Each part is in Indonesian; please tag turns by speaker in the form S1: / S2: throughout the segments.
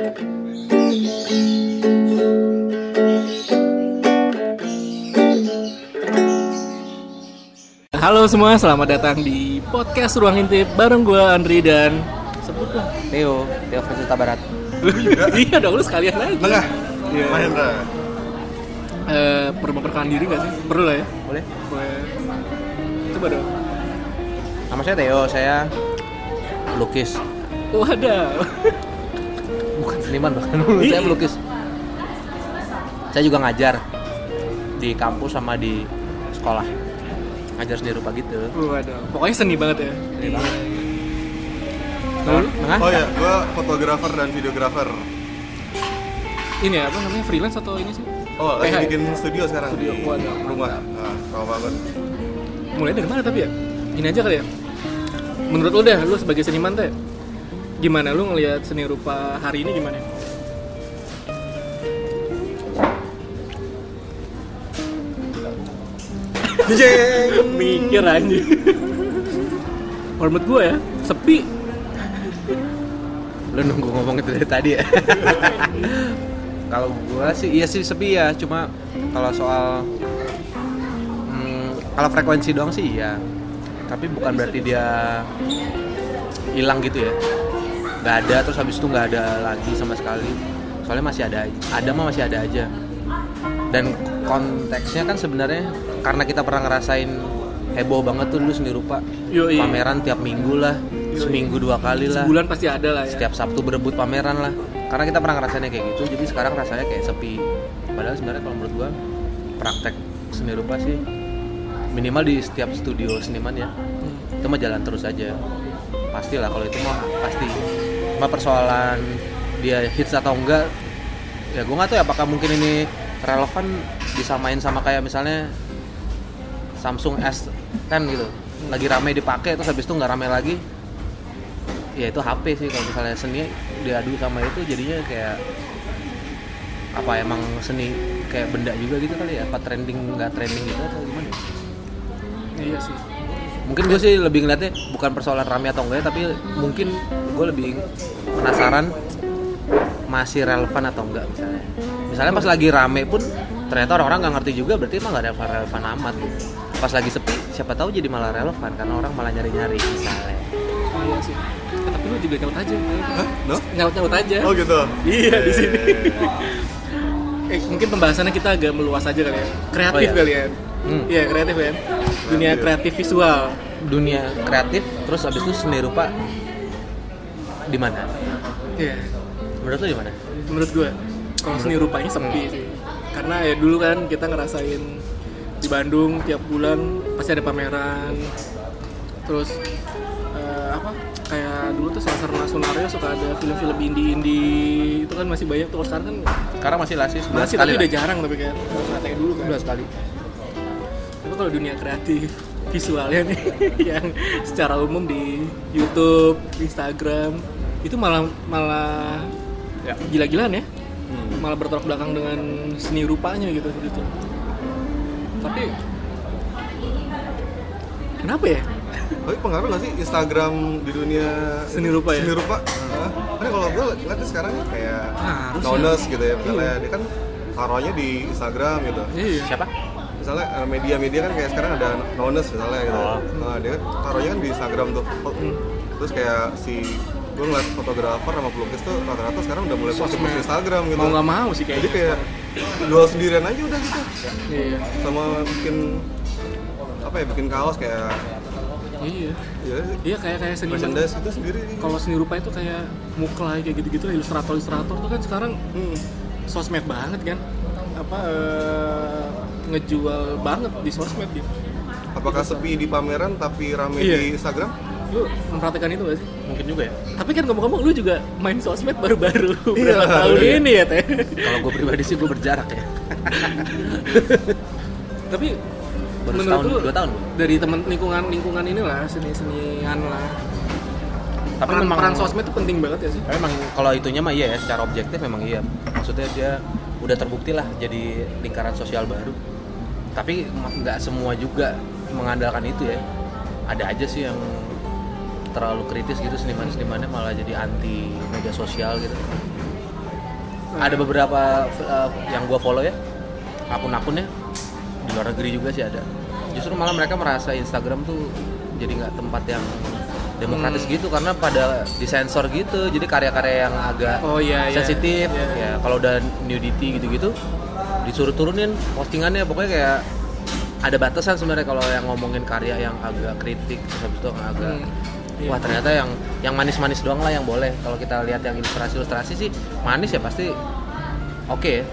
S1: Halo semua, selamat datang di podcast Ruang Intip bareng gue Andri dan sebut dong.
S2: Theo, Theo Fasilita Barat.
S1: iya dong, lu sekalian aja.
S3: Tengah.
S1: Iya.
S3: Mahendra.
S1: Eh, perlu memperkenalkan diri gak sih? Perlu lah ya.
S2: Boleh?
S1: Boleh. Coba dong.
S2: Nama saya Theo, saya
S1: ada.
S2: Bukan seniman bahkan,
S1: Iya.
S2: saya pelukis. Saya juga ngajar di kampus sama di sekolah. Ngajar seni rupa gitu.
S1: Oh ada. Pokoknya seni banget ya.
S2: Seni banget.
S1: Lalu
S2: Tengah?
S3: Oh ya, gua fotografer dan videografer.
S1: ini apa namanya freelance atau ini sih?
S3: Oh, lagi
S1: ya?
S3: bikin studio sekarang
S1: Studio,
S3: di
S1: waduh,
S3: rumah. Nah, sama banget.
S1: Mulai dari mana tapi ya? Ini aja kali ya. Menurut lu deh, lu sebagai seniman teh, gimana lu ngelihat seni rupa hari ini gimana? Mikir aja. Menurut gue ya, sepi.
S2: Lu nunggu ngomong itu dari tadi ya. kalau gua sih iya sih sepi ya, cuma kalau soal hmm, kalau frekuensi doang sih iya. Tapi bukan berarti dia hilang gitu ya. Nggak ada terus habis itu nggak ada lagi sama sekali. Soalnya masih ada. Ada mah masih ada aja. Dan konteksnya kan sebenarnya karena kita pernah ngerasain heboh banget tuh dulu seni rupa.
S1: Yoi.
S2: Pameran tiap minggu lah, seminggu dua kali lah
S1: Sebulan pasti ada lah ya.
S2: setiap Sabtu berebut pameran lah karena kita pernah ngerasainnya kayak gitu jadi sekarang rasanya kayak sepi padahal sebenarnya kalau menurut gua praktek seni rupa sih minimal di setiap studio seniman ya
S1: Hmm.
S2: itu mah jalan terus aja pastilah kalau itu mah pasti cuma persoalan dia hits atau enggak ya gua nggak tahu ya apakah mungkin ini relevan disamain sama kayak misalnya Samsung S kan gitu lagi rame dipakai terus habis itu nggak rame lagi ya itu HP sih kalau misalnya seni diadu sama itu jadinya kayak apa emang seni kayak benda juga gitu kali ya apa trending nggak trending gitu atau gimana ya?
S1: Iya sih.
S2: mungkin gue sih lebih ngeliatnya bukan persoalan rame atau enggak tapi mungkin gue lebih penasaran masih relevan atau enggak misalnya misalnya pas lagi rame pun ternyata orang-orang nggak ngerti juga berarti emang nggak relevan relevan amat gitu pas lagi sepi siapa tahu jadi malah relevan karena orang malah nyari-nyari misalnya
S1: Oh, iya sih. Eh, tapi lu juga nyaut aja.
S3: Hah? No?
S1: Nyaut-nyaut aja.
S3: Oh gitu.
S1: Iya di sini. eh mungkin pembahasannya kita agak meluas aja kali ya. Kreatif
S2: Oh, iya.
S1: kali ya.
S2: Hmm.
S1: Iya kreatif kan. Dunia kreatif visual.
S2: dunia kreatif terus abis itu seni rupa di mana
S1: Iya.
S2: menurut lu di mana
S1: Menurut gue kalau seni rupanya sepi sih. Karena ya dulu kan kita ngerasain di Bandung tiap bulan pasti ada pameran. Terus eh, apa? Kayak dulu tuh Sasarna Sunario suka ada film-film indie-indie itu kan masih banyak tuh sekarang kan
S2: sekarang masih lasis
S1: masih tapi
S2: lah.
S1: udah jarang tapi nggak kayak dulu kan
S2: Sebulan sekali
S1: Tapi kalau dunia kreatif visualnya nih yang secara umum di YouTube, Instagram itu malah malah
S2: Ya.
S1: gila-gilaan ya.
S3: Hmm.
S1: Malah bertolak belakang dengan seni rupanya gitu gitu. Tapi kenapa ya?
S3: Tapi pengaruh nggak sih Instagram di dunia
S1: Seni rupa ya?
S3: Seni rupa. Kan kalau gue lihat sekarang ya kayak
S1: Harus
S3: Knowles gitu ya, misalnya
S1: Iya.
S3: dia kan taruhnya di Instagram gitu.
S1: Iya.
S2: siapa
S3: Misalnya eh, media-media kan kayak sekarang ada Knowles misalnya gitu.
S2: Oh.
S3: Nah dia taruhnya kan di Instagram tuh. Oh, Terus kayak si gue ngeliat fotografer sama pelukis tuh rata-rata sekarang udah mulai post di. Instagram gitu.
S1: Mau nggak mau sih
S3: Jadi
S1: kayaknya.
S3: kayak jual sendirian aja udah gitu.
S1: Iya.
S3: Sama bikin apa ya bikin kaos kayak
S1: Iya.
S3: ya
S1: Iya kayak kayak seniman.
S3: merchandise itu sendiri.
S1: Kalau seni rupa itu kayak muklai kayak gitu-gitu ilustrator-ilustrator tuh kan sekarang
S3: Hmm.
S1: sosmed banget kan apa eh, ngejual banget di sosmed gitu.
S3: Apakah sepi di pameran tapi rame
S1: Iya.
S3: di Instagram?
S1: lu memperhatikan itu gak sih?
S2: Mungkin juga ya.
S1: Tapi kan ngomong-ngomong lu juga main sosmed baru-baru
S3: Iya.
S1: berapa tahun
S2: Iya.
S1: ini ya teh?
S2: Kalau gue pribadi sih gue berjarak ya.
S1: Tapi
S2: baru
S1: menurut
S2: setahun
S1: lu
S2: dua tahun
S1: dari teman lingkungan lingkungan inilah seni senian lah.
S2: Tapi
S1: peran,
S2: memang
S1: peran sosmed itu penting banget ya sih?
S2: Memang kalau itunya mah iya ya secara objektif memang iya. Maksudnya dia udah terbukti lah jadi lingkaran sosial baru tapi nggak semua juga mengandalkan itu ya ada aja sih yang terlalu kritis gitu seniman-senimannya malah jadi anti media sosial gitu ada beberapa uh, yang gua follow ya akun-akunnya di luar negeri juga sih ada justru malah mereka merasa Instagram tuh jadi nggak tempat yang demokratis
S1: Hmm.
S2: gitu karena pada disensor gitu jadi karya-karya yang agak
S1: Oh, iya, iya.
S2: sensitif
S1: Iya.
S2: ya kalau udah nudity gitu-gitu disuruh turunin postingannya. Pokoknya kayak ada batasan sebenarnya kalau yang ngomongin karya yang agak kritik terus habis itu agak
S1: Hmm. Iya.
S2: wah ternyata yang yang manis-manis doang lah yang boleh. Kalau kita lihat yang ilustrasi-ilustrasi sih manis ya pasti oke ya.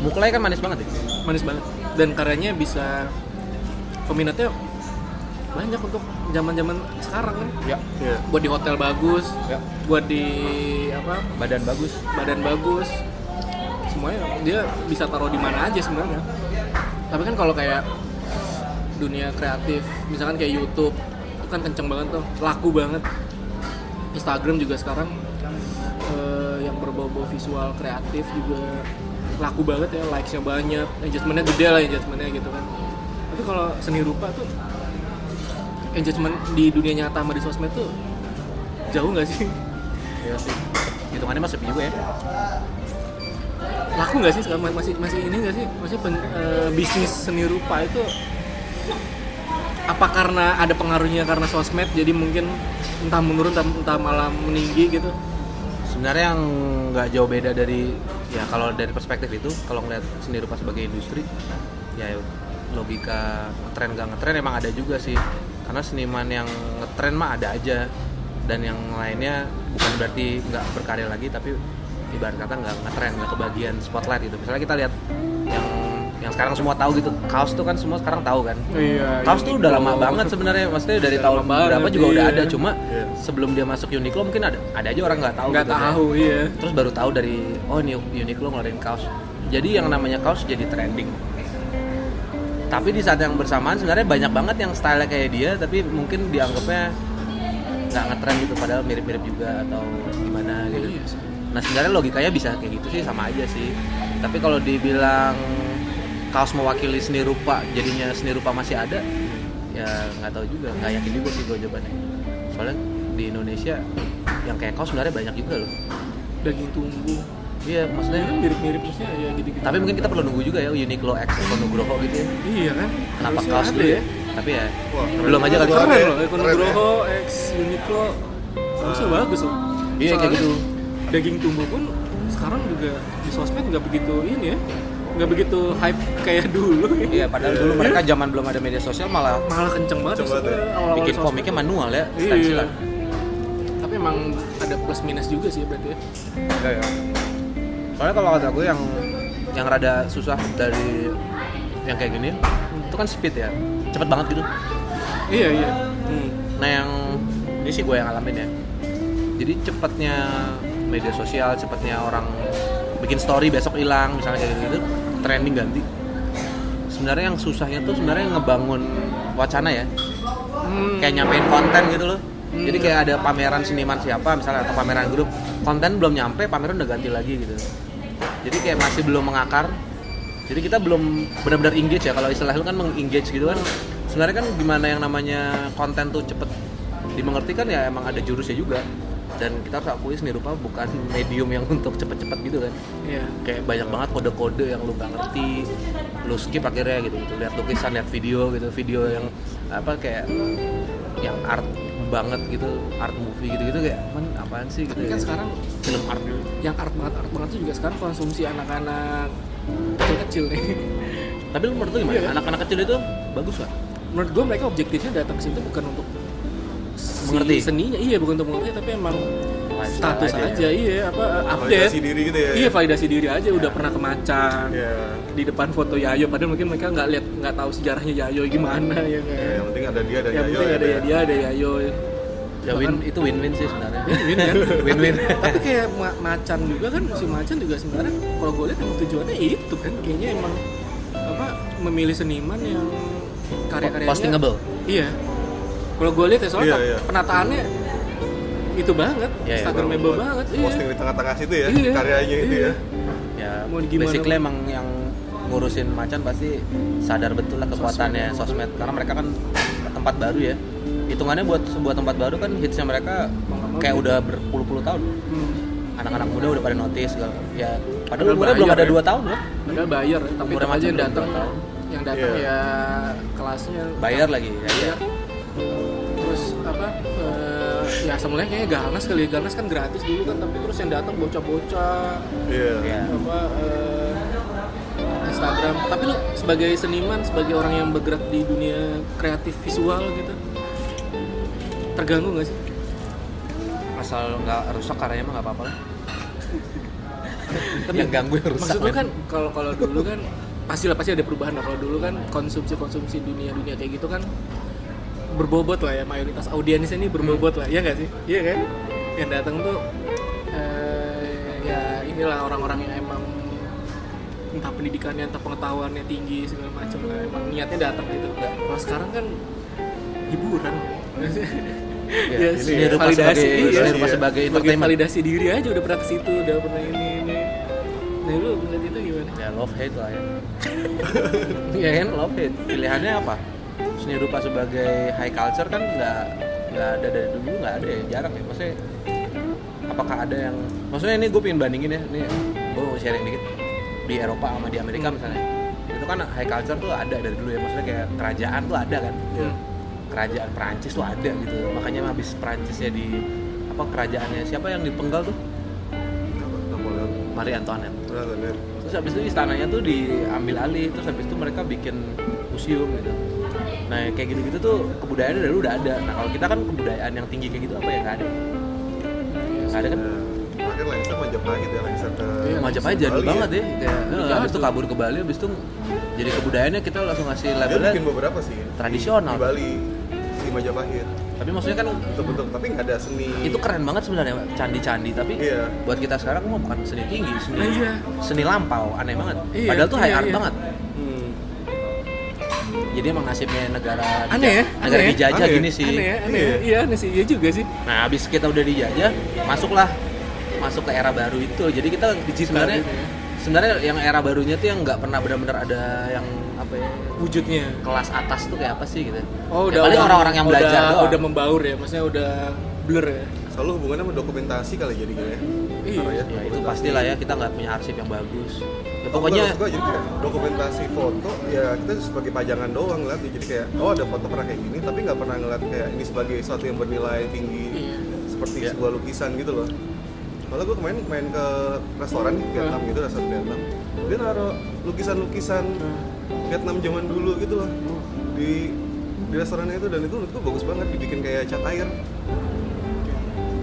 S2: Muklai kan manis banget ya?
S1: Manis banget. Dan karyanya bisa peminatnya banyak untuk zaman-zaman sekarang kan.
S2: Ya.
S1: Buat di hotel bagus
S2: ya.
S1: buat di apa?
S2: Badan bagus.
S1: Badan bagus semuanya. Dia bisa taruh di mana aja sebenarnya. Tapi kan kalau kayak dunia kreatif misalkan kayak YouTube itu kan kenceng banget tuh laku banget. Instagram juga sekarang eh, yang berbau-bau visual kreatif juga laku banget ya likesnya banyak engagementnya gede lah engagementnya gitu kan. Tapi kalau seni rupa tuh engagement di dunia nyata sama di sosmed tuh jauh nggak sih?
S2: Ya sih. Hitungannya sepi juga ya
S1: laku nggak sih sekarang? Masih masih ini nggak sih? Masih bisnis seni rupa itu apa karena ada pengaruhnya karena sosmed? Jadi mungkin entah menurun entah, entah malah meninggi gitu?
S2: Sebenarnya yang nggak jauh beda dari ya kalau dari perspektif itu kalau ngeliat seni rupa sebagai industri ya logika ngetren gak ngetren emang ada juga sih. Karena seniman yang ngetren mah ada aja. Dan yang lainnya bukan berarti nggak berkarya lagi tapi ibarat kata nggak ngetren nggak kebagian spotlight gitu misalnya kita lihat yang yang sekarang semua tahu gitu kaos tuh kan semua sekarang tahu kan
S1: iya
S2: Kaos tuh udah lama banget sebenarnya, maksudnya dari
S1: Udah
S2: tahun berapa juga udah
S1: iya.
S2: ada. Cuma
S3: Iya.
S2: sebelum dia masuk Uniqlo mungkin ada ada aja orang nggak tahu.
S1: nggak
S2: gitu kan.
S1: tahu iya
S2: Terus baru tahu dari oh ini Uniqlo ngeluarin kaos. Jadi yang namanya kaos jadi trending. Tapi di saat yang bersamaan sebenarnya banyak banget yang style kayak dia, tapi mungkin dianggapnya nggak ngetren gitu, padahal mirip-mirip juga atau gimana gitu. Nah sebenarnya logikanya bisa kayak gitu sih sama aja sih. Tapi kalau dibilang kaos mewakili seni rupa, jadinya seni rupa masih ada, ya nggak tahu juga, nggak yakin juga sih gue jawabannya. Soalnya di Indonesia yang kayak kaos sebenarnya banyak juga loh.
S1: daging tumbuh
S2: Iya maksudnya.
S1: kan mirip-mirip maksudnya ya gitu-gitu
S2: Tapi mungkin kita perlu nunggu juga ya Uniqlo X atau Nugroho gitu ya.
S1: iya kan
S2: Kenapa
S1: Harusnya
S2: kaos dulu
S1: ya
S2: Tapi ya
S3: Wah,
S2: belum aja kali.
S1: keren
S3: ya,
S1: loh
S3: keren
S1: Ekonogroho X Uniqlo harusnya bagus loh
S2: Iya, kayak
S1: Soalnya
S2: gitu.
S1: Daging tumbuh pun sekarang juga di sosmed nggak begitu ini ya nggak begitu hype kayak dulu ya.
S2: Iya padahal dulu mereka zaman belum ada media sosial malah
S1: malah kenceng banget
S3: Kenceng banget ya.
S2: bikin
S1: sosmed.
S2: komiknya manual ya,
S1: Iya. tapi emang ada plus minus juga sih berarti ya
S2: Iya, iya. Soalnya kalau kata gue yang yang rada susah dari yang kayak gini itu kan speed ya, cepet banget gitu.
S1: iya iya hmm.
S2: Nah yang ini sih gue yang alamin ya. Jadi cepetnya media sosial, cepetnya orang bikin story besok hilang misalnya kayak gitu, trending ganti. Sebenarnya yang susahnya tuh sebenarnya ngebangun wacana ya,
S1: Hmm.
S2: kayak nyampein konten gitu loh.
S1: Hmm.
S2: Jadi kayak ada pameran seniman siapa misalnya atau pameran grup, konten belum nyampe, pameran udah ganti lagi gitu. Jadi kayak masih belum mengakar. Jadi kita belum benar-benar engage ya kalau istilah lu kan mengengage gitu kan. Sebenarnya kan gimana yang namanya konten tuh cepet dimengerti kan ya emang ada jurusnya juga. Dan kita harus akui seni rupa bukan medium yang untuk cepet-cepet gitu kan.
S1: iya
S2: Kayak banyak banget kode-kode yang lu gak ngerti, lu skip akhirnya gitu, gitu. lihat lukisan, lihat video gitu, video yang apa kayak yang art banget gitu, art movie gitu-gitu kayak man apaan sih gitu.
S1: tapi kan
S2: ya.
S1: sekarang
S2: film art gitu.
S1: yang art banget art banget tuh juga sekarang konsumsi anak-anak kecil-kecil nih
S2: Tapi lu menurut lu gimana?
S1: Iya kan?
S2: Anak-anak kecil itu bagus gak?
S1: menurut gue mereka objektifnya datang ke situ bukan untuk
S2: Mengerti?
S1: seninya iya bukan untuk mengerti tapi emang status
S2: aja
S1: aja,
S2: ya.
S1: iya apa update
S3: Validasi diri gitu ya.
S1: iya validasi diri aja udah pernah ke Macan
S3: Iya.
S1: di depan foto Yayo padahal mungkin mereka nggak lihat nggak tahu sejarahnya Yayo gimana ya kan
S3: Ya, yang penting ada dia dan
S1: yang
S3: Yayo
S1: penting
S3: ya,
S1: ada
S3: ya.
S1: ya dia ada Yayo
S2: Ya win itu win-win sih sebenarnya.
S1: win kan
S2: Win-win.
S1: tapi kayak Ma- Macan juga kan si Macan juga sebenarnya kalau gue lihat emang tujuannya itu kan kayaknya emang apa memilih seniman yang karya-karyanya
S2: Postingable.
S1: Iya. Kalau gue lihat ya soalnya
S3: Iya, iya.
S1: penataannya itu banget,
S2: Iya, iya,
S1: Instagramable
S3: Buat
S1: banget.
S3: Posting
S1: Iya.
S3: di tengah-tengah situ ya,
S1: Iya,
S3: karyanya itu
S1: iya.
S3: ya.
S2: Ya
S1: Mau gimana
S2: basically emang yang ngurusin macan pasti sadar betul lah kekuatannya sosmed, karena mereka kan tempat baru ya. Hitungannya buat sebuah tempat baru kan hitsnya mereka kayak
S1: gitu.
S2: udah berpuluh-puluh tahun.
S1: Hmm.
S2: anak-anak muda udah pada notice segala ya padahal umurnya belum ada
S1: ya.
S2: dua tahun loh
S1: Padahal bayar ya, tapi tetap aja yang datang yang datang
S3: Iya.
S1: ya kelasnya
S2: bayar lagi ya.
S1: Terus apa? eh, ya sebenarnya kayaknya Garnas kali ya. Garnas kan gratis dulu kan, tapi terus yang datang bocah-bocah
S3: Iya.
S2: ya.
S1: apa eh, Instagram. Tapi lu sebagai seniman, sebagai orang yang bergerak di dunia kreatif visual gitu, terganggu nggak sih?
S2: asal nggak rusak karyanya mah nggak apa-apa lah yang ganggu yang rusak
S1: Maksud lu
S2: men.
S1: kan kalau kalau dulu kan pasti lah pasti ada perubahan lah. Kalau dulu kan konsumsi konsumsi dunia dunia kayak gitu kan berbobot lah ya mayoritas audiensnya ini berbobot lah ya nggak sih? Iya kan? Yang datang tuh eh, ya inilah orang-orang yang emang entah pendidikannya entah pengetahuannya tinggi segala macam lah emang niatnya datang gitu. Nggak- kalau sekarang kan hiburan.
S2: Ya,
S1: sih,
S2: seni rupa sebagai
S1: iya.
S3: Iya.
S2: sebagai
S1: sebagai
S2: entertainment.
S1: validasi diri aja udah pernah ke situ udah pernah ini ini. Nah lu ngeliat itu gimana?
S2: Ya love hate lah ya. Ya kan? Love hate. Pilihannya apa seni rupa sebagai high culture kan nggak nggak ada dari dulu nggak ada ya jarang ya. Maksudnya apakah ada yang maksudnya ini gue pengen bandingin ya ini gue mau sharing dikit. Di Eropa sama di Amerika misalnya itu kan high culture tuh ada dari dulu ya. Maksudnya kayak kerajaan tuh ada kan?
S1: Hmm.
S2: kerajaan Perancis tuh ada gitu. Makanya habis Perancisnya di apa kerajaannya siapa yang dipenggal tuh. Marie Antoinette.
S3: Ya.
S2: terus habis itu istananya tuh diambil alih terus habis itu mereka bikin museum gitu nah kayak gitu-gitu tuh kebudayaannya dari dulu udah ada nah kalau kita kan kebudayaan yang tinggi kayak gitu apa ya nggak ada nggak ada kan
S3: Nah, Makanya Lengser Majapahit ya Lengser ke
S1: Iya,
S2: aja dulu
S3: Bali
S2: banget ya kayak
S1: Udah
S2: eh, habis itu
S1: jadul.
S2: kabur ke Bali habis itu jadi kebudayaannya kita langsung ngasih
S3: Dia
S2: labelnya
S3: bikin beberapa sih. di-
S2: tradisional.
S3: Di Bali si Majapahit.
S2: tapi maksudnya kan
S3: Bentuk-bentuk tapi nggak ada seni.
S2: itu keren banget sebenarnya candi-candi tapi
S3: Iya.
S2: buat kita sekarang mah bukan seni tinggi seni
S1: Nah, iya.
S2: seni lampau aneh banget
S1: Iya,
S2: padahal tuh high
S1: iya,
S2: art
S1: iya.
S2: banget. Jadi emang nasibnya negara
S1: aneh ya
S2: negara
S1: aneh ya?
S2: dijajah
S3: Aneh.
S2: gini sih
S1: aneh ya aneh
S3: Iya.
S1: ya iya aneh sih iya juga sih
S2: Nah, habis kita udah dijajah, masuklah masuk ke era baru itu. Jadi kita sebenarnya
S1: gitu ya.
S2: sebenarnya yang era barunya tuh yang nggak pernah benar-benar ada yang apa ya
S1: wujudnya
S2: kelas atas tuh kayak apa sih gitu.
S1: oh
S2: Ya,
S1: udah
S2: paling
S1: udah-
S2: orang-orang yang belajar
S1: udah,
S2: doang.
S1: udah membaur ya maksudnya udah blur ya
S3: Selalu hubungannya sama dokumentasi kali jadi gitu ya.
S1: Iya.
S2: Ya itu pastilah ya kita nggak punya arsip yang bagus. Ya,
S3: Pokoknya gua jadi kayak dokumentasi foto ya kita sebagai pajangan doang ngeliat jadi kayak oh ada foto pernah kayak gini tapi nggak pernah ngeliat kayak ini sebagai sesuatu yang bernilai tinggi
S1: Iya.
S3: seperti
S2: Iya.
S3: sebuah lukisan gitu loh. Malah gue kemarin main ke restoran di Vietnam gitu, restoran Vietnam. Dia naruh lukisan-lukisan Vietnam zaman dulu gitu loh di di restorannya itu dan itu menurut gue bagus banget dibikin kayak cat air.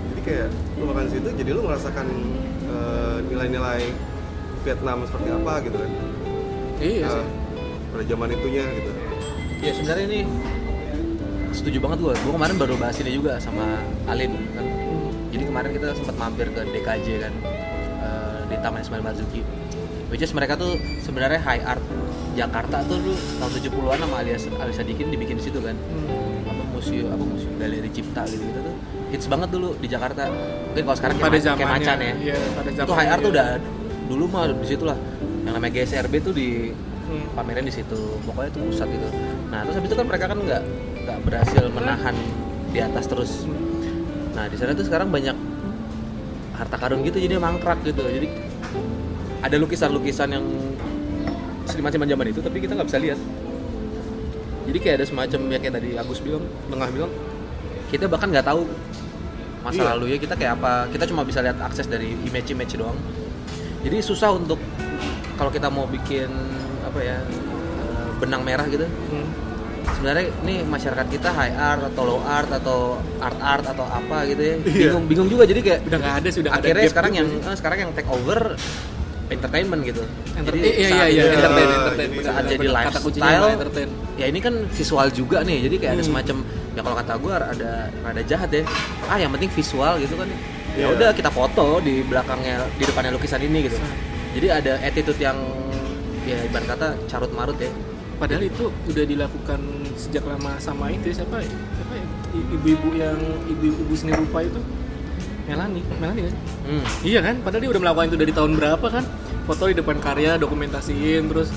S3: Jadi kayak lu makan situ jadi lu merasakan eh, nilai-nilai Vietnam seperti apa gitu kan.
S1: iya
S3: Nah,
S1: sih
S3: pada zaman itunya gitu.
S2: ya sebenarnya ini setuju banget gua. Gua kemarin baru bahas ini juga sama Alin kan. Jadi kemarin kita sempat mampir ke DKJ kan eh, di Taman Ismail Marzuki. Which is mereka tuh sebenarnya high art Jakarta tuh dulu tahun 70-an sama alias Ali Sadikin dibikin di situ kan.
S1: Hmm.
S2: Apa museum apa museum galeri cipta gitu gitu tuh hits banget dulu di Jakarta. Mungkin kalau sekarang kayak,
S1: pada
S2: kayak macan ya.
S1: iya pada
S2: Itu high art tuh
S1: iya.
S2: udah dulu mah di situ lah. Yang namanya GSRB tuh di
S1: Hmm.
S2: pameran di situ. Pokoknya itu pusat gitu. Nah terus habis itu kan mereka kan nggak nggak berhasil menahan di atas terus. Nah di sana tuh sekarang banyak harta karun gitu jadi mangkrak gitu. Jadi ada lukisan-lukisan yang semacam zaman itu tapi kita nggak bisa lihat. Jadi kayak ada semacam ya kayak tadi Agus bilang tengah bilang kita bahkan nggak tahu masa
S3: Iya.
S2: lalu ya kita kayak apa. Kita cuma bisa lihat akses dari image-image doang jadi susah untuk kalau kita mau bikin apa ya eh, benang merah gitu.
S1: Hmm.
S2: sebenarnya ini masyarakat kita high art atau low art atau art art atau apa gitu ya.
S3: Iya.
S2: bingung bingung juga. Jadi kayak
S1: udah nggak ada sudah
S2: akhirnya sekarang yang eh, sekarang yang take over entertainment gitu.
S1: Entertain,
S2: jadi
S1: iya iya iya
S2: ini-
S1: entertain entertain.
S3: jadi
S1: benar,
S2: saat jadi
S1: benar. kata kuncinya
S2: lifestyle,
S1: entertain.
S2: ya ini kan visual juga nih. Jadi kayak ada
S1: Hmm.
S2: semacam ya kalau kata gue ada ada jahat ya. Ah yang penting visual gitu kan ya
S3: Iya.
S2: udah kita foto di belakangnya di depannya lukisan ini gitu. Jadi ada attitude yang ya ibarat kata carut marut ya.
S1: Padahal itu udah dilakukan sejak lama sama itu ya, siapa ya? siapa ya? Ibu-ibu yang ibu-ibu seni rupa itu? Melani Melani kan?
S2: Hmm.
S1: iya kan? Padahal dia udah melakukan itu dari tahun berapa kan? Foto di depan karya dokumentasiin terus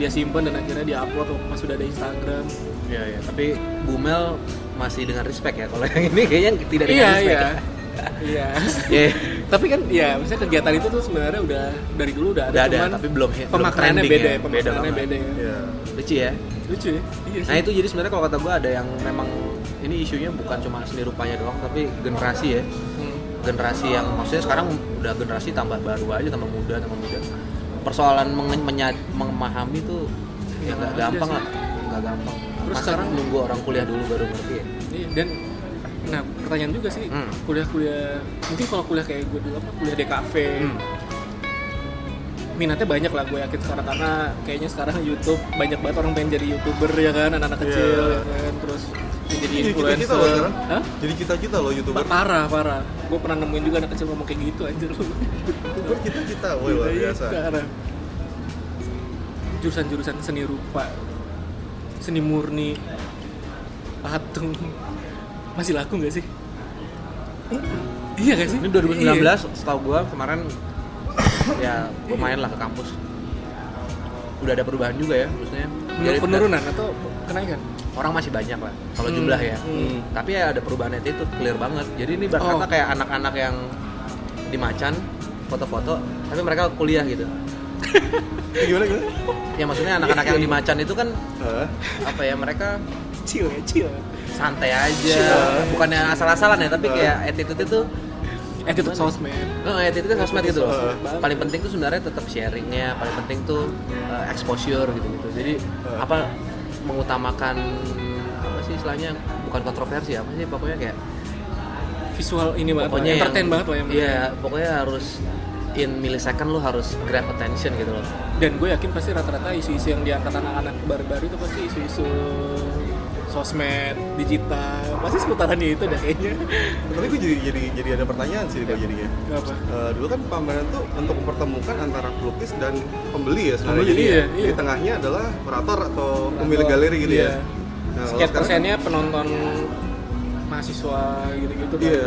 S1: dia simpen dan akhirnya dia upload pas sudah ada Instagram.
S2: Ya ya tapi Bumel masih dengan respect ya kalau yang ini kayaknya tidak dengan
S1: iya
S2: respect
S1: iya.
S2: ya.
S1: Iya
S2: Ya,
S1: tapi kan ya misalnya kegiatan itu tuh sebenarnya udah dari dulu udah ada,
S2: Udah ada,
S1: cuman
S2: tapi belum- belum
S1: pemaknaannya beda
S2: ya,
S1: ya,
S2: beda
S1: beda ya.
S3: Iya.
S2: lucu ya
S1: Lucu ya? Iya sih.
S2: nah itu jadi sebenarnya kalau kata gue ada yang memang ini isunya bukan cuma seni rupanya doang tapi generasi ya
S1: Hmm.
S2: generasi yang maksudnya sekarang udah generasi tambah baru aja tambah muda tambah muda persoalan menge- menya- memahami tuh ya nggak
S1: Iya
S2: gampang
S1: sih.
S2: lah nggak gampang
S1: Terus
S2: Masa
S1: sekarang-
S2: nunggu orang kuliah dulu baru ngerti ya
S1: Iya, dan nah pertanyaan juga sih
S2: Hmm.
S1: kuliah-kuliah mungkin kalau kuliah kayak gue dulu apa kuliah DKV
S2: Hmm.
S1: minatnya banyak lah gue yakin sekarang karena kayaknya sekarang YouTube banyak banget orang pengen jadi youtuber ya kan anak-anak kecil
S3: Iya.
S1: ya kan terus jadi
S3: Jadi
S1: influencer
S3: cita-cita loh.
S1: Hah?
S3: Jadi loh youtuber.
S1: Pa- parah parah gue pernah nemuin juga anak kecil ngomong kayak gitu anjir
S3: Youtuber cita-cita, woi luar
S1: Iya,
S3: biasa.
S1: jurusan-jurusan seni rupa seni murni patung masih laku nggak sih? Iya gak sih?
S2: Ini 2019
S1: Iya.
S2: setahu gue kemarin ya lumayan lah ke kampus. Udah ada perubahan juga ya maksudnya. Jadi
S1: penurunan atau kenaikan?
S2: Orang masih banyak lah kalau
S1: Hmm.
S2: jumlah ya.
S1: Hmm.
S2: tapi ya ada perubahan itu clear banget. Jadi ini berkata
S1: Oh.
S2: kayak anak-anak yang di Macan foto-foto tapi mereka kuliah gitu.
S3: Eh, Gimana gimana?
S2: ya maksudnya anak-anak yang di Macan itu kan apa ya mereka
S1: chill ya chill
S2: santai aja
S3: Sure.
S2: bukannya asal-asalan ya tapi
S3: Uh.
S2: kayak attitude itu
S1: attitude sosmed
S2: Oh, attitude itu sosmed gitu loh. Paling penting tuh sebenarnya tetap sharingnya, paling penting tuh uh, exposure gitu-gitu. Jadi
S3: Uh.
S2: apa mengutamakan apa sih istilahnya bukan kontroversi apa sih pokoknya kayak
S1: visual ini banget
S2: pokoknya
S1: lah, entertain
S2: yang,
S1: banget lah yang
S2: Iya, pokoknya harus in millisecond lu harus grab attention gitu loh.
S1: dan gue yakin pasti rata-rata isu-isu yang diangkat anak-anak baru-baru itu pasti isu-isu sosmed digital pasti seputarannya itu dah kayaknya
S3: Tapi gue jadi jadi jadi ada pertanyaan sih gue jadinya.
S1: apa
S3: Eh, dulu kan pameran tuh untuk mempertemukan antara pelukis dan pembeli ya sebenarnya.
S1: Pembeli,
S3: Jadi
S1: iya,
S3: Di
S1: iya.
S3: tengahnya adalah kurator atau
S1: Kurator,
S3: pemilik galeri gitu
S1: iya.
S3: ya. Nah,
S1: sekian persennya penonton mahasiswa gitu-gitu kan.
S3: Iya.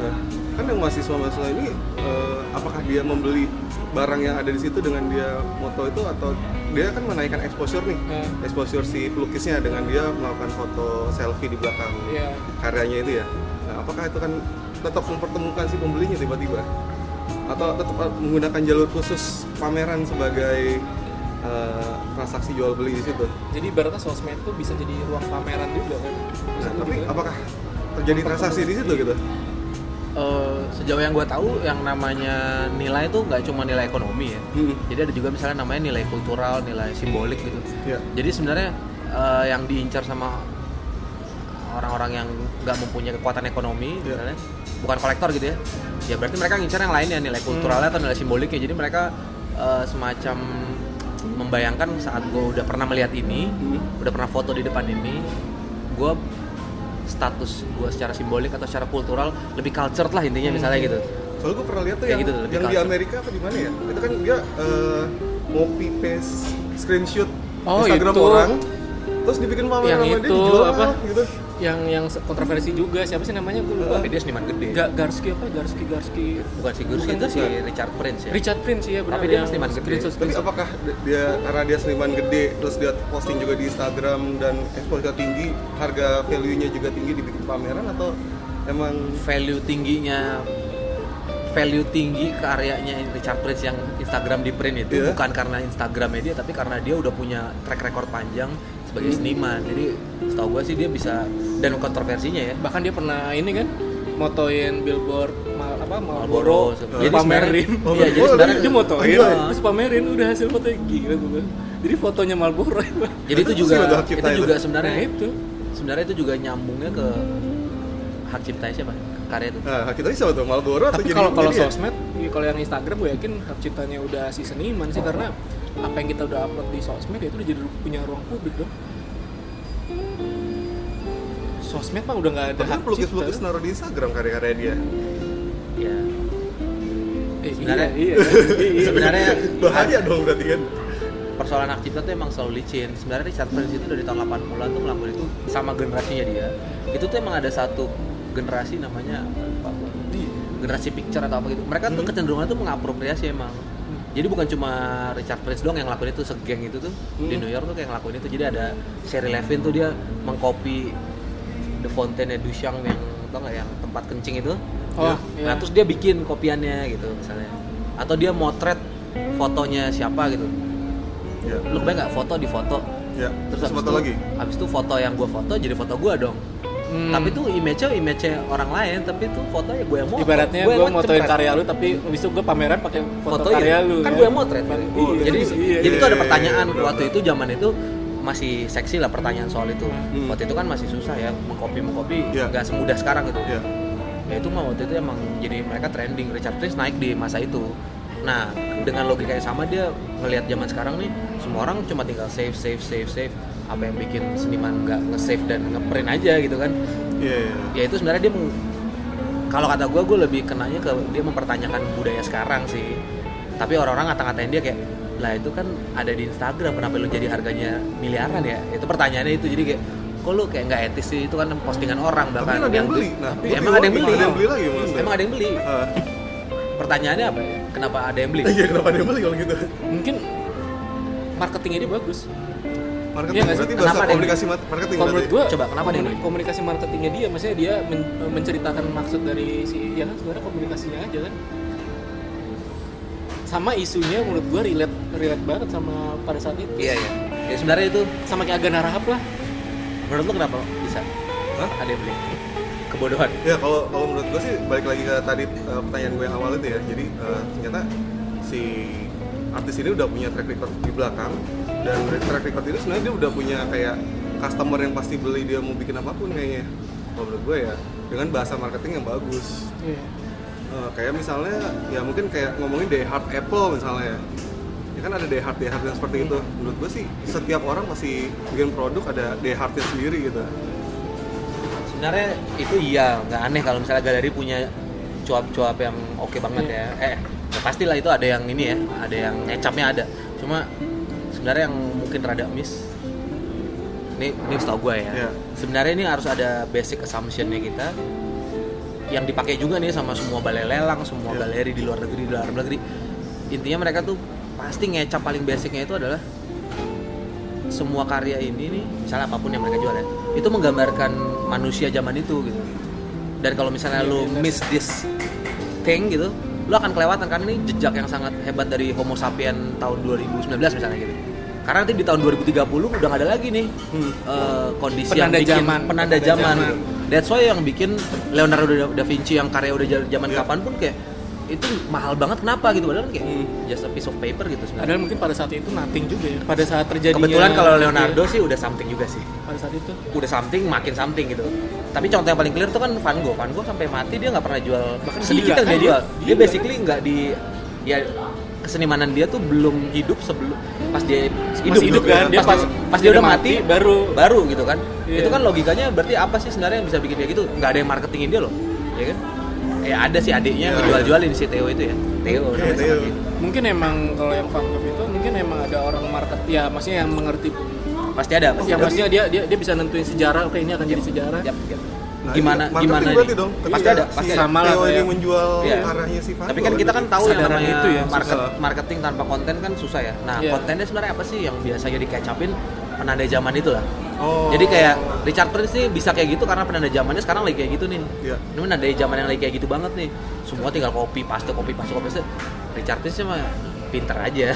S3: Nah, kan yang mahasiswa-mahasiswa ini eh, apakah dia membeli barang yang ada di situ dengan dia moto itu atau dia kan menaikkan exposure nih.
S1: Hmm.
S3: Exposure si pelukisnya dengan dia melakukan foto selfie di belakang
S1: Iya.
S3: karyanya itu ya. Nah, apakah itu kan tetap mempertemukan si pembelinya tiba-tiba atau tetap menggunakan jalur khusus pameran sebagai eh, transaksi jual beli di situ.
S1: jadi ibaratnya sosmed itu bisa jadi ruang pameran juga kan
S3: Nah, tapi
S1: kan.
S3: apakah terjadi transaksi di situ gitu?
S2: Eh, sejauh yang gue tahu yang namanya nilai itu nggak cuma nilai ekonomi ya.
S3: Hmm.
S2: Jadi ada juga misalnya namanya nilai kultural, nilai simbolik gitu.
S3: Ya.
S2: Jadi sebenarnya eh, yang diincar sama orang-orang yang nggak mempunyai kekuatan ekonomi,
S3: Iya.
S2: misalnya bukan kolektor gitu ya. Ya berarti mereka ngincar yang lainnya nilai kulturalnya atau nilai simboliknya. Jadi mereka eh, semacam membayangkan saat gue udah pernah melihat ini,
S3: Hmm.
S2: udah pernah foto di depan ini, gue status gue secara simbolik atau secara kultural lebih cultured lah intinya misalnya gitu.
S3: Soalnya gue pernah lihat tuh
S2: Kayak
S3: yang,
S2: gitu,
S3: yang di. Amerika apa di mana ya? Itu kan dia eh, copy paste screenshot
S1: Oh,
S3: Instagram
S1: itu.
S3: orang, terus dibikin pameran
S1: Yang
S3: sama dia
S1: itu,
S3: dijual
S1: apa?
S3: gitu.
S1: Yang yang kontroversi juga siapa sih namanya gue lupa
S2: Tapi dia seniman gede.
S1: Ga, Garski apa Garski Garski
S2: Bukan si
S1: Bukan,
S2: itu si. Richard Prince ya.
S1: Richard Prince ya benar
S2: Tapi dia seniman gede.
S3: Tapi apakah dia karena dia seniman gede, terus dia posting juga di Instagram dan exposure tinggi, harga value-nya juga tinggi dibikin pameran atau emang
S2: value tingginya value tinggi karyanya Richard Prince yang Instagram di print itu
S3: Iya.
S2: bukan karena Instagramnya dia tapi karena dia udah punya track record panjang sebagai seniman. Jadi setahu gue sih dia bisa dan kontroversinya ya.
S1: Bahkan dia pernah ini kan motoin billboard mal, apa
S2: Marlboro,
S1: Marlboro.
S2: Jadi
S1: pamerin
S3: Oh,
S2: Iya, jadi
S3: oh,
S2: sebenarnya
S1: dia motoin
S3: Iya.
S1: terus pamerin udah hasil fotonya gila gue bilang. jadi fotonya Marlboro
S2: jadi itu juga
S3: hak
S2: itu
S3: cipta itu?
S2: juga
S1: nah
S2: sebenarnya
S1: itu.
S2: sebenarnya itu juga nyambungnya ke hak cipta siapa? Karya itu.
S3: Nah, kita ini siapa tuh? Marlboro atau
S1: tapi
S3: jadi
S1: kalau kalau
S3: jadi ya?
S1: sosmed ya kalau yang Instagram gue yakin hak ciptanya udah si seniman sih karena apa yang kita udah upload di sosmed ya itu udah jadi punya ruang publik dong sosmed mah udah nggak ada hak
S3: pelukis-pelukis
S1: cipta.
S3: naruh di Instagram karya-karya dia.
S2: ya
S1: eh,
S2: Sebenarnya-
S1: iya, iya, iya.
S2: sebenarnya
S3: Bahaya dong berarti kan.
S2: persoalan hak cipta tuh emang selalu licin. Sebenarnya Richard Prince itu dari tahun 80-an tuh melakukan itu sama generasinya dia. Itu tuh emang ada satu generasi namanya apa, generasi picture atau apa gitu. Mereka tuh
S3: Hmm.
S2: kecenderungan tuh mengapropriasi emang jadi bukan cuma Richard Prince doang yang ngelakuin itu segeng itu tuh di
S3: Hmm.
S2: New York tuh kayak ngelakuin itu jadi ada Sherry Levin tuh dia mengcopy The Fountain Duchamp yang tau nggak yang tempat kencing itu
S1: Oh,
S2: Nah
S1: iya.
S2: terus dia bikin kopiannya gitu misalnya. Atau dia motret fotonya siapa gitu.
S3: ya
S2: Lu bayang nggak foto di foto
S3: ya
S2: terus
S3: terus foto
S2: itu,
S3: lagi
S2: habis itu foto yang gua foto jadi foto gua dong.
S1: Hmm.
S2: Tapi tuh image-nya image orang lain, tapi tuh fotonya gue yang moto.
S1: ibaratnya gue
S2: yang
S1: motoin karya lu tapi habis itu gue pameran pakai foto,
S2: foto
S1: karya
S2: iya.
S1: lu
S2: kan gue yang motret
S1: Oh,
S3: iya,
S2: jadi
S1: iya,
S2: jadi
S3: iya,
S2: itu ada
S3: iya,
S2: pertanyaan
S3: iya,
S2: waktu
S3: benar.
S2: itu zaman itu masih seksi lah pertanyaan soal itu
S3: Hmm.
S2: waktu itu kan masih susah ya mengcopy mengcopy
S3: Iya.
S2: nggak semudah sekarang gitu
S3: ya
S2: ya itu mah waktu itu emang jadi mereka trending Richard Prince naik di masa itu nah dengan logika yang sama dia ngelihat zaman sekarang nih semua orang cuma tinggal save save save save apa yang bikin seniman nggak nge-save dan nge-print aja gitu kan.
S3: Iya iya.
S2: ya itu sebenarnya dia kalau kata gue gue lebih kenanya ke dia mempertanyakan budaya sekarang sih. Tapi orang-orang ngata-ngatain dia kayak lah itu kan ada di Instagram kenapa lu jadi harganya miliaran ya? Itu pertanyaannya itu. Jadi kayak kok lu kayak nggak etis sih? Itu kan postingan orang
S3: tapi
S2: bahkan
S3: kan ada yang beli. nah
S2: Tapi
S3: gua
S2: emang ada yang beli.
S3: ada yang beli lagi mas.
S2: Emang ada yang beli? Pertanyaannya apa ya? Kenapa ada yang beli?
S3: Iya kenapa ada yang beli kalau gitu?
S1: Mungkin marketingnya dia bagus
S3: marketing
S1: Iya nggak sih?
S3: berarti
S2: Kenapa
S3: bahasa
S2: yang
S3: komunikasi mat- marketing
S1: kalau menurut gue
S2: Coba, kenapa beli?
S1: komunikasi marketingnya dia? Maksudnya dia men- menceritakan maksud dari si ya kan sebenarnya komunikasinya aja kan. Sama isunya menurut gue relate relate banget sama pada saat itu.
S2: Iya iya. Ya sebenarnya itu
S1: sama kayak Agana Rahab lah.
S2: Menurut lu kenapa bisa?
S3: Hah?
S2: ada yang beli? Kebodohan.
S3: Ya kalau kalau menurut gue sih balik lagi ke tadi eh, pertanyaan gue yang awal itu ya. Jadi eh, ternyata si artis ini udah punya track record di belakang dan track record itu sebenarnya dia udah punya kayak customer yang pasti beli dia mau bikin apa pun kayaknya. Kalau menurut gue ya dengan bahasa marketing yang bagus.
S1: Iya.
S3: Eh, kayak misalnya ya mungkin kayak ngomongin day hard Apple misalnya ya. Ya kan ada day hard day hard yang seperti itu. Menurut gue sih setiap orang pasti bikin produk ada day hardnya sendiri gitu.
S2: sebenarnya itu iya nggak aneh kalau misalnya galeri punya cuap-cuap yang oke banget ya eh ya pastilah itu ada yang ini ya ada yang ngecapnya ada cuma sebenarnya yang mungkin rada miss ini ini setahu gue ya.
S3: Iya.
S2: sebenarnya ini harus ada basic assumptionnya kita yang dipakai juga nih sama semua balai lelang semua
S3: Iya.
S2: galeri di luar negeri di dalam negeri. Intinya mereka tuh pasti ngecap paling basicnya itu adalah semua karya ini nih misalnya apa pun yang mereka jual ya itu menggambarkan manusia zaman itu gitu. Dan kalau misalnya lu miss this thing gitu lu akan kelewatan karena ini jejak yang sangat hebat dari Homo sapien tahun 2019 misalnya gitu karena nanti di tahun 2030 udah ada lagi nih eh, kondisi
S1: Penanda
S2: yang bikin
S1: zaman.
S2: penanda
S1: Penanda
S2: zaman,
S1: zaman.
S2: That's why yang bikin Leonardo da, Vinci yang karya udah zaman
S3: Iya.
S2: kapan pun kayak itu mahal banget kenapa gitu padahal kan kayak
S3: Hmm.
S2: just a piece of paper gitu sebenarnya.
S1: Padahal mungkin pada saat itu nothing juga ya. Pada saat terjadinya
S2: Kebetulan kalau Leonardo sih udah something juga sih.
S1: pada saat itu
S2: Udah something makin something gitu. Tapi contoh yang paling clear tuh kan Van Gogh. Van Gogh sampai mati dia nggak pernah jual
S1: Bahkan
S2: sedikit
S1: gila kan
S2: dia jual. Dia, basically nggak di ya kesenimanan dia tuh belum hidup sebelum pas dia hidup,
S1: hidup kan, dia
S2: pas,
S1: pas-
S2: pas dia udah mati,
S1: baru-
S2: baru gitu kan.
S1: Iya.
S2: itu kan logikanya berarti apa sih sebenarnya yang bisa bikin dia gitu? Nggak ada yang marketingin dia loh ya kan? Ya ada sih adiknya yang
S3: Iya,
S2: ngejual-jualin si Theo itu ya. Theo namanya
S3: Theo.
S1: mungkin emang kalau yang Gogh itu mungkin emang ada orang market ya maksudnya yang mengerti.
S2: Pasti ada pasti
S1: yang
S2: ada.
S1: maksudnya dia dia dia bisa nentuin sejarah oke ini akan jadi sejarah.
S2: Yap, yap.
S3: Nah,
S2: gimana
S3: ini marketing
S2: gimana
S3: berarti
S2: nih?
S3: dong.
S2: pasti
S3: Ketika
S2: ada
S3: si
S2: pasti ada.
S1: Sama lah
S3: Theo ini
S1: kayak-
S3: menjual
S2: Iya.
S3: karyanya si Van
S2: Tapi kan
S3: Gogh
S2: kita kan tahu yang namanya
S1: itu ya,
S2: market,
S3: susah.
S2: marketing tanpa konten kan susah ya. Nah,
S1: Iya.
S2: kontennya sebenarnya apa sih yang biasanya dikecapin penanda zaman itu lah.
S3: Oh.
S2: Jadi kayak Richard Prince nih bisa kayak gitu karena penanda zamannya sekarang lagi kayak gitu nih.
S3: Iya.
S2: Ini penanda zaman yang lagi kayak gitu banget nih. Semua tinggal copy paste copy paste copy paste. Richard Prince mah pinter aja.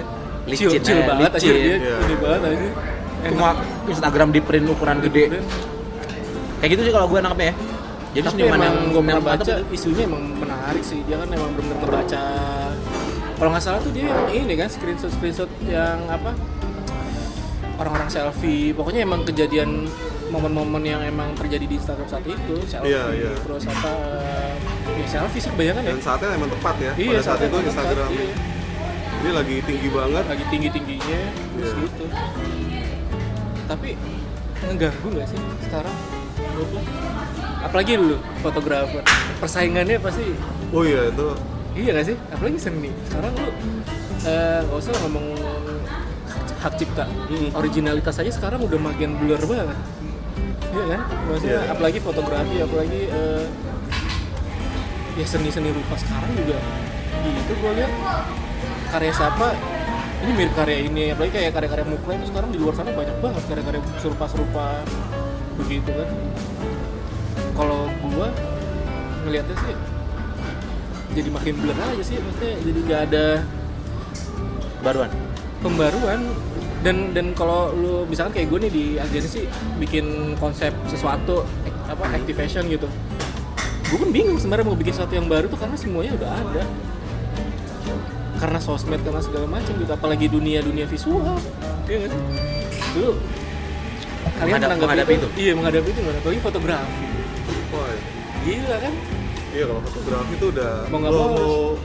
S1: chill, chill
S2: aja,
S1: banget aja
S2: licin.
S1: dia
S3: Iya.
S1: ini banget aja
S2: Cuma Instagram di print ukuran gede. Kayak gitu sih kalau gue nangkepnya ya. Jadi
S1: tapi
S2: seniman yang
S1: gue pernah baca
S2: itu.
S1: isunya emang menarik sih dia kan emang bener ngebaca kalau nggak salah tuh dia yang ini kan screenshot screenshot yang apa orang-orang selfie pokoknya emang kejadian momen-momen yang emang terjadi di Instagram saat itu selfie
S3: Iya, iya.
S1: terus apa ya selfie sih kebanyakan ya
S3: dan saatnya emang tepat ya
S1: iya
S3: pada saat itu Instagram
S1: tepat, iya.
S3: ini lagi tinggi banget
S1: lagi tinggi tingginya terus
S3: Iya.
S1: gitu tapi ngeganggu nggak sih sekarang apalagi lu fotografer. Persaingannya pasti
S3: oh iya itu.
S1: Iya nggak sih? Apalagi seni sekarang lu eh, nggak usah ngomong hak cipta.
S3: Hmm.
S1: originalitas aja sekarang udah makin blur banget. Iya kan? Maksudnya
S3: Iya.
S1: apalagi fotografi apalagi eh, ya seni-seni rupa sekarang juga. Gitu gue lihat. Karya siapa? Ini mirip karya ini apalagi kayak karya-karya mukra itu sekarang di luar sana banyak banget. Karya-karya serupa-serupa begitu kan. Kalau gua ngelihatnya sih jadi makin blur aja sih maksudnya jadi nggak ada
S2: baruan?
S1: pembaruan. Dan dan kalau lu misalkan kayak gue nih di agensi bikin konsep sesuatu apa activation gitu. Gue pun bingung sebenarnya mau bikin sesuatu yang baru tuh karena semuanya udah ada. Karena sosmed karena segala macam gitu apalagi dunia dunia visual sih? Dulu kalian
S2: Menghadap- menghadapi
S1: itu, iya menghadapi itu gimana? Apalagi fotografi.
S3: Wah,
S1: gila kan?
S3: Iya kalau fotografi tuh udah
S1: Mau nggak mau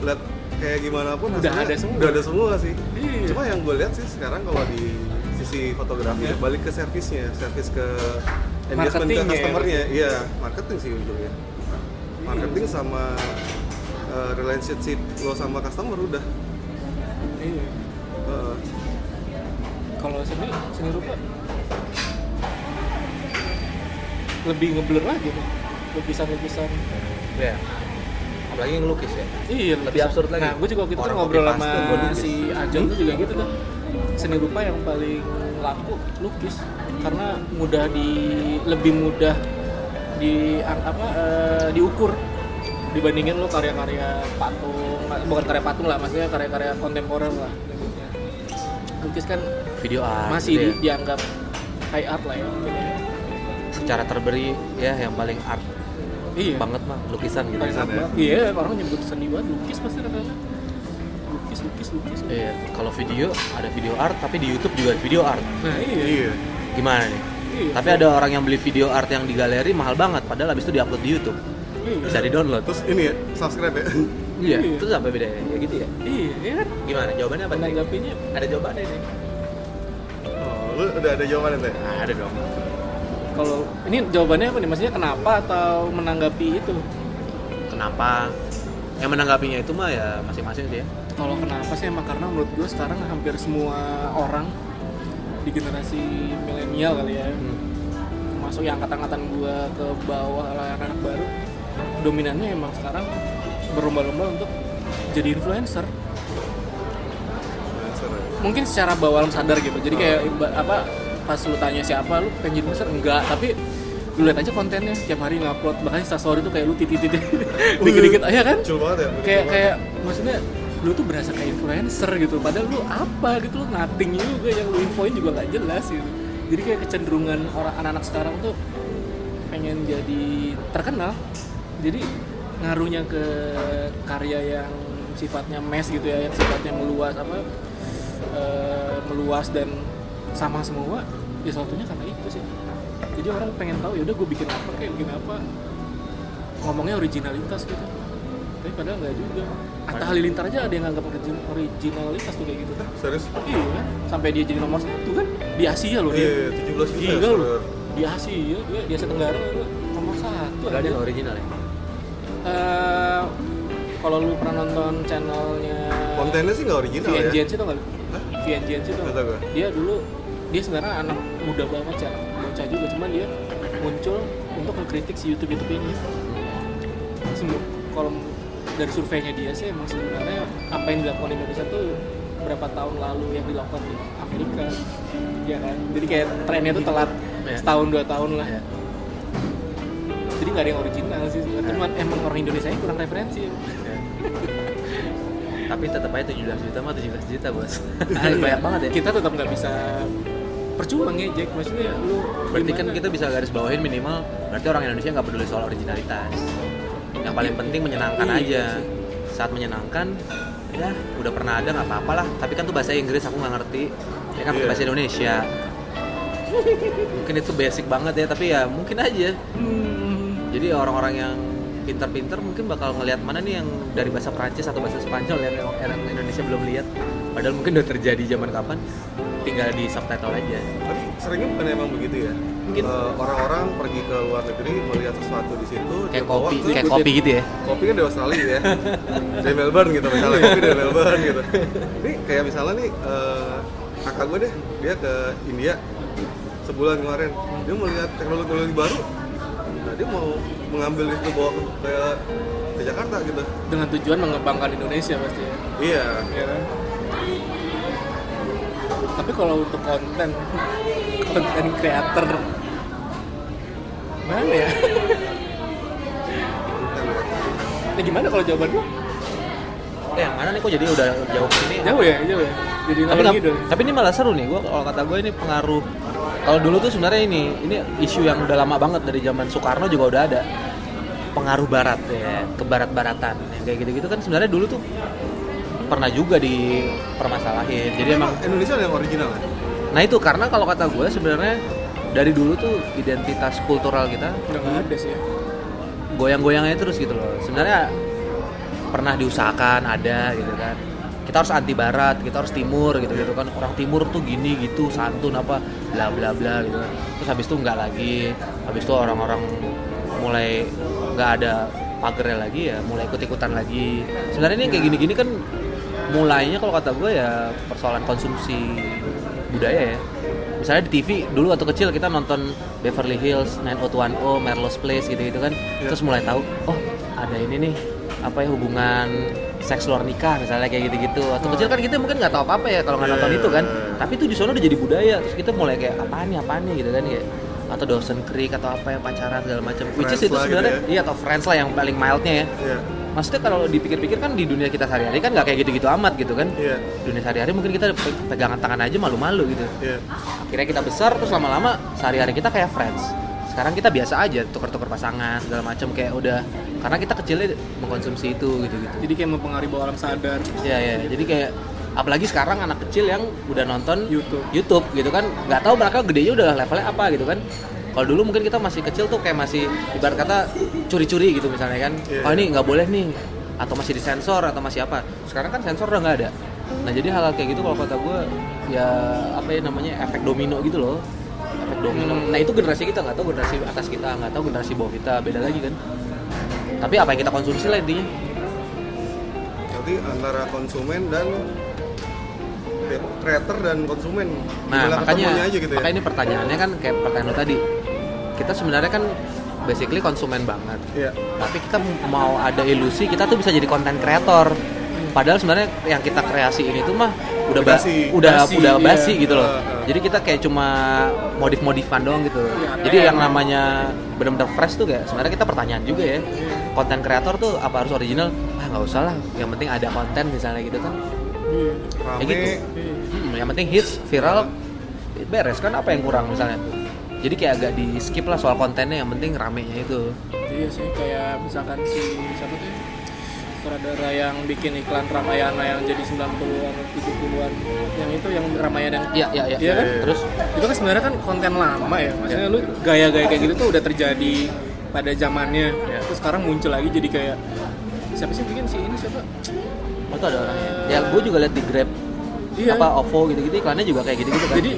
S3: lihat kayak gimana pun
S1: Udah ada semua.
S3: udah ada semua sih.
S1: Iya.
S3: cuma yang gue lihat sih sekarang kalau di sisi fotografi
S1: Iya.
S3: ya, balik ke servisnya servis ke engagement ke
S1: ya.
S3: customernya. Iya marketing sih ujungnya. Marketing sama uh, relationship lo sama customer udah.
S1: Iya.
S3: Uh,
S1: kalau seni seni rupa lebih ngeblur lagi tuh lukisan-lukisan.
S2: Ya apalagi ngelukis ya.
S1: Iya
S2: Lebih absurd lagi.
S1: nah gue juga waktu itu kan ngobrol sama
S2: lukis.
S1: si Ajeng tuh juga gitu tuh. Seni rupa yang paling laku lukis. Karena mudah di lebih mudah di apa eh, diukur dibandingin lo karya-karya patung. Bukan karya patung lah maksudnya karya-karya kontemporer lah. Lukis kan
S2: video art
S1: masih
S2: gitu
S1: di-
S2: ya.
S1: dianggap high art lah ya mungkin ya.
S2: Secara terberi ya yang paling art
S1: Iya.
S2: banget mah lukisan gitu
S3: Lukisan
S1: art
S3: ya.
S1: Iya, orang nyebut seni banget lukis pasti rata-rata. Lukis, lukis, lukis.
S2: Iya, kalau video ada video art tapi di YouTube juga ada video art.
S1: Nah, iya.
S3: iya
S2: Gimana nih?
S1: Iya.
S2: Tapi ada orang yang beli video art yang di galeri mahal banget padahal habis itu diupload di YouTube.
S1: Iya.
S2: Bisa di-download.
S3: terus ini ya subscribe ya
S2: Iya,
S1: Iya.
S2: itu sampai beda ya gitu ya.
S1: Iya, iya kan?
S2: Gimana? Jawabannya apa nih? Ada jawabannya nih.
S3: oh, lu udah ada jawabannya teh
S2: Nah, ada dong.
S1: Kalau ini jawabannya apa nih? Maksudnya kenapa atau menanggapi itu?
S2: Kenapa? Yang menanggapinya itu mah ya masing-masing sih ya.
S1: Kalau kenapa sih emang karena menurut gue sekarang hampir semua orang di generasi milenial kali ya, termasuk yang angkatan-angkatan gue ke bawah anak-anak baru, dominannya emang sekarang berlomba-lomba untuk jadi influencer. mungkin secara bawah alam sadar gitu jadi kayak iba- apa pas lu tanya siapa lu pengen jadi influencer enggak tapi lu lihat aja kontennya tiap hari ngupload bahkan instastory tuh kayak lu titit titit dikit-dikit aja kan?
S3: Lucu banget ya
S1: kayak kayak maksudnya lu tuh berasa kayak influencer gitu padahal lu apa gitu lu nothing juga yang lu infoin juga nggak jelas gitu. Jadi kayak kecenderungan orang anak-anak sekarang tuh pengen jadi terkenal jadi ngaruhnya ke karya yang sifatnya mass gitu ya yang sifatnya meluas apa eh, meluas dan sama semua ya satunya karena itu sih. Jadi orang pengen tahu ya udah gue bikin apa kayak bikin apa. Ngomongnya originalitas gitu. Tapi padahal nggak juga. Atta Halilintar aja ada yang nganggap origin- originalitas tuh kayak gitu
S3: serius?
S1: Iya kan? Sampai dia jadi nomor satu kan? Di Asia loh dia.
S3: Iya 17 juta ya,
S1: gila loh.
S3: follower.
S1: di Asia dia di Asia Tenggara nomor satu
S2: Enggak
S1: ada
S2: ada original ya.
S1: Eh, kalau lu pernah nonton channelnya
S3: kontennya sih nggak original ya?
S1: VNGNC tau gak lu? VNGNC tuh
S3: Nggak
S1: dia dulu dia sebenarnya anak muda banget sih anak bocah juga. Cuman dia muncul untuk mengkritik si YouTube YouTube ini. Kalau dari surveinya dia sih emang sebenarnya apa yang dilakukan di Indonesia tuh berapa tahun lalu yang dilakukan di Amerika ya kan? Jadi kayak trennya tuh telat
S2: Iya.
S1: setahun dua tahun lah.
S2: Iya.
S1: jadi nggak ada yang original sih sebenarnya. Cuman emang orang Indonesia nya kurang referensi.
S2: Tapi tetap aja 17 juta mah 17 juta, Bos. Banyak banget ya.
S1: kita tetap nggak bisa percuma ngejek maksudnya lu
S2: Berarti kan kita bisa garis bawahin minimal berarti orang Indonesia nggak peduli soal originalitas. Yang paling penting menyenangkan
S1: Iya
S2: aja.
S1: sih.
S2: Saat menyenangkan, ya udah pernah ada nggak apa-apa lah. Tapi kan tuh bahasa Inggris aku nggak ngerti. Ya kan
S3: Iya.
S2: bahasa Indonesia. mungkin itu basic banget ya, tapi ya mungkin aja.
S1: Hmm,
S2: Jadi orang-orang yang pinter-pinter mungkin bakal ngelihat mana nih yang dari bahasa Prancis atau bahasa Spanyol yang orang Indonesia belum lihat. Padahal mungkin udah terjadi zaman kapan, tinggal di subtitle aja.
S3: tapi seringnya bukan emang begitu ya
S2: Mungkin.
S3: Eh, orang-orang pergi ke luar negeri melihat sesuatu di situ
S2: Kayak
S3: bawa
S2: kopi,
S3: ke-
S2: kayak kopi gitu ya.
S3: kopi kan di Australia ya dari Melbourne gitu misalnya kopi dari Melbourne gitu ini kayak misalnya nih eh, kakak gue deh dia ke India sebulan kemarin dia melihat teknologi-teknologi baru nah dia mau mengambil itu bawa ke, ke, ke Jakarta gitu.
S1: Dengan tujuan mengembangkan Indonesia pasti ya?
S3: Iya.
S1: Ya kan? tapi kalau untuk konten konten creator mana ya? Ini gimana kalau jawaban lu?
S2: Eh, yang mana nih kok jadi udah jauh sini?
S1: Jauh ya, jauh ya. Jadi
S2: tapi,
S1: ngidul.
S2: tapi ini malah seru nih gua kalau kata gue ini pengaruh kalau dulu tuh sebenarnya ini ini isu yang udah lama banget dari zaman Soekarno juga udah ada pengaruh barat ya ke barat-baratan yang kayak gitu-gitu kan sebenarnya dulu tuh pernah juga dipermasalahin jadi emang
S3: Indonesia ada yang original ya?
S2: nah itu karena kalau kata gue sebenarnya dari dulu tuh identitas kultural kita
S1: Udah nggak ada sih ya.
S2: goyang-goyangnya terus gitu loh sebenarnya pernah diusahakan ada gitu kan. Kita harus anti barat kita harus timur gitu gitu kan. Orang timur tuh gini gitu santun apa bla bla bla gitu. Kan terus habis itu nggak lagi. Habis itu orang-orang mulai nggak ada pagernya lagi ya mulai ikut ikutan lagi. Sebenarnya ini kayak gini-gini kan mulainya kalau kata gue ya persoalan konsumsi budaya ya. Misalnya di TV dulu waktu kecil kita nonton Beverly Hills 90210 Merlo's Place gitu gitu kan terus mulai tahu oh ada ini nih apa ya hubungan seks luar nikah misalnya kayak gitu-gitu waktu kecil kan kita mungkin nggak tahu apa apa ya kalau nggak
S3: Iya,
S2: nonton
S3: iya,
S2: itu kan
S3: iya.
S2: tapi itu di sana udah jadi budaya terus kita mulai kayak apaan nih apaan nih gitu kan kayak atau Dawson Creek atau apa yang pacaran segala macam which is itu
S3: gitu
S2: sebenarnya
S3: ya.
S2: iya atau Friends lah yang paling mildnya ya
S3: Iya.
S2: maksudnya kalau dipikir-pikir kan di dunia kita sehari-hari kan nggak kayak gitu-gitu amat gitu kan
S3: Iya.
S2: dunia sehari-hari mungkin kita pe- pegangan tangan aja malu-malu gitu
S3: Iya.
S2: akhirnya kita besar terus lama-lama sehari-hari kita kayak friends sekarang kita biasa aja tuker-tuker pasangan segala macam kayak udah karena kita kecilnya mengkonsumsi itu gitu gitu
S1: Jadi kayak mempengaruhi bawah alam sadar.
S2: ya ya jadi kayak apalagi sekarang anak kecil yang udah nonton
S1: YouTube.
S2: YouTube gitu kan. Nggak tahu mereka gedenya udah levelnya apa gitu kan. Kalau dulu mungkin kita masih kecil tuh kayak masih ibarat kata curi-curi gitu misalnya kan.
S3: Iya.
S2: oh ini nggak boleh nih. Atau masih disensor atau masih apa. Sekarang kan sensor udah nggak ada. Nah jadi hal-hal kayak gitu kalau kata gue ya apa ya namanya efek domino gitu loh efek domino
S1: Hmm.
S2: nah itu generasi kita nggak tahu generasi atas kita nggak tahu generasi bawah kita beda lagi kan tapi apa yang kita konsumsi lah intinya
S3: Berarti antara konsumen dan creator dan konsumen.
S2: Nah, makanya
S3: aja gitu ya.
S2: makanya ini pertanyaannya kan kayak pertanyaan lo tadi. Kita sebenarnya kan basically konsumen banget.
S3: Iya.
S2: Tapi kita mau ada ilusi kita tuh bisa jadi konten kreator. Padahal sebenarnya yang kita kreasi ini tuh mah udah ba-
S3: Basi.
S2: udah
S1: Basi,
S2: udah
S1: iya.
S2: basi gitu loh.
S3: Uh, uh.
S2: Jadi kita kayak cuma modif-modifan doang gitu.
S1: Iya,
S2: Jadi yang namanya benar-benar fresh tuh kayak sebenarnya kita pertanyaan juga ya. Konten kreator tuh apa harus original? Ah nggak usah lah. Yang penting ada konten misalnya gitu kan.
S1: Iya.
S3: Rame.
S2: Kayak gitu. Hmm, yang penting hits, viral, beres kan apa yang kurang misalnya. Jadi kayak agak di skip lah soal kontennya, yang penting ramenya itu.
S1: Iya sih kayak misalkan si siapa tuh ya? Sutradara yang bikin iklan Ramayana yang jadi 90-an 70-an yang itu yang Ramayana yang
S2: Iya, iya, iya.
S1: Kan?
S2: Terus
S1: itu kan sebenarnya kan konten lama ya maksudnya lu gaya-gaya kayak gitu tuh udah terjadi pada zamannya
S2: Iya.
S1: terus sekarang muncul lagi jadi kayak siapa sih bikin si ini siapa
S2: oh, itu ada orangnya. Ya gue juga liat di Grab
S1: Iya.
S2: apa OVO gitu-gitu iklannya juga kayak gitu-gitu kan.
S1: jadi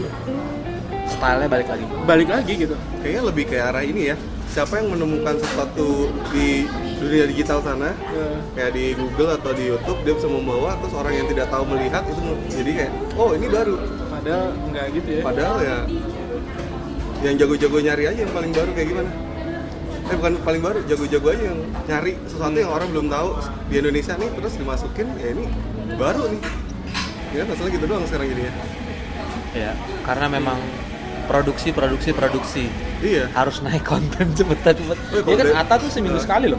S2: stylenya balik lagi.
S1: balik lagi gitu
S3: Kayaknya lebih ke arah ini ya. Siapa yang menemukan sesuatu di dunia digital sana,
S1: Ya.
S3: kayak di Google atau di YouTube, dia bisa membawa terus orang yang tidak tahu melihat itu jadi kayak, oh ini baru.
S1: padahal nggak gitu ya
S3: Padahal ya yang jago-jago nyari aja yang paling baru kayak gimana? Eh bukan paling baru, jago-jago aja yang nyari sesuatu yang orang belum tahu di Indonesia nih terus dimasukin ya ini baru nih. Ya masalah gitu doang sekarang jadinya.
S2: Ya, karena memang produksi produksi produksi
S3: Iya.
S2: harus naik konten cepetan cepet. Ya kan. Ata tuh seminggu
S3: Nah.
S2: sekali loh.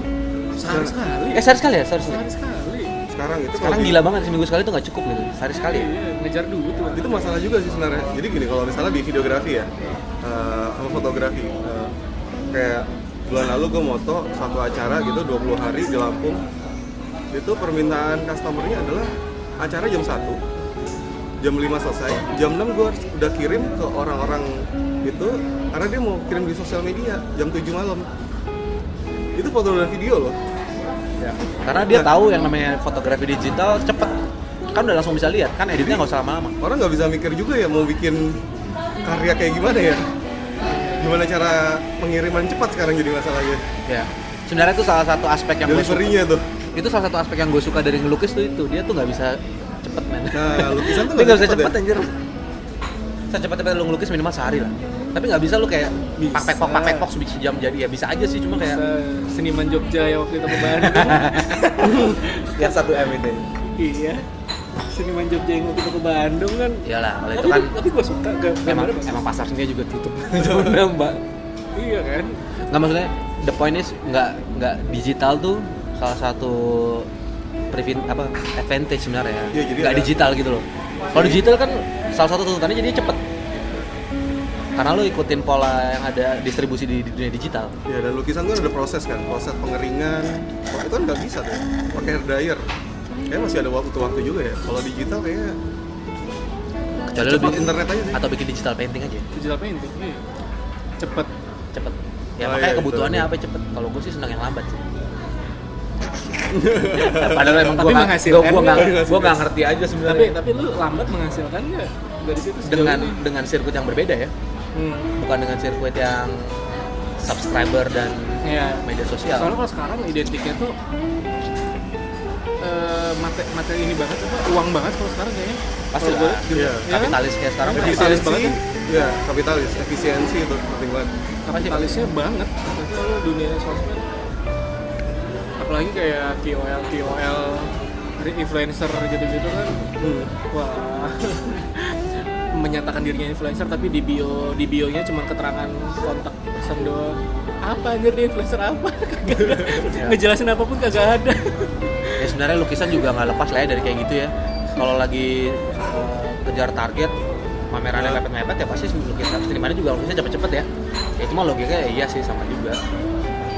S1: sehari sekali
S2: Eh sehari sekali ya, sehari sekali.
S1: sehari sekali
S3: Sekarang itu
S2: Sekarang
S3: di-
S2: gila banget seminggu sekali tuh nggak cukup gitu, sehari sekali.
S1: iya ngejar dulu tuh
S3: itu masalah juga sih sebenarnya jadi gini kalau misalnya di videografi ya eh, sama fotografi eh, kayak bulan lalu gue moto satu acara gitu 20 hari di Lampung itu permintaan customernya adalah acara jam 1 jam 5 selesai jam 6 gue udah kirim ke orang-orang itu karena dia mau kirim di sosial media jam 7 malam itu foto dan video loh
S2: Ya. Karena dia
S3: Nah.
S2: tahu yang namanya fotografi digital cepet. Kan udah langsung bisa lihat, kan editnya nggak usah lama-lama.
S3: orang nggak bisa mikir juga ya mau bikin karya kayak gimana ya gimana cara pengiriman cepat sekarang jadi masalahnya
S2: Ya. Sebenarnya itu salah satu aspek yang gue suka.
S3: tuh
S2: Itu salah satu aspek yang gue suka dari ngelukis tuh itu. Dia tuh nggak bisa cepet men.
S3: nah lukisan tuh
S2: nggak bisa
S3: cepet
S2: cepet anjir. Secepat-cepatnya lu ngelukis minimal sehari lah. Tapi nggak bisa lu kayak
S1: Bisa.
S2: pak pek pak pek pok sejam jadi ya bisa aja sih cuma kayak
S1: Bisa seniman Jogja ya waktu itu ke Bandung
S2: yang satu m itu.
S1: iya seniman Jogja yang waktu itu ke Bandung kan
S2: Iyalah, kalau itu kan
S1: tapi gue suka gak
S2: emang
S1: bagus.
S2: emang pasar sendiri juga tutup. Sebenarnya mbak.
S1: iya kan
S2: nggak maksudnya the point is nggak nggak digital tuh salah satu prevent apa advantage sebenarnya
S3: Iya, jadi
S2: nggak
S3: ada-
S2: digital gitu loh kalau digital kan salah satu tuntutannya jadi cepet karena lo ikutin pola yang ada distribusi di, di dunia digital
S3: Ya dan lukisan tuh ada proses kan, proses pengeringan. Kalau itu kan nggak bisa tuh, pakai hair dryer. Kayaknya masih ada waktu-waktu juga ya. Kalau digital kayaknya
S2: kecuali lo bikin
S3: internet aja sih.
S2: atau bikin digital painting aja
S1: digital painting iya. cepet
S2: cepet ya
S3: Oh,
S2: makanya
S3: iya,
S2: kebutuhannya
S3: betul.
S2: apa cepet kalau gue sih senang yang lambat sih padahal emang
S1: Tapi
S2: gue
S1: menghasilkan
S2: gue nggak
S3: nggak?
S2: gue nggak ngerti aja
S1: tapi
S2: sebenarnya
S1: tapi lu lambat menghasilkan nggak dari situ
S2: dengan
S1: ini?
S2: dengan sirkuit yang berbeda ya
S1: hmm.
S2: bukan dengan sirkuit yang subscriber dan
S1: Iya.
S2: media sosial
S1: Soalnya kalau sekarang identiknya tuh eh materi, materi ini banget apa uang banget kalau sekarang kayaknya.
S2: pasti
S1: Kalau gue
S2: lah.
S3: Iya.
S1: Ya kan?
S2: kapitalis kayak sekarang mah
S1: Kapitalis banget
S3: ya kapitalis, efisiensi itu penting banget.
S1: kapitalisnya banget. Tapi lu dunia sosmed apalagi kayak KOL KOL influencer gitu-gitu kan
S3: Hmm.
S1: wah menyatakan dirinya influencer tapi di bio di bionya cuma keterangan kontak person doang apa anjir dia influencer apa.
S2: Ya.
S1: ngejelasin apa pun kagak ada
S2: ya sebenarnya lukisan juga nggak lepas lah ya dari kayak gitu ya kalau lagi eh, kejar target pamerannya
S3: Ya.
S2: mepet-mepet ya pasti lukisan senimannya juga lukisan cepet-cepet ya ya cuma logikanya ya iya sih sama juga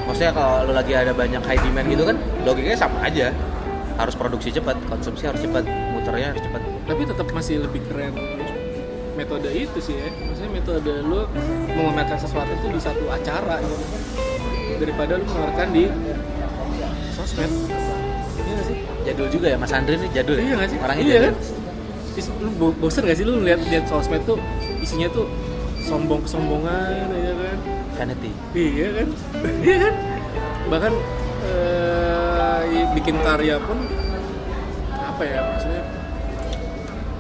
S2: maksudnya kalau lu lagi ada banyak high demand gitu kan logikanya sama aja. Harus produksi cepat konsumsi harus cepat muternya harus cepat.
S1: Tapi tetap masih lebih keren metode itu sih ya. Maksudnya metode lu memamerkan sesuatu tuh di satu acara gitu daripada lu mengeluarkan di sosmed. Iya gak sih?
S2: Jadul juga ya Mas Andri nih jadul ya?
S1: Iya gak sih?
S2: Orangnya
S1: iya
S2: jadul.
S1: kan? Lu bo- bosen gak sih lu lihat lihat sosmed tuh isinya tuh sombong kesombongan ya kan
S2: vanity
S1: iya kan? Iya kan? Bahkan eh, i- bikin karya pun apa ya maksudnya?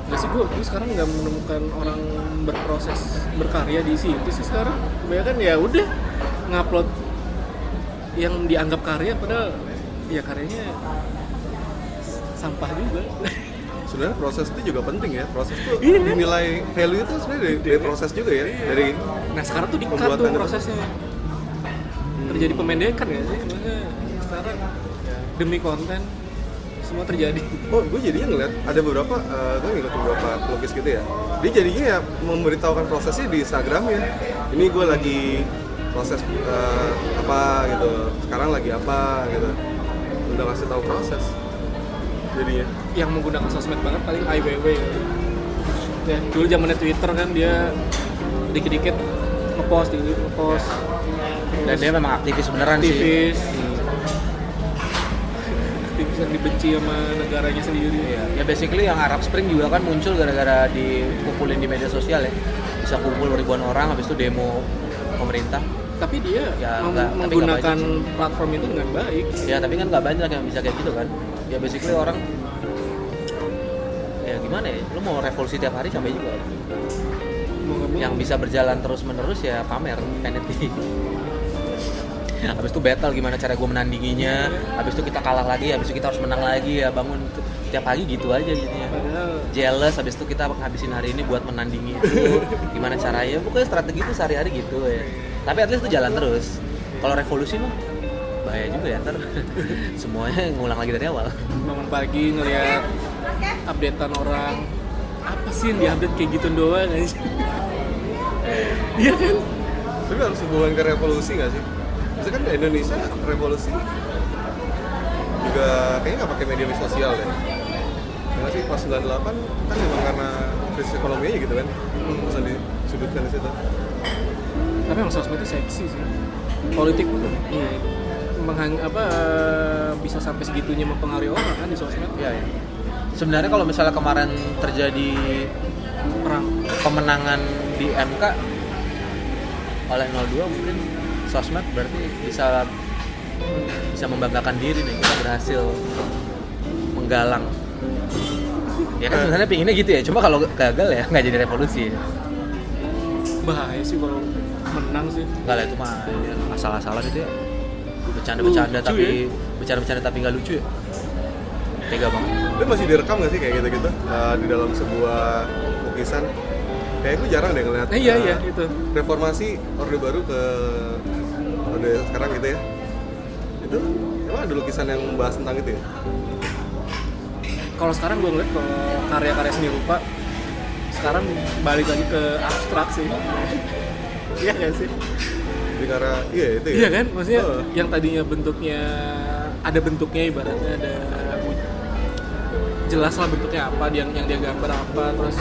S1: Nggak sih gue gue sekarang nggak menemukan orang berproses berkarya di situ sih sekarang. Kebanyakan ya udah ngupload yang dianggap karya padahal ya karyanya sampah juga
S3: Sebenarnya proses itu juga penting ya. Proses tuh
S1: Iya.
S3: dinilai value itu sebenarnya dari, dari proses juga ya. Dari
S1: nah sekarang tuh dikat tuh
S3: itu.
S1: prosesnya terjadi pemendekan ya sih maksudnya sekarang demi konten semua terjadi
S3: Oh, gue jadinya ngeliat ada beberapa, eh, gue ngeliat beberapa pelukis gitu ya. Dia jadinya ya memberitahukan prosesnya di Instagram ya. Ini gue lagi proses eh, apa gitu. Sekarang lagi apa gitu. Udah ngasih tahu proses. Jadinya.
S1: yang menggunakan sosmed banget paling IWW ya. ya dulu zamannya Twitter kan dia dikit-dikit ngepost dikit ngepost
S2: dan dia memang aktivis beneran sih
S1: aktivis aktivis yang dibenci sama negaranya sendiri
S2: Iya, ya basically yang Arab Spring juga kan muncul gara-gara dikumpulin di media sosial ya. Bisa kumpul ribuan orang habis itu demo pemerintah.
S1: tapi dia
S2: Ya, enggak, tapi
S1: menggunakan
S2: banyak
S1: platform itu dengan baik
S2: Ya, tapi kan nggak banyak yang bisa kayak gitu kan. Ya basically orang ya gimana ya? Lu mau revolusi tiap hari sampai juga. Yang bisa berjalan terus-menerus ya pamer, vanity. Habis itu battle gimana cara gue menandinginya, habis itu kita kalah lagi, habis itu kita harus menang lagi ya bangun tiap pagi gitu aja gitu ya. jealous habis itu kita ngabisin hari ini buat menandingi itu gimana caranya pokoknya strategi itu sehari-hari gitu ya tapi at least itu jalan terus kalau revolusi mah bahaya juga ya ntar semuanya ngulang lagi dari awal
S1: bangun pagi ngelihat updatean orang apa sih yang diupdate kayak gitu doang aja iya kan
S3: Tapi harus hubungan ke revolusi nggak sih? Maksudnya kan di Indonesia revolusi juga kayaknya nggak pakai media sosial ya. Karena sih pas 98 kan memang karena krisis ekonomi aja gitu kan. Bisa disudutkan di situ.
S1: tapi emang sosmed itu seksi sih politik pun menghang apa bisa sampai segitunya mempengaruhi orang kan di sosmed?
S2: Ya, ya. sebenarnya kalau misalnya kemarin terjadi
S1: perang.
S2: pemenangan di MK oleh 02 mungkin sosmed berarti bisa bisa membanggakan diri nih kita berhasil menggalang. Ya kan sebenarnya pinginnya gitu ya cuma kalau gagal ya nggak jadi revolusi ya.
S1: bahaya sih kalau menang sih.
S2: Nggak lah itu mah ya, asal-asalan itu ya bercanda-bercanda tapi bercanda-bercanda tapi nggak lucu ya tega banget
S3: Itu masih direkam nggak sih kayak gitu-gitu Eh, di dalam sebuah lukisan? Kayak gue jarang deh ngeliat.
S1: eh, iya
S3: eh,
S1: iya itu
S3: Reformasi Orde Baru ke Orde sekarang gitu ya. Itu Emang ada lukisan yang membahas tentang itu ya?
S1: kalau sekarang gue ngeliat kalau karya-karya seni rupa sekarang balik lagi ke abstrak sih iya gak sih
S3: Karena iya itu ya.
S1: iya kan maksudnya
S3: Oh.
S1: yang tadinya bentuknya ada bentuknya ibaratnya ada jelas lah bentuknya apa yang yang dia gambar apa terus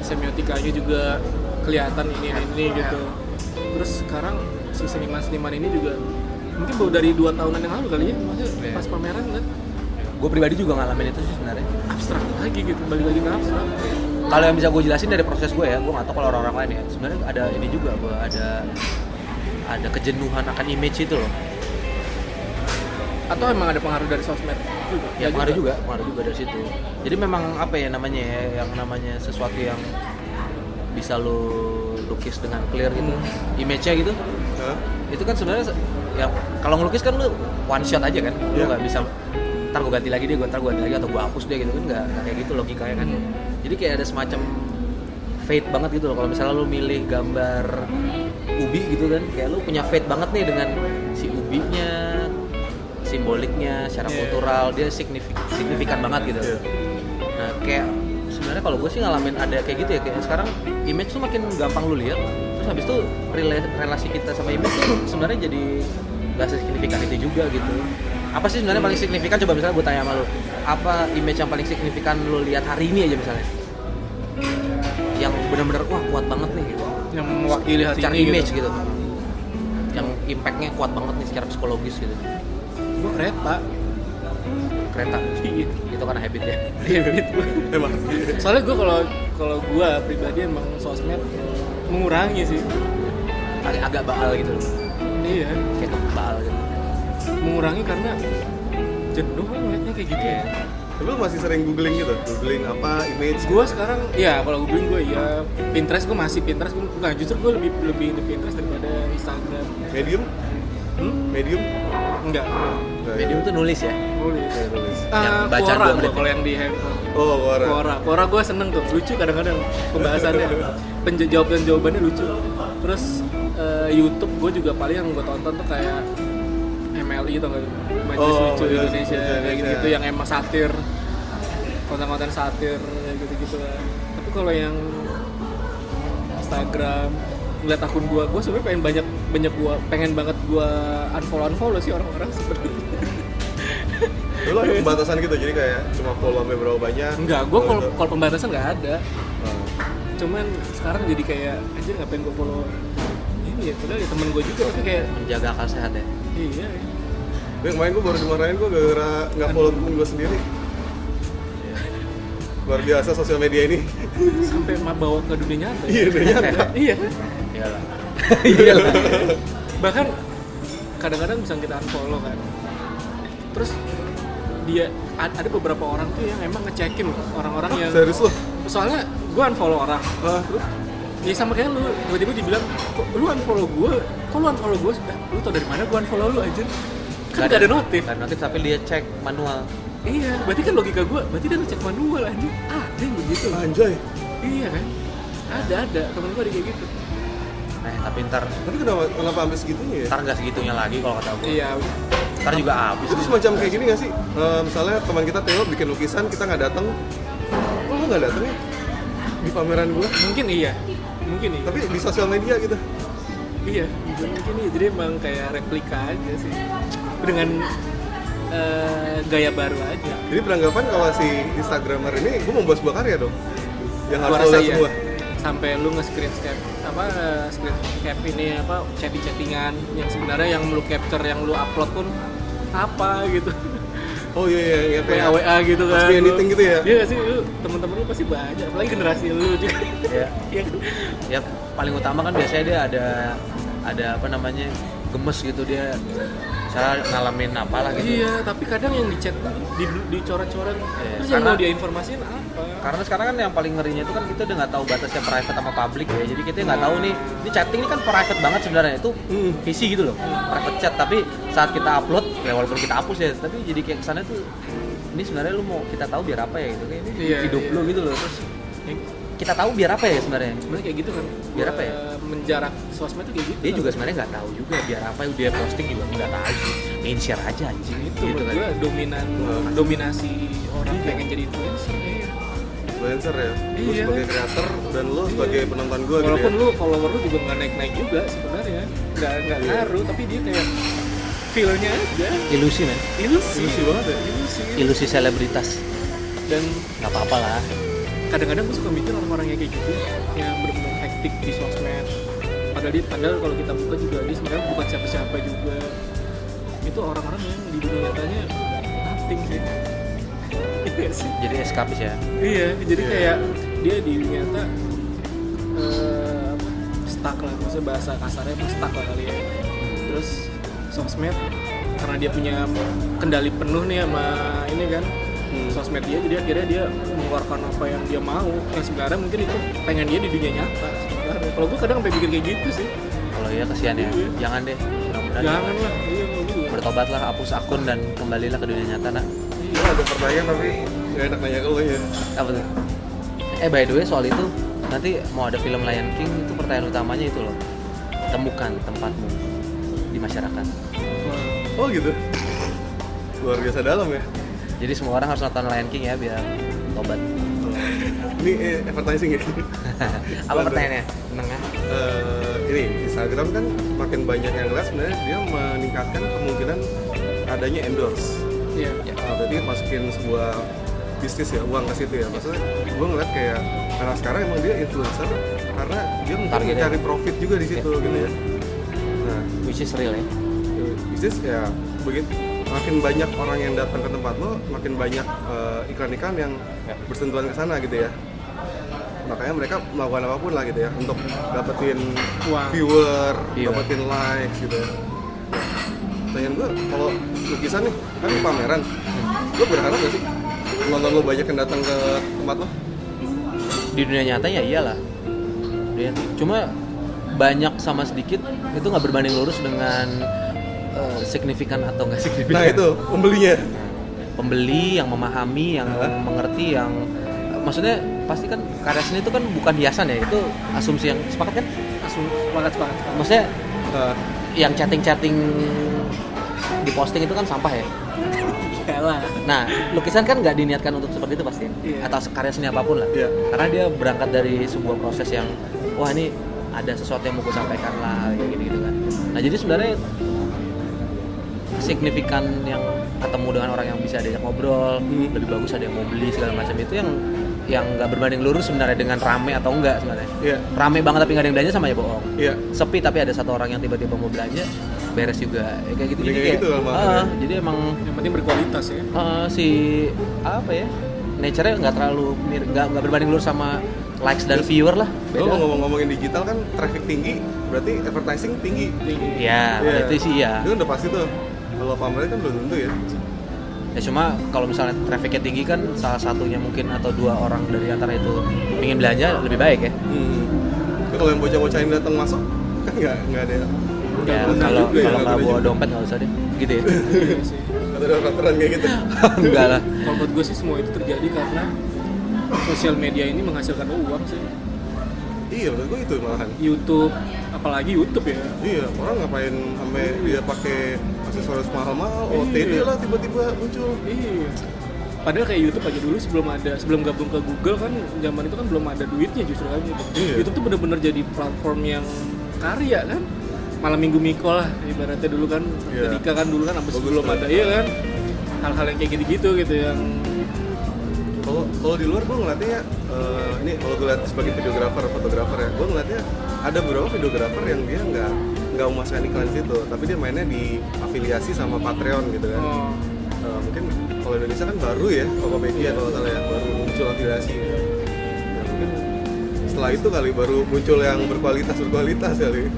S1: semiotikanya juga kelihatan ini ini, ini gitu terus sekarang si seniman-seniman ini juga mungkin baru dari dua tahunan yang lalu kali ya maksudnya
S2: Iya.
S1: pas pameran kan
S2: gue pribadi juga ngalamin itu sih sebenarnya
S1: abstrak lagi gitu balik lagi ke abstrak
S2: kalau yang bisa gue jelasin dari proses gue ya gue nggak tahu kalau orang-orang lain ya sebenarnya ada ini juga gue ada ada kejenuhan akan image itu loh.
S1: Atau emang ada pengaruh dari sosmed juga?
S2: Ya pengaruh juga? pengaruh juga dari situ. Jadi memang apa ya namanya ya yang namanya sesuatu yang bisa lo lukis dengan clear gitu image-nya gitu.
S3: Hah?
S2: itu kan sebenarnya se- ya kalau ngelukis kan lu one shot aja kan lu
S3: Iya.
S2: nggak bisa ntar gue ganti lagi dia gue ntar gue ganti lagi atau gue hapus dia gitu kan nggak nggak kayak gitu logikanya kan. Jadi kayak ada semacam fate banget gitu loh kalau misalnya lu milih gambar ubi gitu kan. Kayak lu punya fate banget nih dengan si ubinya simboliknya secara
S1: Iya.
S2: kultural dia signifik signifikan banget gitu.
S3: Iya.
S2: nah kayak sebenarnya kalau gue sih ngalamin ada kayak gitu ya kayak sekarang image tuh makin gampang lu lihat terus habis itu rela- relasi kita sama image tuh sebenarnya jadi gak signifikan itu juga gitu. Apa sih sebenarnya paling signifikan? Coba misalnya gue tanya sama lu apa image yang paling signifikan lu lihat hari ini aja misalnya? Yang benar-benar wah kuat banget nih gitu
S1: yang mewakili hari
S2: secara
S1: ini
S2: image
S1: gitu.
S2: gitu. yang impactnya kuat banget nih secara psikologis gitu
S1: Gua kereta
S2: kereta
S1: Iya.
S2: itu karena habit ya
S1: habit gua.
S3: Emang.
S1: soalnya gue kalau kalau gue pribadi emang sosmed mengurangi sih
S2: agak, agak baal gitu loh
S1: iya
S2: kayak baal gitu
S1: mengurangi karena jenuh ngeliatnya kayak gitu ya
S3: Tapi lu masih sering googling gitu? Googling apa image?
S1: gue sekarang ya kalau googling gue ya Pinterest gue masih Pinterest gue nggak justru gue lebih lebih di Pinterest daripada Instagram
S3: Medium?
S1: hmm?
S3: Medium?
S1: enggak
S3: Nggak,
S2: medium
S3: ya?
S2: tuh nulis ya
S1: nulis
S3: Iya, nulis.
S2: Yang
S1: Ah, Quora gua
S2: menit.
S1: kalau yang di handphone
S3: Oh, Quora.
S1: Quora, Quora gue seneng tuh, lucu kadang-kadang pembahasannya Penja- jawaban jawabannya lucu Terus eh, YouTube gue juga paling yang gue tonton tuh kayak MLI tau gak? Majelis
S3: Oh,
S1: Lucu
S3: Majelis
S1: Indonesia,
S3: Lucu
S1: kayak
S3: Indonesia.
S1: gitu-gitu yang emang satir Konten-konten satir, kayak gitu-gitu lah Tapi kalau yang Instagram ngeliat akun gue, gue sebenarnya pengen banyak banyak gue pengen banget gue unfollow unfollow sih orang-orang sebenarnya
S3: Dulu ada pembatasan gitu, jadi kayak cuma follow sampai berapa banyak
S1: enggak gue kalau
S3: gitu.
S1: kalau pembatasan nggak ada
S3: Nah,
S1: cuman sekarang jadi kayak anjir ngapain gue follow ini ya padahal ya temen gue juga tapi kayak
S2: menjaga akal sehat ya
S1: iya ya.
S3: Tapi kemarin gue baru dimarahin gue gara-gara nggak follow temen gue sendiri. Luar biasa sosial media ini.
S1: Sampai mah bawa ke dunia nyata
S3: Iya,
S1: ya.
S3: dunia nyata.
S1: iya.
S2: Iyalah. Iyalah
S1: bahkan kadang-kadang bisa kita unfollow kan. Terus dia ada beberapa orang tuh yang emang ngecekin orang-orang yang
S3: Serius lu?
S1: soalnya gue unfollow orang.
S3: Hah?
S1: terus? Ya sama kayak lu tiba-tiba dibilang kok lu unfollow gue kok lu unfollow gue eh, lu tau dari mana gue unfollow lu aja kan gak ada notif
S2: Gak ada notif tapi dia cek manual
S1: Iya, berarti kan logika gue, berarti dia ngecek manual anjir. Ah, ada yang begitu.
S3: Anjay
S1: Iya kan? Ada, ada. Temen gue ada kayak gitu.
S2: eh tapi ntar
S3: Tapi kenapa, kenapa sampai segitunya ya?
S2: ntar nggak segitunya lagi kalau kata gue
S1: Iya.
S2: ntar juga habis
S3: Itu semacam kayak gini gak sih? Eh, misalnya teman kita Theo bikin lukisan, kita nggak datang Kok lu nggak dateng ya? Di pameran gue
S1: Mungkin iya. Mungkin iya.
S3: Tapi di sosial media gitu
S1: Iya, mungkin iya. Jadi emang kayak replika aja sih. Dengan eh, gaya baru aja.
S3: Jadi beranggapan kalau si Instagramer ini, gue membuat sebuah karya dong Yang harus lo
S1: iya.
S3: semua
S1: Sampai lu nge-screen cap apa eh, screen cap ini apa chatting-chattingan yang sebenarnya yang lu capture yang lu upload pun apa gitu.
S3: Oh iya iya, iya
S1: WA WA gitu kan.
S3: Pasti editing gitu ya?
S1: Iya sih lu temen-temen lu pasti banyak, apalagi generasi lu juga.
S2: ya
S1: Iya kan?
S2: ya paling utama kan biasanya dia ada ada apa namanya gemes gitu dia. Misalnya ngalamin apalah gitu.
S1: Iya, tapi kadang yang di chat di dicoret-coret.
S2: Iya,
S1: terus yang
S2: karena-
S1: mau dia informasiin apa?
S2: karena sekarang kan yang paling ngerinya itu kan kita udah nggak tahu batasnya private sama public ya. Jadi kita nggak tahu nih. Ini chatting ini kan private banget sebenarnya. Itu
S3: Hmm.
S2: visi gitu loh. Private chat. Tapi saat kita upload ya walaupun kita hapus ya tapi jadi kayak kesannya tuh ini sebenarnya lu mau kita tahu biar apa ya gitu. Kayak ini
S1: Iya,
S2: hidup
S1: iya.
S2: lu gitu loh. Terus kita tahu biar apa ya sebenarnya?
S1: Sebenarnya kayak gitu kan.
S2: Biar apa ya?
S1: Eh, menjarak sosmed tuh kayak gitu
S2: dia juga sebenarnya nggak tahu juga biar apa dia posting juga nggak tahu main share aja anjing.
S1: Itu
S2: gitu
S1: menurut
S2: kan.
S1: dominan dominasi orang pengen jadi influencer. Ya.
S3: influencer ya? Lu
S1: Iya.
S3: sebagai kreator dan lu sebagai penonton gue gitu
S1: walaupun
S3: ya?
S1: lu follower lu juga nggak naik naik juga sebenarnya. Nggak nggak
S3: Iya.
S1: ngaruh tapi dia kayak feelnya aja.
S2: Ilusi men.
S1: Ilusi.
S3: Ilusi banget ya?
S1: ilusi.
S2: Ilusi selebritas.
S1: Dan
S2: nggak apa-apa lah
S1: kadang-kadang gue suka mikir orang-orang yang kayak gitu yang benar-benar hektik di sosmed. Padahal dia padahal kalau kita buka juga dia sebenarnya bukan siapa-siapa juga. Itu orang-orang yang di dunia nyatanya nothing sih. Iya sih.
S2: Jadi eskapis ya?
S1: Iya jadi
S3: Iya.
S1: kayak dia di dunia nyata eh, apa, stuck lah. Maksudnya bahasa kasarnya mah stuck lah kali ya. Terus sosmed karena dia punya kendali penuh nih sama ini kan. Sosmed dia jadi akhirnya dia mengeluarkan apa yang dia mau. Yang sebenarnya mungkin itu pengen dia di dunia nyata sebenarnya. Kalau gue kadang sampai pikir kayak gitu sih.
S2: Kalau iya kesian ya.
S1: Iya.
S2: jangan deh. Mudah-mudahan.
S1: Jangan lah. Iya gitu
S2: bertobatlah hapus akun dan kembalilah ke dunia nyata nak.
S3: Gue ada pertanyaan tapi gak enak nanya ke lu ya
S2: apa tuh? Eh by the way soal itu nanti mau ada film Lion King itu pertanyaan utamanya itu loh. Temukan tempatmu di masyarakat.
S3: Oh gitu? Luar biasa dalam ya?
S2: Jadi semua orang harus nonton Lion King ya biar tobat.
S3: Ini eh, advertising ya?
S2: apa pertanyaannya? Menengah
S3: Eh, ini Instagram kan makin banyak yang lihat sebenarnya dia meningkatkan kemungkinan adanya endorse.
S1: Iya.
S3: Ah, berarti masukin sebuah bisnis ya uang ke situ ya. Maksudnya gue ngeliat kayak karena sekarang emang dia influencer karena dia mungkin cari profit juga di situ gitu ya. Nah
S2: which is real ya.
S3: Bisnis ya begitu makin banyak orang yang datang ke tempat lo makin banyak eh, iklan-iklan yang
S2: Ya.
S3: bersentuhan ke sana gitu ya makanya mereka melakukan apa pun lah gitu ya untuk dapetin
S1: Uang.
S3: viewer,
S2: Iya.
S3: dapetin likes gitu ya pertanyaan gue kalau lukisan nih kan pameran lo berharap gak sih nonton lo banyak yang datang ke tempat lo
S2: di dunia nyata ya iyalah cuma banyak sama sedikit itu nggak berbanding lurus dengan eh, signifikan atau nggak signifikan?
S3: Nah itu pembelinya.
S2: Pembeli yang memahami yang
S3: Hah?
S2: mengerti yang maksudnya pasti kan karya seni itu kan bukan hiasan ya itu asumsi yang sepakat kan?
S1: Langsung semangat semangat
S2: maksudnya
S3: Nah,
S2: yang chatting-chatting di posting itu kan sampah ya?
S1: Iyalah
S2: nah lukisan kan nggak diniatkan untuk seperti itu pasti
S1: Iya.
S2: atau karya seni apa pun lah.
S3: Iya.
S2: karena dia berangkat dari sebuah proses yang wah ini ada sesuatu yang mau gue sampaikan lah kayak gitu gitu kan. Nah jadi sebenarnya signifikan yang ketemu dengan orang yang bisa diajak ngobrol
S3: Hmm.
S2: lebih bagus ada yang mau beli segala macam. Itu yang yang nggak berbanding lurus sebenarnya dengan rame atau enggak sebenarnya.
S3: Iya.
S2: Rame banget tapi nggak ada yang belanja sama aja bohong.
S3: Iya.
S2: Sepi tapi ada satu orang yang tiba-tiba mau belanja beres juga. Ya, kayak gitu
S3: Jadi kayak gitu kan,
S2: ah, jadi emang
S1: yang penting berkualitas ya.
S2: Uh, si apa ya nature-nya nggak terlalu mir- nggak nggak berbanding lurus sama likes dan viewer lah
S3: lo
S2: beda
S3: ngomong-ngomongin digital kan traffic tinggi berarti advertising tinggi.
S1: Tinggi
S2: ya
S3: Iya.
S2: itu sih ya
S3: itu udah pasti tuh kalau pameran kan belum tentu ya.
S2: Ya cuma kalau misalnya trafficnya tinggi kan salah satunya mungkin atau dua orang dari antara itu ingin belanja lebih baik ya.
S3: Hmm. Kalau yang bocah-bocah yang datang masuk kan nggak nggak ada
S2: ya kalau
S3: juga ya,
S2: kalau nggak bawa dompet nggak usah deh. Gitu ya.
S3: Ada peraturan kayak gitu.
S2: enggak lah.
S1: Kalau menurut gue sih semua itu terjadi karena sosial media ini menghasilkan uang sih.
S3: Iya menurut gue itu malahan.
S1: YouTube apalagi YouTube ya.
S3: Iya orang ngapain sampai dia pakai aksesoris mahal-mahal, OTD
S1: Iya.
S3: lah tiba-tiba muncul.
S1: iya padahal kayak YouTube aja dulu sebelum ada sebelum gabung ke Google kan zaman itu kan belum ada duitnya justru kan gitu.
S3: Iya.
S1: YouTube tuh bener-bener jadi platform yang karya kan malam minggu Miko lah ibaratnya dulu kan
S3: Iya.
S1: ketika kan dulu kan abis
S3: Bagus
S1: belum
S3: tuh.
S1: ada iya kan hal-hal yang kayak gitu-gitu gitu yang
S3: Kalau kalau di luar gue ngeliatnya eh, ini kalau gue lihat sebagai videografer, fotografer ya, gue ngeliatnya ada beberapa videografer yang dia nggak nggak memasukkan iklan di situ, tapi dia mainnya di afiliasi sama Patreon gitu kan.
S1: oh,
S3: Eh, mungkin kalau Indonesia kan baru ya Tokopedia kalau nggak salah ya baru muncul afiliasi. Ya, mungkin setelah itu kali baru muncul yang berkualitas berkualitas kali.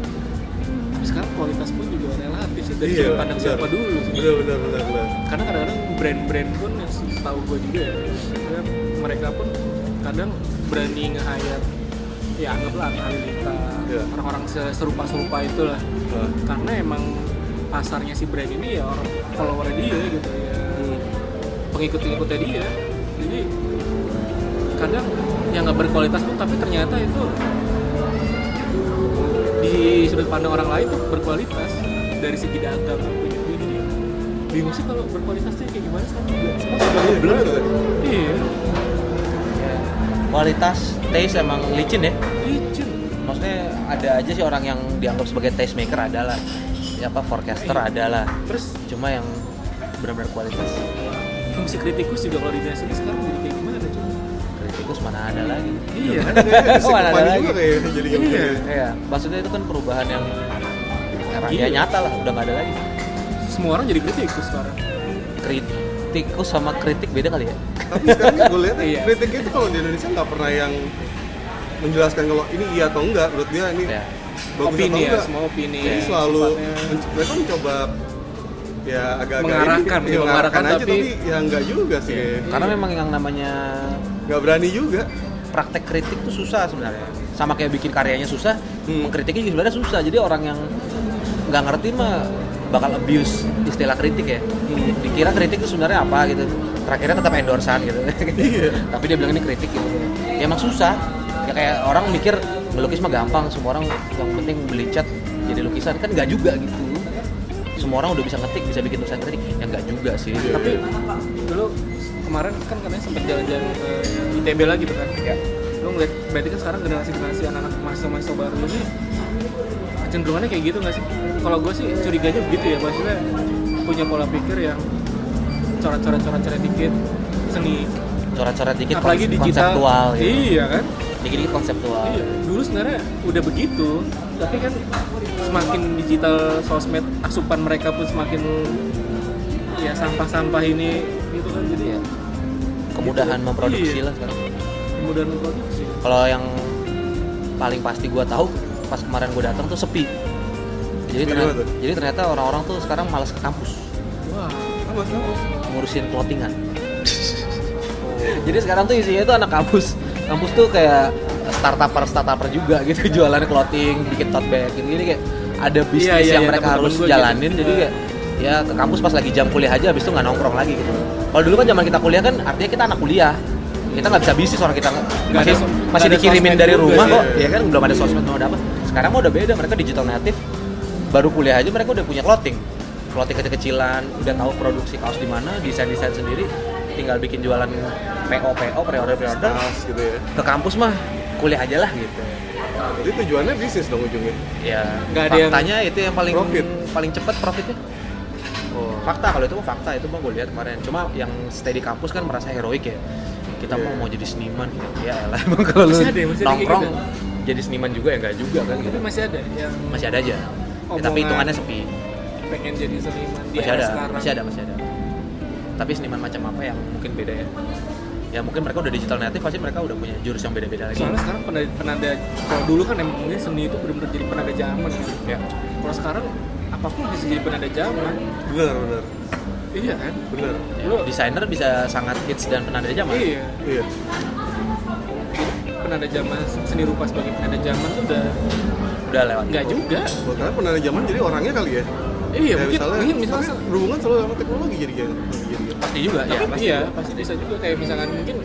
S1: Tapi sekarang kualitas pun juga relatif sih dari
S3: Iya,
S1: pandang siapa dulu sih.
S3: Benar benar benar benar.
S1: Karena kadang-kadang brand-brand pun yang setahu gue juga ya mereka pun kadang berani nge-hire ya anggaplah Halilita
S3: Iya.
S1: orang-orang se- serupa-serupa itulah.
S3: Nah,
S1: karena emang pasarnya si brand ini ya orang followernya dia gitu ya.
S3: Hmm,
S1: pengikut-pengikutnya dia. Jadi kadang yang nggak berkualitas pun tapi ternyata itu di sudut pandang orang lain tuh berkualitas dari segi dagang gitu jadi bingung sih kalau berkualitas tuh kayak gimana sekarang juga semua sudah
S3: Iya,
S1: blur
S3: bener.
S1: iya.
S2: Ya, kualitas taste emang licin ya maksudnya ada aja sih orang yang dianggap sebagai taste maker adalah ya apa forecaster
S1: Iya.
S2: adalah
S1: terus
S2: cuma yang benar-benar kualitas
S1: fungsi kritikus juga kalau di Indonesia ini sekarang jadi kayak gimana coba
S2: kritikus mana ada lagi
S1: iya kan
S2: Mana ada lagi.
S3: juga kayak jadi
S1: Iya.
S3: kayak-
S2: Iya, maksudnya itu kan perubahan yang era ya nyata lah, udah nggak ada lagi.
S1: semua orang jadi kritikus sekarang
S2: Kritikus sama kritik beda kali ya?
S3: Tapi sekarang gue lihat
S1: Iya.
S3: kritiknya itu kalau di Indonesia nggak pernah yang menjelaskan kalau ini iya atau enggak. Menurut dia ini
S2: Ya.
S3: bagus
S1: opini
S3: atau
S1: ya
S3: enggak.
S1: semua opini
S3: Jadi selalu
S1: sifatnya.
S3: mereka mencoba ya agak-agak
S1: Mengarahkan,
S3: ini,
S1: ya,
S3: ya, mengarahkan
S1: mengarahkan,
S3: aja
S1: tapi-
S3: tapi, ya enggak juga sih. Kayak.
S2: Karena memang yang namanya
S3: Nggak berani juga.
S2: praktek kritik tuh susah sebenarnya. Sama kayak bikin karyanya susah,
S3: Hmm.
S2: mengkritiknya juga sebenarnya susah. Jadi orang yang nggak ngerti mah bakal abuse istilah kritik ya. Dikira kritik itu sebenarnya apa gitu. Terakhirnya tetap endorsean gitu.
S3: Iya.
S2: Tapi dia bilang ini kritik gitu. Ya emang susah. Ya kayak orang mikir melukis mah gampang, semua orang yang penting beli cat jadi lukisan kan nggak juga gitu. Semua orang udah bisa ngetik, bisa bikin tulisan kritik, ya nggak juga sih.
S3: Iya.
S1: tapi dulu kemarin kan katanya sempat jalan-jalan ke ITB lagi tuh kan
S2: Ya.
S1: lu ngeliat berarti kan sekarang generasi generasi anak-anak mahasiswa-mahasiswa baru ini cenderungannya kayak gitu nggak sih kalau gue sih curiganya begitu ya maksudnya punya pola pikir yang coret-coret coret-coret dikit seni
S2: coret-coret dikit
S1: apalagi
S2: kons-
S1: digital
S2: konseptual gitu.
S1: iya kan
S2: dikit-dikit konseptual
S1: iya dulu sebenarnya udah begitu tapi kan semakin digital sosmed asupan mereka pun semakin ya sampah-sampah ini gitu kan jadi ya
S2: kemudahan
S1: Gitu.
S2: memproduksi
S1: Iya.
S2: lah sekarang.
S1: Kemudian memproduksi.
S2: Kalau yang paling pasti gua tahu pas kemarin gua datang tuh sepi. Jadi ternyata, jadi ternyata orang-orang tuh sekarang malas ke kampus.
S1: Wah
S2: ngurusin clothingan. Jadi sekarang tuh isinya tuh anak kampus kampus tuh kayak startuper startuper juga gitu jualan clothing bikin tote bag gitu. Jadi kayak ada bisnis
S1: Iya, iya,
S2: yang
S1: iya,
S2: mereka harus
S1: gitu.
S2: jalanin. Jadi
S1: Eh.
S2: kayak ya ke kampus pas lagi jam kuliah aja habis itu nggak nongkrong lagi gitu. Kalau dulu kan zaman kita kuliah kan artinya kita anak kuliah. Kita nggak bisa bisnis orang kita Nggak masih
S1: ada
S2: masih dikirimin dari rumah kok.
S3: iya.
S2: ya kan belum ada sosmed belum ada apa. Sekarang mah udah beda mereka digital native. Baru kuliah aja mereka udah punya clothing. Clothing kecil-kecilan udah tahu produksi kaos di mana desain desain sendiri tinggal bikin jualan PO PO pre-order pre-order
S3: gitu ya.
S2: ke kampus mah kuliah aja lah gitu
S3: Jadi tujuannya bisnis dong ujungnya.
S2: ya
S1: Nggak ada yang-
S2: faktanya itu yang paling
S3: Profit.
S2: paling cepet profitnya
S3: Oh.
S2: fakta kalau itu mah fakta itu mah gue lihat kemarin cuma yang stay di kampus kan merasa heroik ya kita
S3: Iya.
S2: mau mau jadi seniman ya elah emang kalau lu
S1: ada ya, kayak
S2: nongkrong
S1: gitu?
S2: jadi seniman juga ya enggak juga kan gitu
S1: tapi masih ada yang
S2: masih ada aja Ya, tapi hitungannya sepi
S1: pengen jadi seniman di
S2: masih ada
S1: sekarang
S2: masih ada masih ada tapi seniman macam apa yang mungkin beda ya? Ya mungkin mereka udah digital native pasti mereka udah punya jurus yang beda-beda lagi.
S1: Soalnya sekarang penada, penada kalau dulu kan emang mungkin seni itu benar-benar jadi penada zaman kan
S2: ya.
S1: Kalau sekarang apa pun bisa jadi penada zaman.
S3: Benar, benar.
S1: iya kan?
S3: Benar.
S2: Ya, desainer bisa sangat hits dan penanda zaman.
S1: Iya.
S3: Iya.
S1: penada zaman seni rupa sebagai penada zaman tuh udah
S2: udah lewat
S1: nggak juga.
S3: Buat karena penanda zaman jadi orangnya kali ya.
S1: Iya
S3: Ya,
S1: mungkin
S3: misalnya,
S1: mungkin misalnya
S3: berhubungan selalu sama teknologi jadi gitu.
S2: pasti juga ya pasti
S1: iya pasti bisa juga kayak misalkan mungkin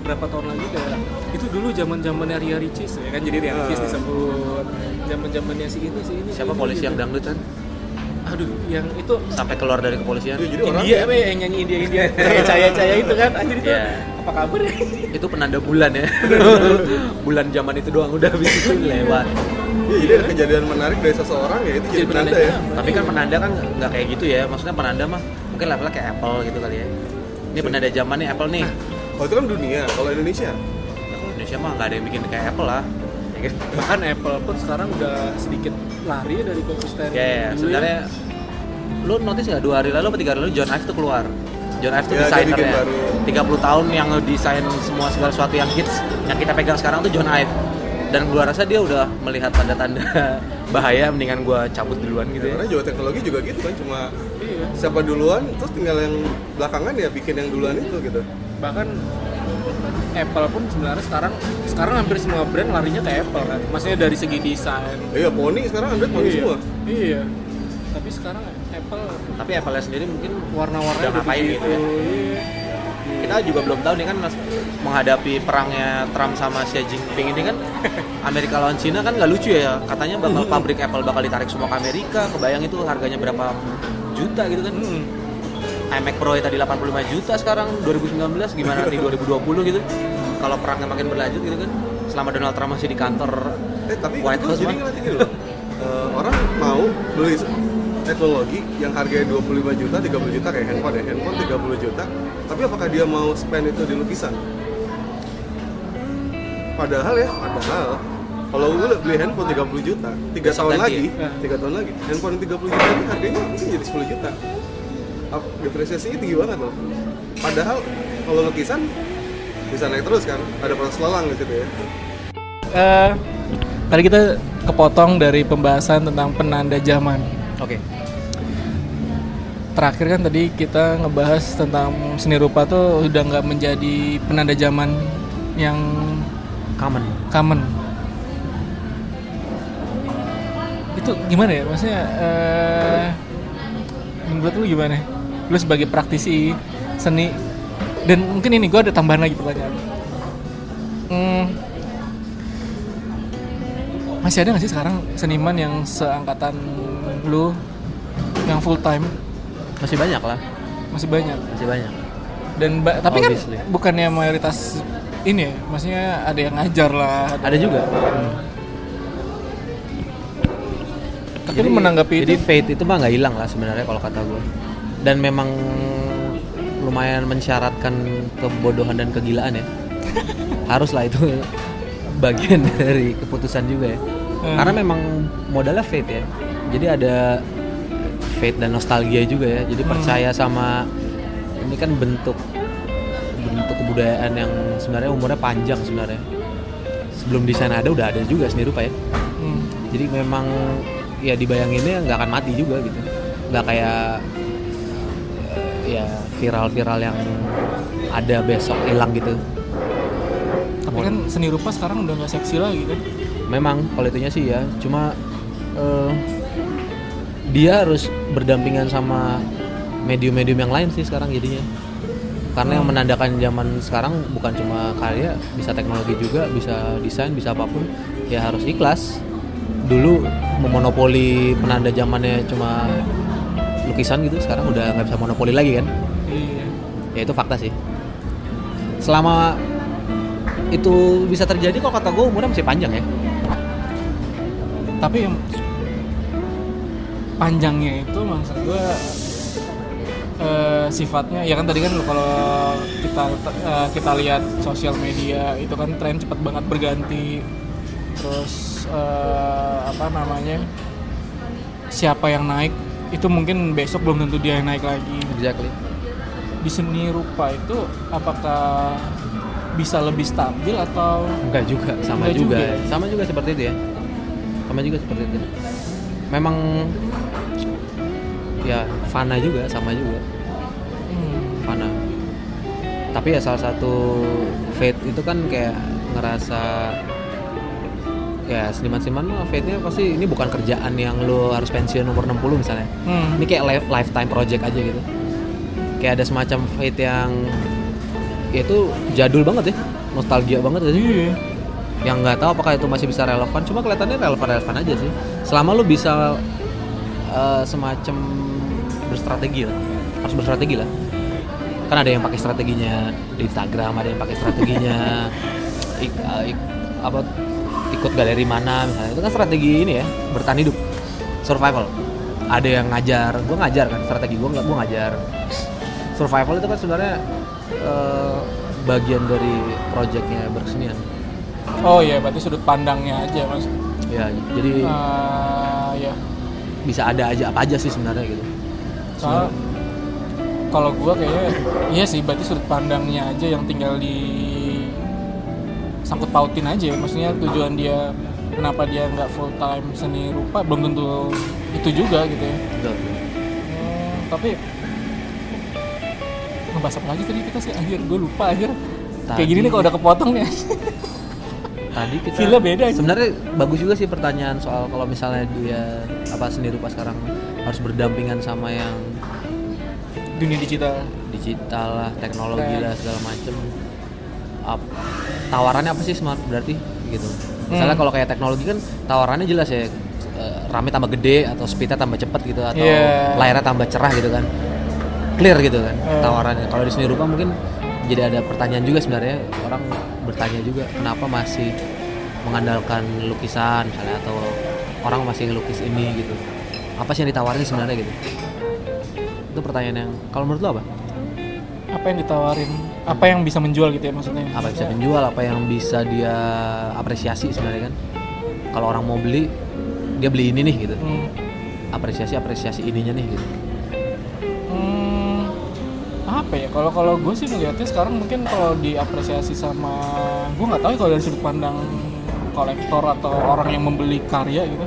S1: berapa tahun lagi kayak itu dulu zaman zamannya Ria Ricis ya kan jadi Ria Ricis
S3: Ah.
S1: disebut zaman zamannya si ini si ini si
S2: siapa
S1: ini,
S2: polisi
S1: gitu.
S2: yang dangdut kan
S1: aduh yang itu
S2: sampai keluar dari kepolisian.
S3: Iya, jadi orang
S1: India apa ya yang nyanyi India India. Caya caya itu kan. Anjir itu
S2: Iya.
S1: apa kabar ya?
S2: Itu penanda bulan ya. Bulan zaman itu doang udah habis itu lewat.
S3: Iya, jadi ada kejadian menarik dari seseorang ya itu jadi,
S1: Jadi
S3: penanda
S1: penanda.
S3: ya.
S2: tapi kan penanda kan nggak kayak gitu ya. Maksudnya penanda mah mungkin levelnya kayak Apple gitu kali ya. Ini penanda zaman nih Apple nih.
S3: Oh itu kan dunia, kalau Indonesia.
S2: Indonesia mah nggak ada yang bikin kayak Apple lah. ya?
S1: Bahkan Apple pun sekarang udah sedikit lari dari konsisten
S2: ya, ya,
S1: dulu
S2: sebenarnya lu notice nggak? Dua hari lalu atau tiga hari lalu John Ive tuh keluar. John Ive tuh
S3: Ya,
S2: desainernya
S3: baru.
S2: 30 tahun yang desain semua segala sesuatu yang hits yang kita pegang sekarang tuh John Ive. Dan gua rasa dia udah melihat tanda-tanda bahaya mendingan gua cabut duluan gitu
S3: Ya,
S2: ya
S3: karena juga teknologi juga gitu kan cuma
S1: iya.
S3: siapa duluan terus tinggal yang belakangan ya bikin yang duluan itu gitu.
S1: bahkan Apple pun sebenarnya sekarang sekarang hampir semua brand larinya ke Apple kan maksudnya dari segi desain
S3: Iya, Pony sekarang Android Pony
S1: iya.
S3: semua.
S1: iya tapi sekarang Apple
S2: tapi Apple sendiri mungkin
S1: warna-warna
S2: Udah ngapain gitu ya?
S1: iya.
S2: kita juga belum tahu nih kan mas- menghadapi perangnya Trump sama Xi Jinping ini kan Amerika lawan Cina kan nggak lucu ya katanya bakal pabrik Apple bakal ditarik semua ke Amerika kebayang itu harganya berapa juta gitu kan
S1: Hmm.
S2: iMac Pro tadi 85 juta sekarang 2019 gimana nanti 2020 gitu kalau perangnya makin berlanjut gitu kan selama Donald Trump masih di kantor
S3: Eh tapi
S2: White
S3: itu
S2: House
S3: jadi ngeliatnya gini loh. Eh, orang mau beli teknologi yang harganya 25 juta, 30 juta kayak handphone ya, handphone 30 juta. Tapi apakah dia mau spend itu di lukisan? Padahal ya, padahal kalau gue beli handphone 30 juta, 3
S2: Besok
S3: tahun lagi,
S1: ya?
S3: 3 tahun lagi, handphone yang 30 juta itu harganya mungkin jadi 10 juta. Up- Depresiasinya tinggi banget loh. Padahal kalau lukisan bisa naik terus kan, ada proses lelang di situ ya.
S1: Eh, tadi kita kepotong dari pembahasan tentang penanda zaman.
S2: oke
S1: Terakhir kan tadi kita ngebahas tentang seni rupa tuh udah nggak menjadi penanda zaman yang
S2: common
S1: common. Itu gimana ya? Maksudnya eh menurut lu gimana? Lu sebagai praktisi seni. Dan mungkin ini gue ada tambahan lagi pertanyaan. Hmm, masih ada nggak sih sekarang seniman yang seangkatan lu yang full time?
S2: Masih banyak lah.
S1: Masih banyak?
S2: Masih banyak.
S1: Dan ba- tapi kan
S2: Obviously.
S1: bukannya mayoritas ini ya maksudnya ada yang ngajar lah
S2: ada juga.
S1: Tapi lu menanggapi
S2: jadi
S1: itu?
S2: fate itu mah nggak hilang lah sebenarnya kalau kata gue dan memang lumayan mensyaratkan kebodohan dan kegilaan ya. Harus lah itu bagian dari keputusan juga ya.
S1: Hmm.
S2: karena memang modalnya fate ya. Jadi ada fate dan nostalgia juga ya. Jadi
S1: Hmm.
S2: percaya sama ini kan bentuk bentuk kebudayaan yang sebenarnya umurnya panjang sebenarnya. Sebelum desain ada udah ada juga seni rupa ya.
S1: Hmm.
S2: jadi memang ya dibayanginnya nggak akan mati juga gitu. Nggak kayak ya viral-viral yang ada besok hilang gitu.
S1: Tapi kan seni rupa sekarang udah nggak seksi lagi kan?
S2: Memang kalau itunya sih ya. Cuma eh, dia harus berdampingan sama medium-medium yang lain sih sekarang jadinya. Karena yang menandakan zaman sekarang bukan cuma karya bisa teknologi juga bisa desain bisa apa pun ya harus ikhlas. Dulu memonopoli penanda zamannya cuma lukisan gitu sekarang udah nggak bisa monopoli lagi kan?
S1: Iya.
S2: Ya itu fakta sih. Selama itu bisa terjadi kok kata gue umurnya masih panjang ya.
S1: Tapi yang panjangnya itu maksud gue eh, sifatnya ya kan tadi kan kalau kita eh, kita lihat sosial media itu kan tren cepet banget berganti. Terus eh, apa namanya siapa yang naik itu mungkin besok belum tentu dia yang naik lagi
S2: exactly
S1: di seni rupa itu apakah bisa lebih stabil atau
S2: Enggak juga, sama
S1: Enggak
S2: juga.
S1: juga ya?
S2: Sama juga seperti itu ya. Sama juga seperti itu. Memang ya fana juga, sama juga.
S1: hmm,
S2: Fana. Tapi ya salah satu fate itu kan kayak ngerasa ya seniman-seniman mah fate-nya pasti ini bukan kerjaan yang lo harus pensiun umur 60 misalnya.
S1: hmm,
S2: Ini kayak life- lifetime project aja gitu. Kayak ada semacam fate yang ya itu jadul banget ya, nostalgia banget ya.
S1: Iya.
S2: Yang nggak tahu apakah itu masih bisa relevan. Cuma kelihatannya relevan relevan aja sih. Selama lu bisa eh, semacam berstrategi lah. Harus berstrategi lah. Kan ada yang pakai strateginya di Instagram ada yang pakai strateginya ik- eh, ik- apa ikut galeri mana misalnya. Itu kan strategi ini ya bertahan hidup. Survival. Ada yang ngajar. Gue ngajar kan strategi gue nggak gue ngajar. Survival itu kan sebenarnya eh, bagian dari projectnya berkesenian.
S1: Oh iya berarti sudut pandangnya aja mas.
S2: Ya jadi
S1: Ah, ya
S2: bisa ada aja apa aja sih sebenarnya gitu.
S1: Soal kalau gua kayaknya iya sih berarti sudut pandangnya aja yang tinggal di sangkut pautin aja maksudnya tujuan dia kenapa dia nggak full time seni rupa belum tentu itu juga gitu ya.
S2: Betul.
S1: Hmm, tapi ngebahas apa lagi tadi kita sih? Anjir gue lupa anjir kayak
S2: Tadi-
S1: gini nih kalau udah kepotong nih.
S2: Tadi kita
S1: Feel-nya beda
S2: sebenarnya bagus juga sih pertanyaan soal kalau misalnya dia apa seni rupa sekarang harus berdampingan sama yang
S1: dunia digital.
S2: digital lah teknologi lah segala macem. Ap- tawarannya apa sih smart berarti gitu. Misalnya
S1: Hmm.
S2: kalau kayak teknologi kan tawarannya jelas ya eh, RAM-nya tambah gede atau speednya tambah cepat gitu atau
S1: Iya.
S2: layarnya tambah cerah gitu kan. Clear gitu kan
S1: Hmm.
S2: tawarannya. Kalau di seni rupa mungkin jadi ada pertanyaan juga sebenarnya orang bertanya juga kenapa masih mengandalkan lukisan misalnya atau orang masih ngelukis ini gitu. Apa sih yang ditawarin sebenarnya gitu? Itu pertanyaan yang kalau menurut lo apa?
S1: Apa yang ditawarin apa yang bisa menjual gitu ya maksudnya?
S2: Apa yang bisa menjual apa yang bisa dia apresiasi sebenarnya kan? Kalau orang mau beli dia beli ini nih gitu.
S1: Hmm.
S2: apresiasi apresiasi ininya nih gitu.
S1: Hmm, apa ya? Kalau kalau gue sih melihatnya sekarang mungkin kalau diapresiasi sama gue nggak tahu ya kalau dari sudut pandang kolektor atau orang yang membeli karya gitu.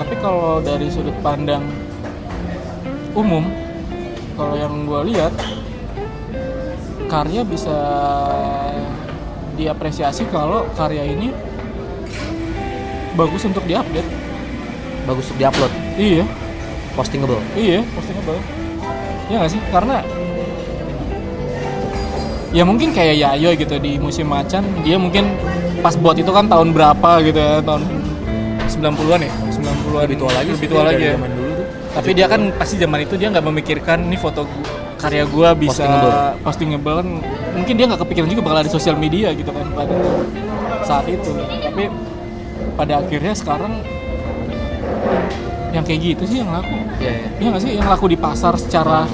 S1: Tapi kalau dari sudut pandang umum kalau yang gue lihat karya bisa diapresiasi kalau karya ini bagus untuk diupdate
S2: bagus untuk diupload
S1: iya
S2: postingable
S1: Iya, postingable. Iya nggak sih? Karena ya mungkin kayak Yayo gitu di musim macan, dia mungkin pas buat itu kan tahun berapa gitu ya, tahun 90-an ya? 90-an.
S2: lebih tua lagi
S1: lebih
S2: sih,
S1: tua
S2: dari
S1: lagi ya.
S2: zaman dulu tuh
S1: Tapi dia kan pasti zaman itu dia nggak memikirkan nih foto karya gua bisa
S2: Postingable.
S1: postingable kan mungkin dia nggak kepikiran juga bakal ada di sosial media gitu kan pada saat itu tapi pada akhirnya sekarang yang kayak gitu sih yang laku
S2: Iya, iya.
S1: Iya nggak sih yang laku di pasar secara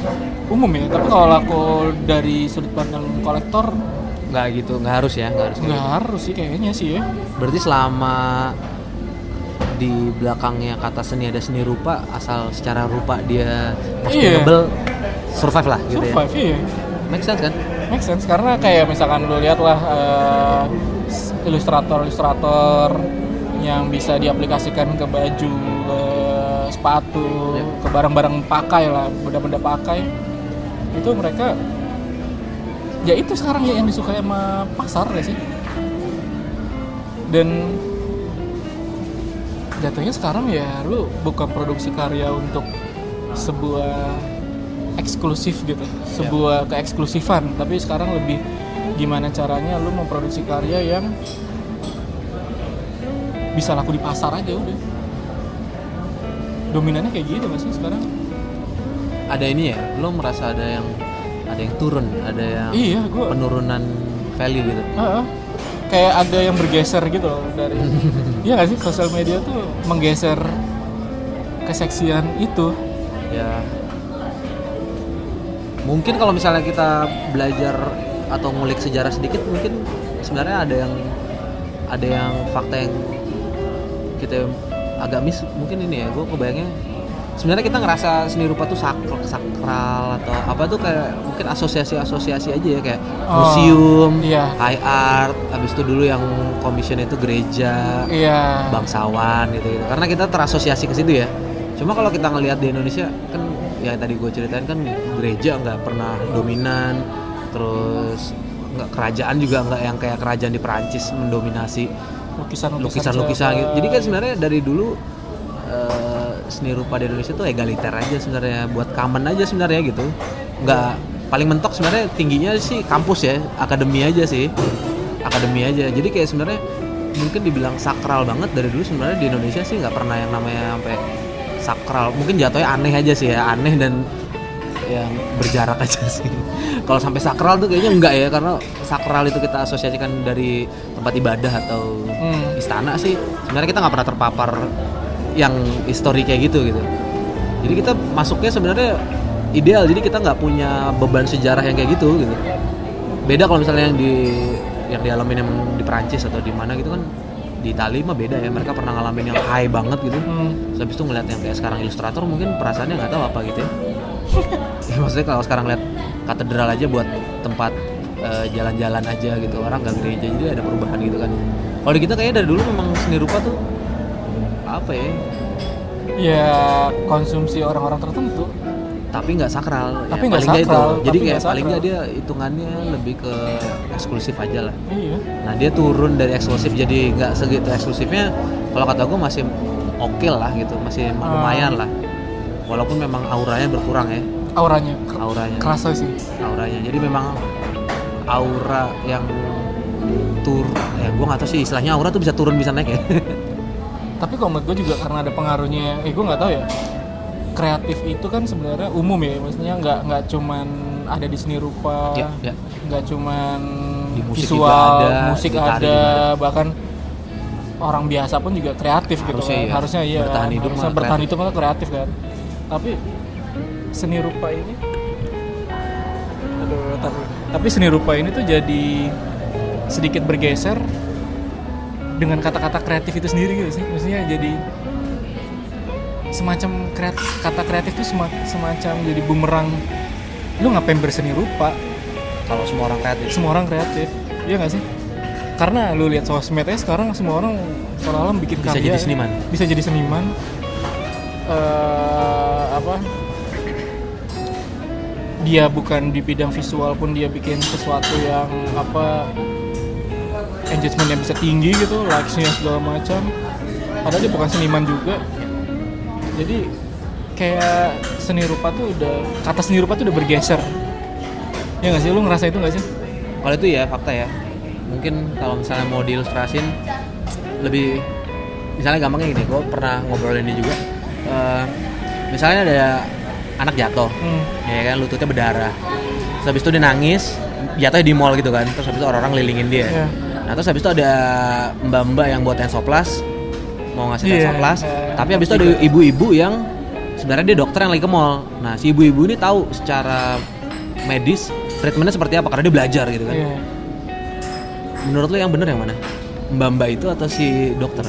S1: umum ya tapi kalau laku dari sudut pandang kolektor
S2: nggak gitu nggak harus ya nggak harus
S1: nggak harus sih kayaknya sih ya
S2: gitu. berarti selama di belakangnya kata seni ada seni rupa asal secara rupa dia postingable survive lah gitu ya
S1: survive iya
S2: make sense kan
S1: make sense karena kayak misalkan lu lihat lah eh, ilustrator-ilustrator yang bisa diaplikasikan ke baju, ke sepatu,
S2: Yep.
S1: ke barang-barang pakai lah, benda-benda pakai. Itu mereka ya itu sekarang ya yang disukai sama pasar ya sih. Dan jatuhnya sekarang ya lu bukan produksi karya untuk sebuah eksklusif gitu. Sebuah keeksklusifan. Tapi sekarang lebih gimana caranya lu memproduksi karya yang bisa laku di pasar aja udah. Dominannya kayak gitu gak sih sekarang?
S2: Ada ini ya lo merasa ada yang ada yang turun ada yang
S1: iya gua
S2: penurunan value gitu?
S1: Heeh. kayak ada yang bergeser gitu loh dari iya gak sih? Sosial media tuh menggeser keseksian itu.
S2: Ya mungkin kalau misalnya kita belajar atau ngulik sejarah sedikit mungkin sebenarnya ada yang ada yang fakta yang kita agak miss. Mungkin ini ya gue kebayangnya sebenarnya kita ngerasa seni rupa tuh sakral, sakral atau apa tuh kayak mungkin asosiasi-asosiasi aja ya kayak
S1: Oh,
S2: museum,
S1: iya.
S2: high art, habis itu dulu yang commission itu gereja,
S1: iya.
S2: bangsawan gitu, gitu karena kita terasosiasi ke situ ya. Cuma kalau kita ngelihat di Indonesia kan yang tadi gue ceritain kan gereja nggak pernah dominan terus nggak kerajaan juga nggak yang kayak kerajaan di Perancis mendominasi
S1: lukisan
S2: lukisan-lukisan gitu. Jadi kan sebenarnya dari dulu eh, seni rupa di Indonesia tuh egaliter aja sebenarnya buat common aja sebenarnya gitu. Nggak paling mentok sebenarnya tingginya sih kampus ya akademi aja sih. Akademi aja. Jadi kayak sebenarnya mungkin dibilang sakral banget dari dulu sebenarnya di Indonesia sih nggak pernah yang namanya sampai sakral. Mungkin jatuhnya aneh aja sih ya aneh dan yang berjarak aja sih. Kalau sampai sakral tuh kayaknya enggak ya karena sakral itu kita asosiasikan dari tempat ibadah atau
S1: Hmm.
S2: istana sih. Sebenarnya kita nggak pernah terpapar yang histori kayak gitu gitu. Jadi kita masuknya sebenarnya ideal jadi kita nggak punya beban sejarah yang kayak gitu gitu. Beda kalau misalnya yang di yang dialamin yang di Perancis atau di mana gitu kan di Itali mah beda ya. Mereka pernah ngalamin yang high banget gitu.
S1: Hmm.
S2: Habis itu ngeliat yang kayak sekarang ilustrator mungkin perasaannya nggak tahu apa gitu ya. ya maksudnya kalau sekarang lihat katedral aja buat tempat eh, jalan-jalan aja gitu. Orang nggak gereja jadi ada perubahan gitu kan. Kalau di kita kayaknya dari dulu memang seni rupa tuh apa ya?
S1: Ya konsumsi orang-orang tertentu
S2: tapi nggak sakral
S1: Tapi
S2: ya, paling
S1: sakral,
S2: itu. jadi kayak paling nggak dia hitungannya lebih ke eksklusif aja lah.
S1: Iya.
S2: Nah dia turun dari eksklusif jadi nggak segitu eksklusifnya kalau kata gue masih oke lah gitu masih
S1: Ah.
S2: lumayan lah. Walaupun memang auranya berkurang ya.
S1: Auranya?
S2: Auranya.
S1: Kerasa sih.
S2: Auranya. Jadi memang aura yang tur ya gue nggak tahu sih istilahnya aura tuh bisa turun bisa naik ya.
S1: Tapi kalau menurut gue juga karena ada pengaruhnya eh gue nggak tahu ya kreatif itu kan sebenarnya umum ya maksudnya nggak nggak cuman ada di seni rupa
S2: Ya, ya.
S1: nggak cuman
S2: Di musik
S1: visual
S2: juga ada,
S1: musik ada,
S2: juga ada.
S1: bahkan orang biasa pun juga kreatif gitu
S2: Harusnya
S1: kan
S2: iya.
S1: harusnya iya
S2: Bertahan hidup
S1: harusnya bertahan
S2: kreatif.
S1: hidup mah kreatif kan tapi seni rupa ini aduh tapi, tapi seni rupa ini tuh jadi sedikit bergeser dengan kata-kata kreatif itu sendiri gitu sih maksudnya jadi semacam kreatif kata kreatif itu sema- semacam jadi bumerang. Lu ngapain berseni rupa
S2: kalau semua orang kreatif.
S1: Semua orang kreatif. Iya nggak sih? Karena lu lihat sosmednya sekarang semua orang seolah-olah bikin
S2: Bisa
S1: karya
S2: jadi seniman.
S1: bisa jadi seniman. Eh, apa? Dia bukan di bidang visual pun dia bikin sesuatu yang apa engagementnya bisa tinggi gitu likes-nya segala macam. Padahal dia bukan seniman juga jadi kayak seni rupa tuh udah kata seni rupa tuh udah bergeser. Ya nggak sih? Lu ngerasa itu nggak sih?
S2: Kalau itu ya fakta ya. Mungkin kalau misalnya mau diilustrasin lebih misalnya gampangnya gini gue pernah ngobrolin ini juga. Eh, misalnya ada anak jatuh
S1: hmm.
S2: ya kan lututnya berdarah. Terus habis itu dia nangis jatuhnya di mall gitu kan. Terus habis itu orang-orang lilingin dia.
S1: Iya.
S2: nah terus habis itu ada mbak-mbak yang buat tensoplas mau ngasih
S1: Iya,
S2: tensoplas
S1: iya.
S2: tapi habis itu ada ibu-ibu yang sebenarnya dia dokter yang lagi ke mall. Nah si ibu-ibu ini tahu secara medis treatmentnya seperti apa karena dia belajar gitu kan.
S1: Iya.
S2: menurut lo yang bener yang mana? Mbak-mbak itu atau si dokter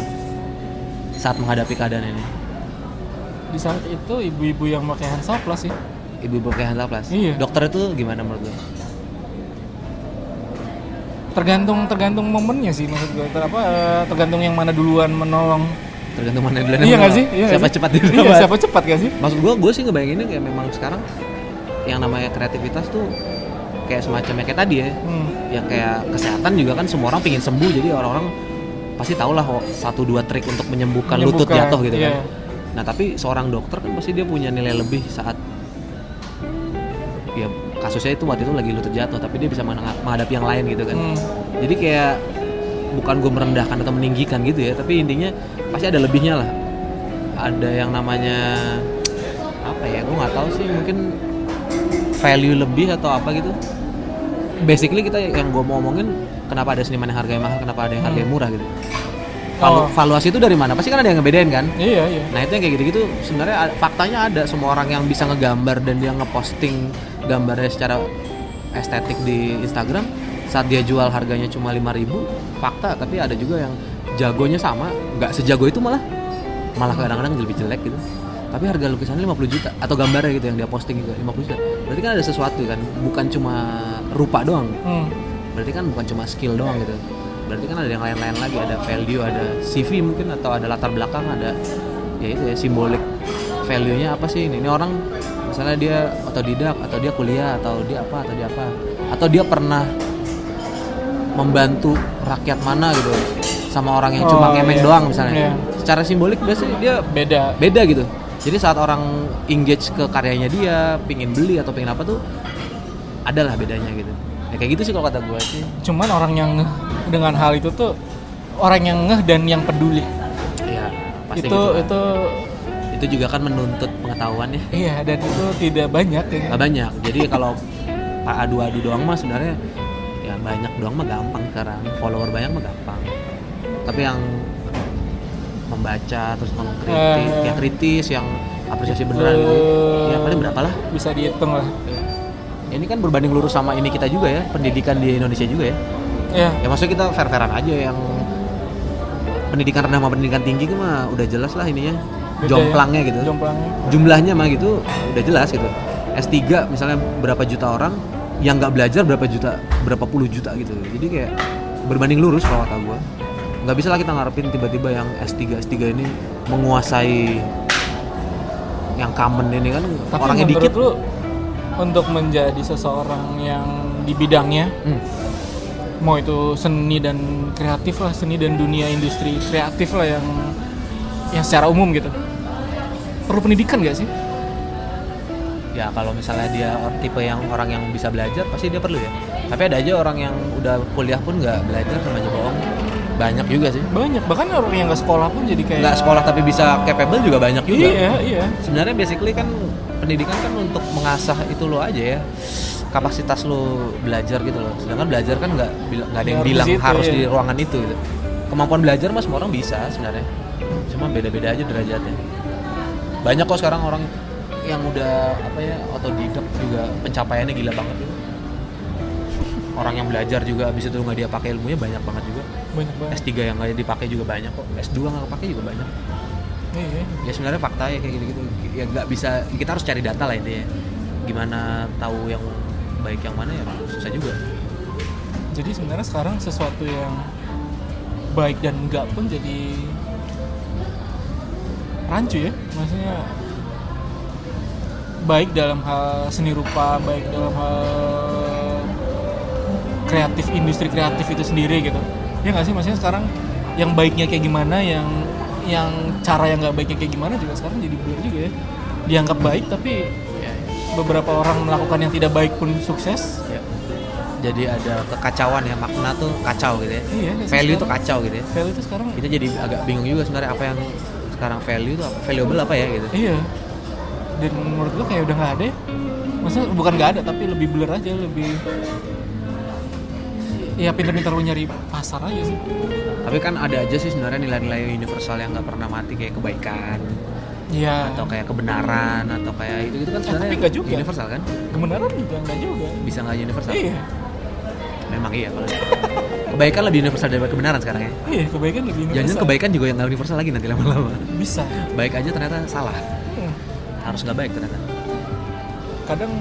S2: saat menghadapi keadaan ini?
S1: Di saat itu ibu-ibu yang pakai handsoplas sih.
S2: Ibu-ibu pakai tensoplas
S1: Iya.
S2: dokter itu gimana menurut lo
S1: tergantung tergantung momennya sih maksud gue Ter- apa eh, tergantung yang mana duluan menolong.
S2: Tergantung mana duluan
S1: iya nggak sih? Iya
S2: siapa
S1: sih?
S2: cepat
S1: iya,
S2: dirawat
S1: siapa cepat gak sih?
S2: Maksud gue gue sih ngebayanginnya kayak memang sekarang yang namanya kreativitas tuh kayak semacam yang kayak tadi ya.
S1: Hmm.
S2: yang kayak kesehatan juga kan semua orang pengen sembuh. Jadi orang-orang pasti tau lah oh, satu dua trik untuk menyembuhkan, lutut
S1: Menyembuhkan,
S2: jatuh gitu kan.
S1: iya.
S2: nah tapi seorang dokter kan pasti dia punya nilai lebih saat kasusnya itu waktu itu lagi lutut jatuh tapi dia bisa menghadapi yang lain gitu kan.
S1: Hmm.
S2: jadi kayak bukan gue merendahkan atau meninggikan gitu ya tapi intinya pasti ada lebihnya lah. Ada yang namanya apa ya gue nggak tahu sih mungkin value lebih atau apa gitu. Basically kita yang gue mau omongin kenapa ada seniman yang harganya mahal kenapa ada yang harganya murah gitu Valu-
S1: Oh.
S2: valuasi itu dari mana? Pasti kan ada yang ngebedain kan?
S1: Iya iya.
S2: Nah itu yang kayak gitu-gitu sebenarnya faktanya ada semua orang yang bisa ngegambar dan dia ngeposting gambarnya secara estetik di Instagram. Saat dia jual harganya cuma 5000 fakta. Tapi ada juga yang jagonya sama. Nggak sejago itu malah. Malah kadang-kadang lebih jelek gitu. Tapi harga lukisannya 50 juta. Atau gambarnya gitu yang dia posting juga 50 juta. Berarti kan ada sesuatu kan. Bukan cuma rupa doang.
S1: Hmm.
S2: berarti kan bukan cuma skill doang gitu berarti kan ada yang lain-lain lagi ada value ada CV mungkin atau ada latar belakang ada ya itu ya simbolik value nya apa sih ini? Ini orang misalnya dia otodidak atau dia kuliah atau dia apa atau dia apa atau dia pernah membantu rakyat mana gitu sama orang yang cuma
S1: Oh,
S2: ngemeng
S1: iya.
S2: doang misalnya.
S1: Iya.
S2: secara simbolik biasanya dia
S1: beda.
S2: beda gitu. Jadi saat orang engage ke karyanya dia pingin beli atau pingin apa tuh adalah bedanya gitu ya kayak gitu sih kalau kata gue sih.
S1: Cuman orang yang ngeh dengan hal itu tuh orang yang ngeh dan yang peduli.
S2: Iya, pasti
S1: itu
S2: gitu kan.
S1: itu
S2: itu juga kan menuntut pengetahuan ya.
S1: Iya dan itu tidak banyak ya.
S2: nggak banyak. Jadi kalau pak adu-adu doang mah sebenarnya ya banyak doang mah gampang sekarang. Follower banyak mah gampang. Tapi yang membaca terus mengkritik
S1: Eh.
S2: yang kritis yang apresiasi beneran gitu ya paling berapa lah?
S1: Bisa dihitung lah
S2: ini kan berbanding lurus sama ini kita juga ya pendidikan di Indonesia juga ya.
S1: Ya
S2: ya maksudnya kita fair-fairan aja yang pendidikan rendah sama pendidikan tinggi kan mah udah jelas lah ininya.
S1: Beda ya.
S2: jomplangnya gitu.
S1: jomplangnya.
S2: Jumlahnya mah gitu udah jelas gitu. S3 misalnya berapa juta orang yang nggak belajar berapa juta berapa puluh juta gitu. Jadi kayak berbanding lurus kalau kata gue nggak bisa lah kita ngarepin tiba-tiba yang S3 S3 ini menguasai yang common ini kan
S1: tapi
S2: orangnya dikit.
S1: lu untuk menjadi seseorang yang di bidangnya.
S2: Hmm.
S1: mau itu seni dan kreatif lah seni dan dunia industri kreatif lah yang yang secara umum gitu. Perlu pendidikan gak sih?
S2: Ya kalau misalnya dia tipe yang orang yang bisa belajar pasti dia perlu ya. Tapi ada aja orang yang udah kuliah pun nggak belajar sama aja bohong banyak juga sih.
S1: Banyak bahkan orang yang nggak sekolah pun jadi kayak
S2: nggak sekolah tapi bisa capable juga banyak juga.
S1: Iya iya.
S2: Sebenarnya basically kan pendidikan kan untuk mengasah itu lo aja ya kapasitas lo belajar gitu loh. Sedangkan belajar kan nggak nggak ada yang
S1: Harus
S2: bilang
S1: di situ,
S2: harus
S1: ya.
S2: di ruangan itu gitu. Kemampuan belajar mas semua orang bisa sebenarnya. Cuma beda-beda aja derajatnya. Banyak kok sekarang orang yang udah apa ya otodidak juga. Pencapaiannya gila banget. Gitu. orang yang belajar juga habis itu nggak dia pakai ilmunya banyak banget juga
S1: banyak banget.
S2: S3 yang nggak dipakai juga banyak kok. S2 nggak kepake juga banyak.
S1: Iya
S2: ya sebenarnya fakta ya kayak gitu-gitu. Ya nggak bisa kita harus cari data lah intinya. Gimana tahu yang baik yang mana ya susah juga.
S1: Jadi sebenarnya sekarang sesuatu yang baik dan enggak pun jadi rancu ya. Maksudnya baik dalam hal seni rupa baik dalam hal kreatif industri kreatif itu sendiri gitu ya nggak sih maksudnya sekarang yang baiknya kayak gimana yang yang cara yang nggak baiknya kayak gimana juga sekarang jadi blur juga ya dianggap baik tapi
S2: ya,
S1: beberapa orang melakukan yang tidak baik pun sukses
S2: ya. jadi ada kekacauan ya makna tuh kacau gitu ya
S1: iya
S2: value tuh
S1: sekarang-
S2: kacau gitu ya
S1: value itu sekarang
S2: kita jadi agak bingung juga sebenarnya apa yang sekarang value tuh apa valuable apa ya gitu
S1: Iya. Dan menurut gua kayak udah nggak ada. ya. Maksudnya bukan nggak ada tapi lebih blur aja, lebih ya pintar-pintar lu nyari pasar aja sih.
S2: tapi kan ada aja sih sebenarnya nilai-nilai universal yang nggak pernah mati kayak kebaikan
S1: Iya.
S2: atau kayak kebenaran atau kayak itu gitu kan
S1: Eh,
S2: sebenarnya
S1: nggak juga.
S2: universal kan
S1: kebenaran juga nggak juga.
S2: bisa nggak universal
S1: Iya.
S2: memang iya kalau kebaikan lebih universal daripada kebenaran sekarang ya
S1: Iya, kebaikan lebih
S2: Jangan
S1: universal.
S2: kebaikan juga yang nggak universal lagi nanti lama-lama.
S1: bisa.
S2: Baik aja ternyata salah.
S1: Hmm.
S2: Harus nggak baik ternyata.
S1: Kadang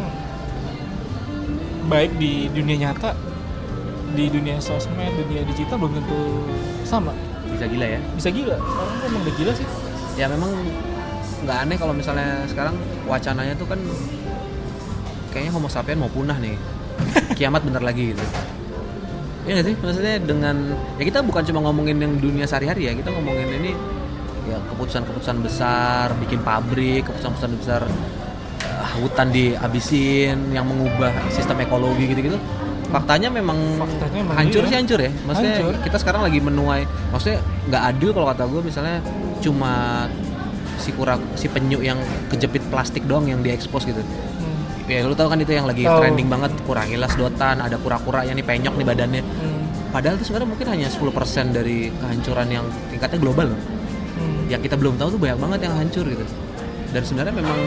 S1: baik di dunia nyata, di dunia sosmed, dunia digital belum tentu sama.
S2: Bisa gila ya.
S1: Bisa gila. Orang tuh emang udah gila sih.
S2: Ya memang nggak aneh kalau misalnya sekarang wacananya tuh kan kayaknya Homo sapien mau punah nih. Kiamat bentar lagi gitu. Iya nggak sih? Maksudnya dengan ya kita bukan cuma ngomongin yang dunia sehari-hari ya, kita ngomongin ini ya keputusan-keputusan besar, bikin pabrik, keputusan-keputusan besar eh, hutan dihabisin yang mengubah sistem ekologi gitu-gitu. Faktanya memang
S1: Faktanya memang
S2: hancur
S1: iya.
S2: sih hancur ya. Maksudnya
S1: Hancur.
S2: kita sekarang lagi menuai, maksudnya nggak adil kalau kata gue misalnya cuma si kura si penyu yang kejepit plastik doang yang diekspos gitu.
S1: Hmm.
S2: Ya lu tahu kan itu yang lagi
S1: Tahu.
S2: trending banget kurangilah sedotan, ada kura-kura yang nih penyok nih badannya.
S1: Hmm.
S2: Padahal itu sebenarnya mungkin hanya 10% dari kehancuran yang tingkatnya global loh.
S1: Hmm.
S2: Yang kita belum tahu tuh banyak banget yang hancur gitu. Dan sebenarnya memang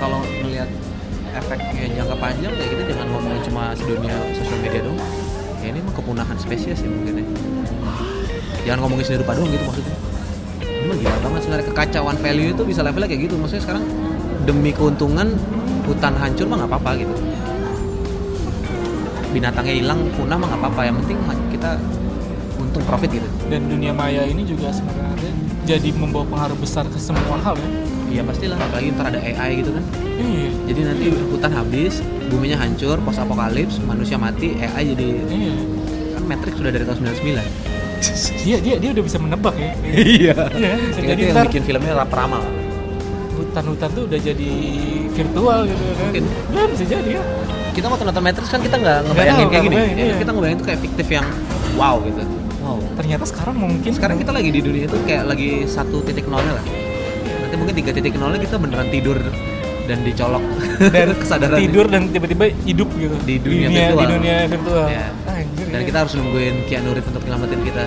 S2: kalau melihat efeknya jangka panjang ya kita jangan ngomongin cuma sedunia sosial media dong. Ya ini mah kepunahan spesies ya mungkin ya. Jangan ngomongin seni rupa doang gitu maksudnya. Ini mah gila banget sebenarnya kekacauan value itu bisa levelnya kayak gitu. Maksudnya sekarang demi keuntungan hutan hancur mah nggak apa-apa gitu. Binatangnya hilang punah mah nggak apa-apa. Yang penting kita untung profit gitu.
S1: dan dunia maya ini juga sebenarnya jadi membawa pengaruh besar ke semua hal ya
S2: Iya pastilah, apalagi ntar ada AI gitu kan.
S1: iya
S2: Jadi nanti hutan habis, buminya hancur, post apokalips, manusia mati, AI jadi
S1: iya
S2: kan Matrix sudah dari tahun 99.
S1: dia dia dia udah bisa menebak ya
S2: Iya.
S1: iya bisa
S2: Jadi yang bikin filmnya rap ramal.
S1: hutan-hutan tuh udah jadi virtual gitu kan
S2: Mungkin.
S1: ya bisa jadi ya
S2: Kita mau nonton Matrix kan kita nggak ngebayangin
S1: tahu,
S2: kayak gini.
S1: nggak ngebayangin,
S2: Ya,
S1: iya.
S2: Kita ngebayangin tuh kayak fiktif yang wow gitu. Wow.
S1: ternyata sekarang mungkin
S2: Sekarang kita lagi di dunia itu kayak lagi satu titik nolnya lah. Nanti mungkin tiga titik nolnya kita beneran tidur dan dicolok
S1: dan
S2: kesadaran
S1: tidur dan tiba-tiba hidup gitu
S2: Di dunia
S1: di
S2: virtual.
S1: dunia virtual
S2: Ya.
S1: Anjir,
S2: dan
S1: ya.
S2: kita harus nungguin Keanu Reeves untuk nyelamatin kita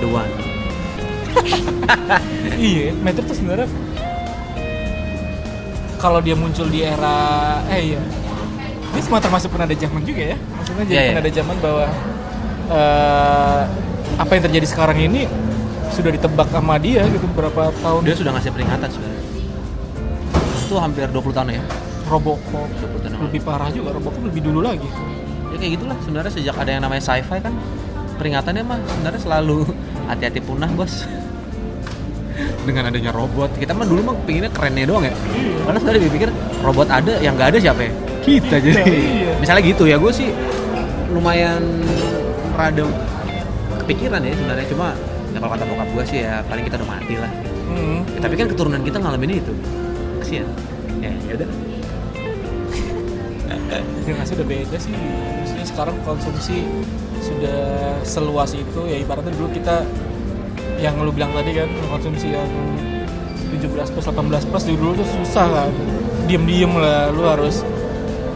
S2: the one
S1: iya Matrix tuh sebenarnya kalau dia muncul di era eh iya ini semua termasuk penanda zaman juga ya maksudnya jadi
S2: Iya, iya.
S1: penanda zaman bahwa eh, apa yang terjadi sekarang ini sudah ditebak sama dia gitu beberapa tahun?
S2: Dia sudah ngasih peringatan sebenarnya. Itu hampir 20 tahun ya.
S1: Robocop.
S2: 20 tahun
S1: lebih parah juga Robocop lebih dulu lagi.
S2: Ya kayak gitulah. Sebenarnya sejak ada yang namanya sci-fi kan peringatannya mah sebenarnya selalu hati-hati punah bos. Dengan adanya robot. Kita mah dulu mah pinginnya kerennya doang ya. Karena sebenarnya dipikir robot ada yang nggak ada siapa ya? Kita jadi
S1: iya.
S2: misalnya gitu ya gue sih lumayan rada kepikiran ya sebenarnya. Cuma kalau kata bokap gue sih ya paling kita udah mati lah.
S1: Hmm.
S2: Ya, tapi kan keturunan kita ngalamin itu. Kasihan ya ya udah.
S1: Generasi udah beda sih. Maksudnya sekarang konsumsi sudah seluas itu ya ibaratnya dulu kita yang lu bilang tadi kan konsumsi yang 17 plus 18 plus dulu tuh susah kan diem-diem lah lu harus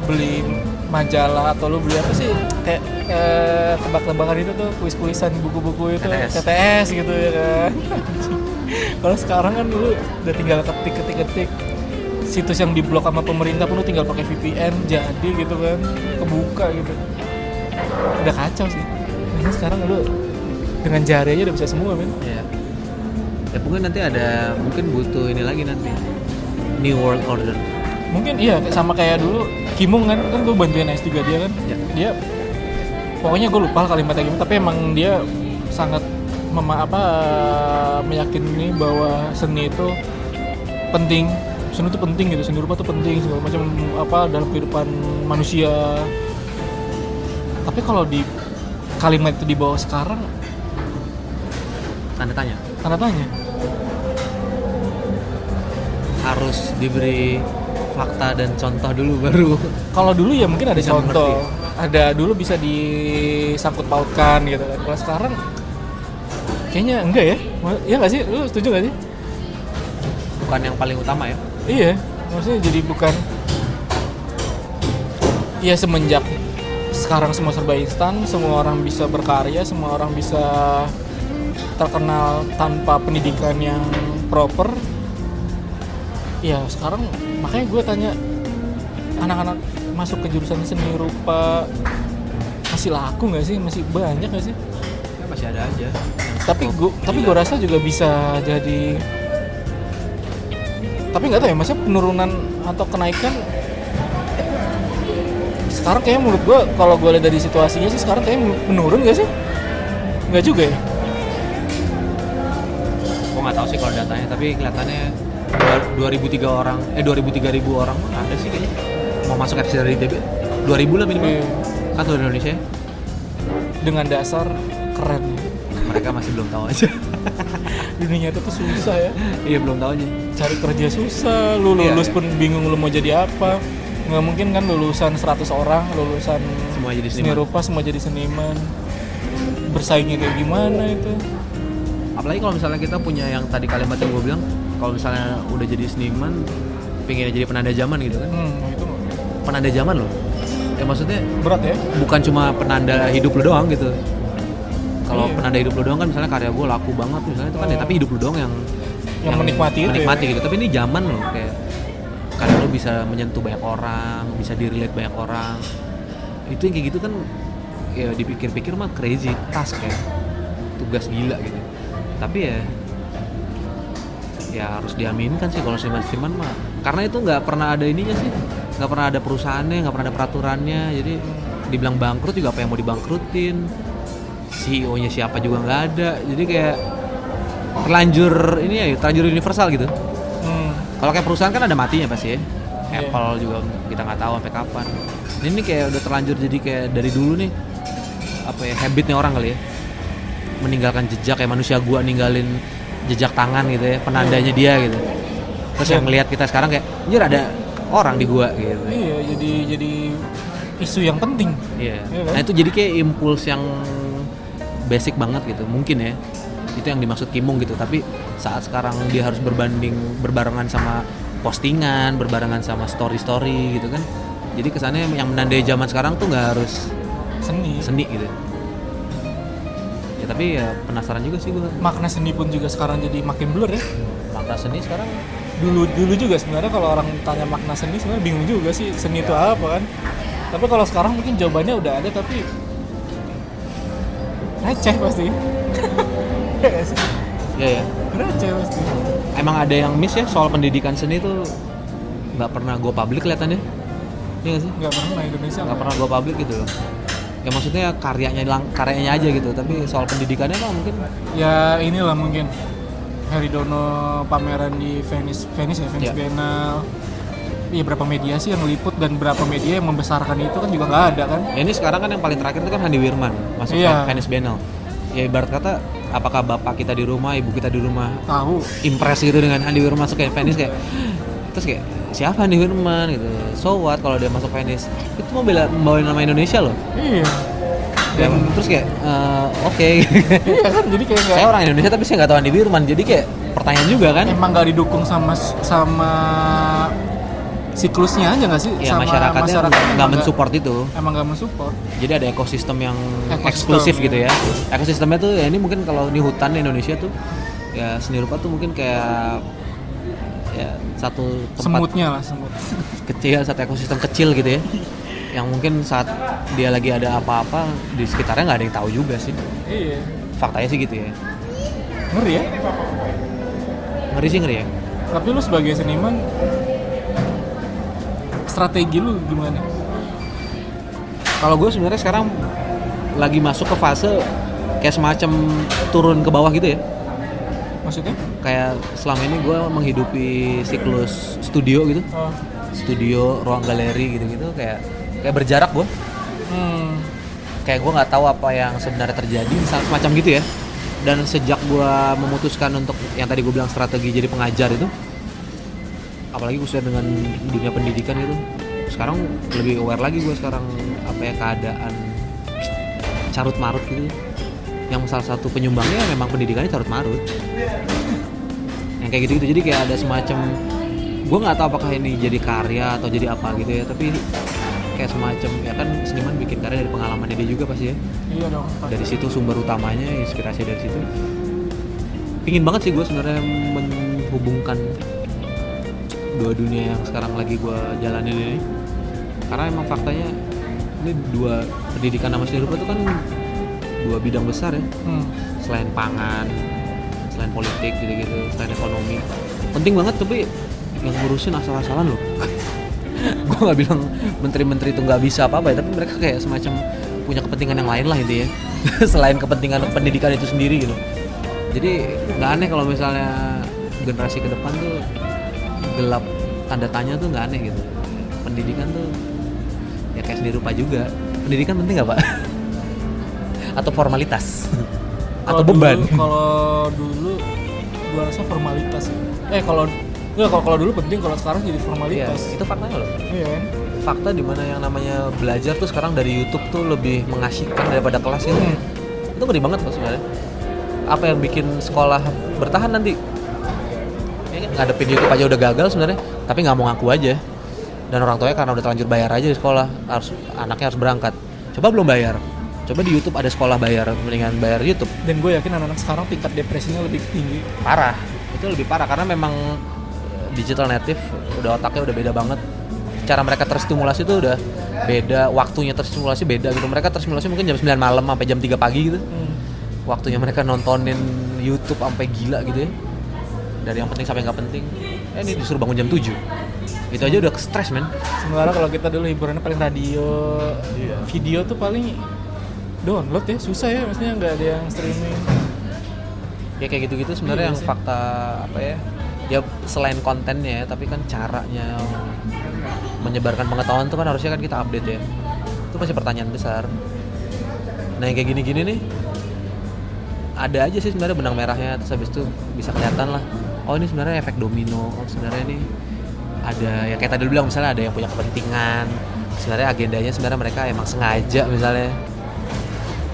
S1: beli majalah atau lu beli apa sih? Kayak eh, tebak-tebakan itu tuh kuis-kuisan buku-buku itu
S2: TTS.
S1: TTS gitu ya kan. Kalau sekarang kan lu udah tinggal ketik-ketik-ketik situs yang diblok sama pemerintah pun lu tinggal pakai VPN jadi gitu kan. Kebuka gitu. Udah kacau sih. Ini sekarang lu dengan jari aja udah bisa semua men.
S2: Ya ya mungkin nanti ada mungkin butuh ini lagi nanti. New world order
S1: mungkin iya sama kayak dulu Kimung kan kan gue bantuin S3 dia kan.
S2: Ya.
S1: dia pokoknya gue lupa kalimatnya gimana tapi emang dia sangat mema apa meyakini bahwa seni itu penting. Seni itu penting gitu seni rupa itu penting segala macam apa dalam kehidupan manusia. Tapi kalau di kalimat itu dibawa sekarang
S2: tanda tanya?
S1: tanda tanya.
S2: Harus diberi fakta dan contoh dulu baru.
S1: Kalau dulu ya mungkin ada
S2: Bisa
S1: contoh. ada dulu bisa disangkut pautkan gitu kan. Kalau sekarang kayaknya enggak ya. Iya nggak sih? Lu setuju nggak sih?
S2: Bukan yang paling utama ya?
S1: Iya maksudnya jadi bukan ya semenjak sekarang semua serba instan semua orang bisa berkarya semua orang bisa terkenal tanpa pendidikan yang proper ya sekarang makanya gue tanya anak-anak masuk ke jurusan seni rupa masih laku nggak sih? Masih banyak nggak sih?
S2: Ya, masih ada aja.
S1: Tapi
S2: cukup
S1: gua tapi gue rasa juga bisa jadi tapi nggak tahu ya maksudnya penurunan atau kenaikan sekarang kayaknya menurut gue kalau gue lihat dari situasinya sih sekarang kayaknya menurun gak sih? Nggak juga ya?
S2: Gue nggak tahu sih kalau datanya tapi kelihatannya 2003 orang eh 2000 3000 orang mah ada sih kayaknya. Mau masuk FC dari ITB 2000 lah minimal.
S1: Iya.
S2: kan seluruh Indonesia ya.
S1: dengan dasar keren.
S2: Mereka masih belum tahu aja.
S1: Dunia itu tuh susah ya.
S2: Iya belum tahu aja.
S1: Cari kerja susah lu
S2: Iya,
S1: lulus
S2: iya.
S1: pun bingung lu mau jadi apa. Nggak mungkin kan lulusan 100 orang lulusan
S2: Semua jadi
S1: seni rupa semua jadi seniman. Bersaingnya kayak gimana itu?
S2: Apalagi kalau misalnya kita punya yang tadi kalimat yang gue bilang kalau misalnya udah jadi seniman pengen jadi penanda zaman gitu kan?
S1: Hmm, itu
S2: penanda zaman loh. Ya maksudnya
S1: berat ya?
S2: bukan cuma penanda hidup lu doang gitu. Kalau
S1: Iya.
S2: penanda hidup lu doang kan misalnya karya gue laku banget misalnya itu kan ya
S1: Oh.
S2: tapi hidup lu doang yang
S1: Yang menikmati itu ya.
S2: menikmati gitu. Tapi ini zaman loh kayak karya lu bisa menyentuh banyak orang bisa direlate banyak orang. Itu yang kayak gitu kan ya dipikir-pikir mah crazy task ya tugas gila gitu. Tapi ya ya harus diaminkan sih kalau seniman-seniman mah. Karena itu nggak pernah ada ininya sih. Nggak pernah ada perusahaannya nggak pernah ada peraturannya. Jadi dibilang bangkrut juga apa yang mau dibangkrutin? CEO nya siapa juga nggak ada. Jadi kayak terlanjur ini ya terlanjur universal gitu.
S1: Hmm.
S2: kalau kayak perusahaan kan ada matinya pasti ya.
S1: Iya.
S2: Apple juga kita nggak tahu sampai kapan. Ini kayak udah terlanjur jadi kayak dari dulu nih apa ya habitnya orang kali ya. Meninggalkan jejak kayak manusia gua ninggalin jejak tangan gitu ya penandanya dia gitu terus yang ngelihat kita sekarang kayak anjir ada orang di gua gitu
S1: iya jadi jadi isu yang penting
S2: Iya.
S1: Iya kan?
S2: Nah itu jadi kayak impuls yang basic banget gitu, mungkin ya. Itu yang dimaksud Kimung gitu. Tapi saat sekarang dia harus berbanding berbarengan sama postingan, berbarengan sama story-story gitu kan. Jadi kesannya yang menandai zaman sekarang tuh nggak harus
S1: seni
S2: seni gitu. Tapi ya penasaran juga sih gue.
S1: makna seni pun juga sekarang jadi makin blur ya.
S2: Makna seni sekarang?
S1: Dulu dulu juga sebenarnya kalau orang tanya makna seni sebenarnya bingung juga sih seni itu apa kan. Tapi kalau sekarang mungkin jawabannya udah ada tapi receh pasti.
S2: Ya ya.
S1: receh pasti.
S2: Emang ada yang miss ya soal pendidikan seni tuh? Nggak pernah gue publik kelihatannya. Iya nggak sih?
S1: nggak pernah Indonesia.
S2: Nggak pernah gue publik gitu loh ya maksudnya karyanya lang karyanya aja gitu tapi soal pendidikannya mah mungkin
S1: ya inilah mungkin Heridono pameran di Venice Venice ya Venice
S2: Ya.
S1: Biennale Iya berapa media sih yang meliput dan berapa media yang membesarkan itu kan juga nggak ada kan?
S2: ya ini sekarang kan yang paling terakhir itu kan Handi Wirman masuk
S1: Iya.
S2: ke Venice Biennale ya ibarat kata apakah bapak kita di rumah ibu kita di rumah
S1: Tahu.
S2: impress gitu dengan Handi Wirman masuk ke Venice kayak terus kayak siapa nih Firman gitu. So what kalau dia masuk Venice? Itu mau bela membawain nama Indonesia loh.
S1: Iya.
S2: Dan terus kayak eh, oke.
S1: Iya kan jadi kayak
S2: saya orang Indonesia tapi saya nggak tahu Andi Firman jadi kayak pertanyaan juga kan?
S1: Emang nggak didukung sama sama siklusnya aja nggak sih?
S2: Ya
S1: sama
S2: masyarakatnya
S1: masyarakatnya
S2: nggak mensupport itu.
S1: emang nggak mensupport.
S2: Jadi ada ekosistem yang
S1: Ekosistem,
S2: eksklusif
S1: iya.
S2: gitu ya. Ekosistemnya tuh ya ini mungkin kalau di hutan di Indonesia tuh ya seni rupa tuh mungkin kayak ya satu tempat
S1: semutnya lah semut.
S2: kecil satu ekosistem kecil gitu ya. Yang mungkin saat dia lagi ada apa-apa di sekitarnya nggak ada yang tahu juga sih.
S1: Iya.
S2: Faktanya sih gitu ya.
S1: Ngeri ya?
S2: Ngeri sih ngeri ya.
S1: Tapi lu sebagai seniman strategi lu gimana?
S2: Kalau gue sebenarnya sekarang lagi masuk ke fase kayak semacam turun ke bawah gitu ya
S1: maksudnya?
S2: Kayak selama ini gue menghidupi siklus studio gitu.
S1: Oh.
S2: studio ruang galeri gitu-gitu kayak kayak berjarak gue
S1: hmm.
S2: kayak gue nggak tahu apa yang sebenarnya terjadi misal- semacam gitu ya. Dan sejak gue memutuskan untuk yang tadi gue bilang strategi jadi pengajar itu apalagi khususnya dengan dunia pendidikan gitu sekarang lebih aware lagi gue sekarang apa ya keadaan carut marut gitu yang salah satu penyumbangnya memang pendidikannya carut marut yang kayak gitu gitu jadi kayak ada semacam gue nggak tahu apakah ini jadi karya atau jadi apa gitu ya tapi kayak semacam ya kan seniman bikin karya dari pengalamannya dia juga pasti ya.
S1: Iya dong pasti.
S2: dari situ sumber utamanya inspirasi dari situ. Pingin banget sih gue sebenarnya menghubungkan dua dunia yang sekarang lagi gue jalanin ini. Karena emang faktanya ini dua pendidikan sama seni rupa itu kan dua bidang besar ya.
S1: Hmm.
S2: selain pangan selain politik gitu-gitu selain ekonomi. Penting banget tapi yang ngurusin asal-asalan loh. Gue nggak bilang menteri-menteri itu nggak bisa apa-apa ya tapi mereka kayak semacam punya kepentingan yang lain lah itu ya selain kepentingan pendidikan itu sendiri gitu. Jadi nggak aneh kalau misalnya generasi ke depan tuh gelap tanda tanya tuh nggak aneh gitu. Pendidikan tuh ya kayak seni rupa juga. Pendidikan penting nggak pak atau formalitas atau beban
S1: kalau dulu gua rasa formalitas eh kalau Enggak, kalau kalau dulu penting kalau sekarang jadi
S2: Iya,
S1: formalitas
S2: itu faktanya loh.
S1: iya kan
S2: Fakta di mana yang namanya belajar tuh sekarang dari YouTube tuh lebih mengasyikkan daripada kelas itu.
S1: Hmm.
S2: Itu ngeri banget loh sebenarnya. Apa yang bikin sekolah bertahan nanti? Ya kan, ngadepin YouTube aja udah gagal sebenarnya, tapi nggak mau ngaku aja. Dan orang tuanya karena udah terlanjur bayar aja di sekolah, harus anaknya harus berangkat. Coba belum bayar. Coba di YouTube ada sekolah bayar, mendingan bayar YouTube.
S1: dan gue yakin anak-anak sekarang tingkat depresinya lebih tinggi.
S2: Parah. Itu lebih parah karena memang eh, digital native udah otaknya udah beda banget. Cara mereka terstimulasi tuh udah beda waktunya terstimulasi beda gitu. Mereka terstimulasi mungkin jam 9 malam sampai jam 3 pagi gitu.
S1: Hmm.
S2: waktunya mereka nontonin YouTube sampai gila gitu ya. Dari yang penting sampai nggak penting. Eh ini disuruh bangun jam 7 itu aja udah stres men.
S1: Sementara kalau kita dulu hiburannya paling radio video tuh paling download ya susah ya maksudnya nggak ada yang streaming.
S2: Ya kayak gitu-gitu sebenarnya
S1: Iya
S2: yang
S1: sih.
S2: fakta apa ya? Ya selain kontennya ya tapi kan caranya menyebarkan pengetahuan tuh kan harusnya kan kita update ya. Itu masih pertanyaan besar. Nah yang kayak gini-gini nih ada aja sih sebenarnya benang merahnya terus habis itu bisa kelihatan lah. Oh ini sebenarnya efek domino. Oh sebenarnya ini ada ya kayak tadi lu bilang misalnya ada yang punya kepentingan. Sebenarnya agendanya sebenarnya mereka emang sengaja misalnya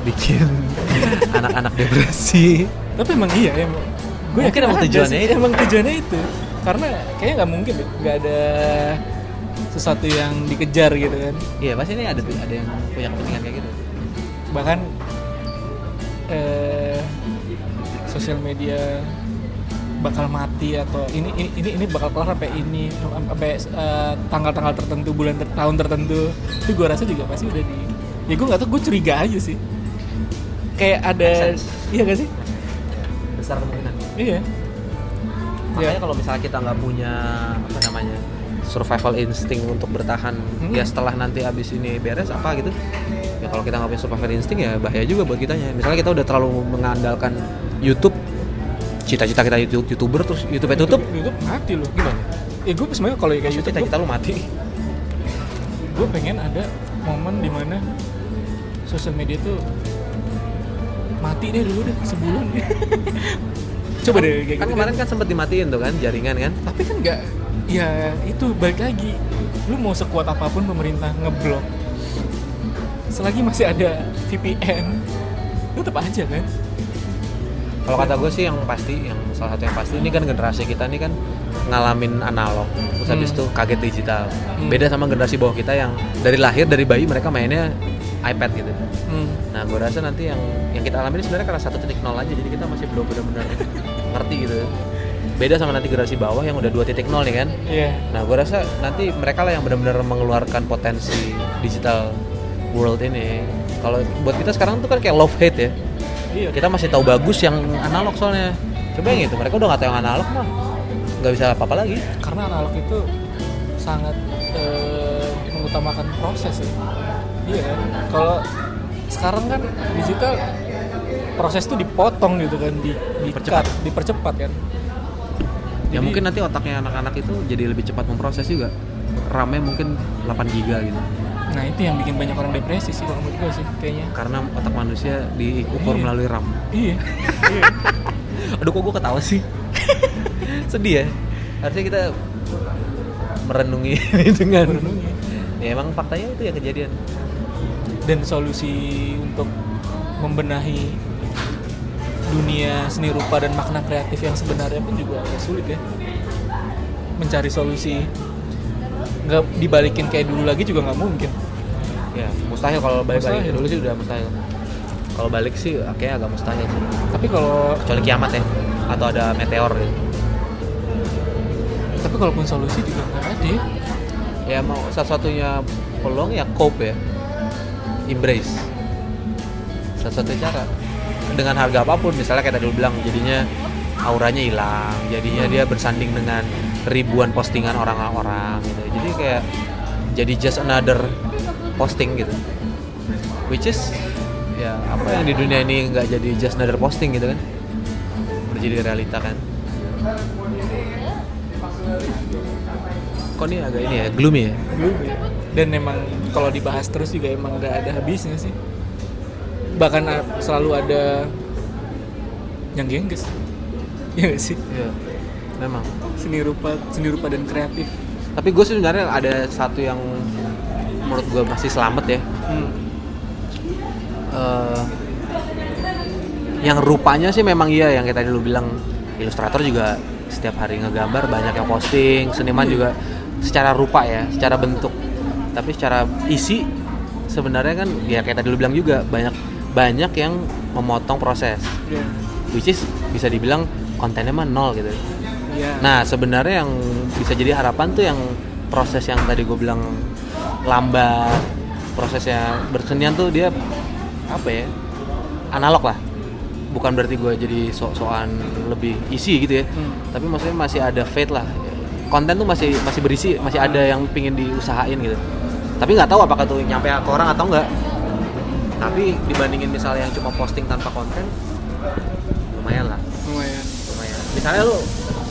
S2: bikin anak-anak depresi.
S1: Tapi emang iya emang. Gue
S2: Mungkin
S1: yakin
S2: emang tujuannya
S1: sih,
S2: itu.
S1: emang tujuannya itu. Karena kayaknya nggak mungkin deh, nggak ada sesuatu yang dikejar gitu kan.
S2: Iya pasti ini ada ada yang punya kepentingan kayak gitu.
S1: bahkan eh, sosial media bakal mati atau ini ini ini, ini bakal kelar sampai ini sampai eh, tanggal-tanggal tertentu bulan ter- tahun tertentu. Itu gue rasa juga pasti udah di ya gue nggak tahu gue curiga aja sih kayak ada iya gak sih
S2: Besar kemungkinan.
S1: iya
S2: Makanya kalau misalnya kita nggak punya apa namanya survival instinct untuk bertahan,
S1: Hmm.
S2: ya setelah nanti abis ini beres apa gitu. Ya kalau kita nggak punya survival instinct ya bahaya juga buat kitanya. Misalnya kita udah terlalu mengandalkan YouTube, cita-cita kita YouTube youtuber terus YouTube tutup,
S1: YouTube mati loh gimana ya gue sebenarnya kalau kayak YouTube
S2: cita-cita lu mati.
S1: gue pengen ada momen di mana sosial media tuh mati deh dulu deh sebulan coba deh kayak
S2: Kan
S1: gitu
S2: kemarin kan sempet dimatiin tuh kan jaringan kan.
S1: tapi kan nggak ya itu balik lagi lu mau sekuat apa pun pemerintah ngeblok selagi masih ada VPN lu tetap aja kan
S2: Kalau kata gue sih yang pasti, yang salah satu yang pasti ini kan generasi kita ini kan ngalamin analog, terus habis
S1: Hmm.
S2: itu kaget digital.
S1: Hmm.
S2: Beda sama generasi bawah kita yang dari lahir dari bayi mereka mainnya iPad gitu.
S1: hmm.
S2: Nah, gue rasa nanti yang yang kita alami ini sebenarnya karena satu titik nol aja, jadi kita masih belum benar-benar ngerti gitu. Beda sama nanti generasi bawah yang udah 2.0 nih kan.
S1: iya
S2: Nah, gue rasa nanti mereka lah yang benar-benar mengeluarkan potensi digital world ini. Kalau buat kita sekarang tuh kan kayak love hate ya.
S1: iya
S2: Kita masih tahu bagus yang analog soalnya. Coba yang itu, mereka udah nggak tahu yang analog mah nggak bisa apa-apa lagi.
S1: karena analog itu sangat eh, mengutamakan proses ya iya kalau sekarang kan digital proses tuh dipotong gitu kan di
S2: Dipercepat.
S1: dipercepat dipercepat kan
S2: Ya
S1: Jadi-
S2: mungkin nanti otaknya anak-anak itu jadi lebih cepat memproses juga. RAM-nya mungkin 8 giga gitu.
S1: nah itu yang bikin banyak orang depresi sih kalau menurut gue sih kayaknya
S2: Karena otak manusia diukur
S1: Iya.
S2: melalui RAM.
S1: iya iya
S2: Aduh kok gue ketawa sih? Sedih ya. Harusnya kita merenungi dengan
S1: Merenungi.
S2: Ya emang faktanya itu yang kejadian.
S1: Dan solusi untuk membenahi dunia seni rupa dan makna kreatif yang sebenarnya pun juga agak sulit ya mencari solusi nggak dibalikin kayak dulu lagi juga nggak mungkin
S2: Ya, mustahil kalau balik lagi.
S1: Mustahil.
S2: Dulu sih udah mustahil. Kalau balik sih kayaknya agak mustahil sih.
S1: tapi kalau
S2: Kecuali kiamat ya atau ada meteor gitu.
S1: tapi kalaupun solusi juga nggak ada ya.
S2: Ya mau satu-satunya peluang ya cope ya. Embrace. Satu-satunya cara. Dengan harga apa pun, misalnya kayak tadi lu bilang, jadinya auranya hilang, jadinya dia bersanding dengan ribuan postingan orang-orang gitu. Jadi kayak jadi just another posting gitu. Which is ya apa yang di dunia ini nggak jadi just another posting gitu kan? Udah jadi realita kan. Kok ini agak ini ya, gloomy ya?
S1: ya dan emang kalau dibahas terus juga emang nggak ada habisnya sih bahkan selalu ada yang gengges ya nggak sih
S2: Iya, memang.
S1: seni rupa seni rupa dan kreatif
S2: Tapi gue sebenarnya ada satu yang menurut gue masih selamat ya.
S1: hmm.
S2: Eh, yang rupanya sih memang iya yang kayak tadi lu bilang ilustrator juga setiap hari ngegambar banyak yang posting, seniman juga secara rupa ya, secara bentuk. Tapi secara isi sebenarnya kan ya kayak tadi lu bilang juga banyak banyak yang memotong proses.
S1: ya
S2: Which is bisa dibilang kontennya mah nol gitu.
S1: ya
S2: Nah sebenarnya yang bisa jadi harapan tuh yang proses yang tadi gue bilang lambat, prosesnya bersenian tuh dia apa ya analog lah. Bukan berarti gue jadi sok-sokan lebih isi gitu ya.
S1: Hmm.
S2: Tapi maksudnya masih ada fate lah. Konten tuh masih masih berisi, masih ada yang pingin diusahain gitu. Tapi nggak tahu apakah tuh nyampe ke orang atau enggak. Tapi dibandingin misalnya yang cuma posting tanpa konten, lumayan lah.
S1: Lumayan.
S2: Lumayan. Misalnya lu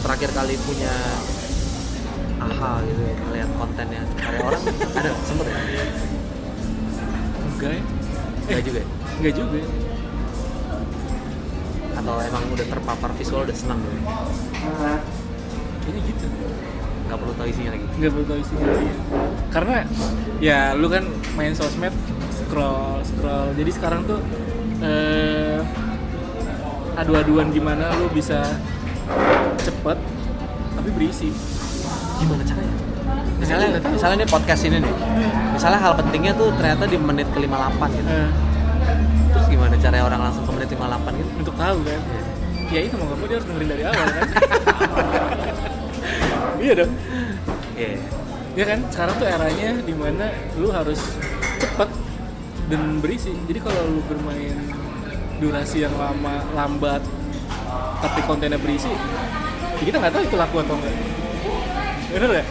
S2: terakhir kali punya aha gitu ya lihat kontennya karya orang ada sempet ya
S1: enggak ya.
S2: Enggak juga ya?
S1: enggak juga
S2: atau emang udah terpapar visual udah senang gitu
S1: ini gitu
S2: nggak perlu tahu isinya lagi.
S1: Nggak perlu tahu isinya lagi. karena ya lu kan main sosmed scroll scroll. Jadi sekarang tuh eh, adu-aduan gimana lu bisa cepet tapi berisi.
S2: Gimana caranya? Misalnya misalnya ini podcast ini nih. Misalnya hal pentingnya tuh ternyata di menit ke 58 gitu.
S1: Eh,
S2: terus gimana caranya orang langsung ke menit 58 gitu?
S1: Untuk tahu kan? Ya itu mau nggak mau dia harus dengerin dari awal kan iya dong.
S2: Iya.
S1: Ya kan? Sekarang tuh eranya di mana lu harus cepet dan berisi. Jadi kalau lu bermain durasi yang lama lambat tapi kontennya berisi ya kita nggak tahu itu laku atau enggak bener gak?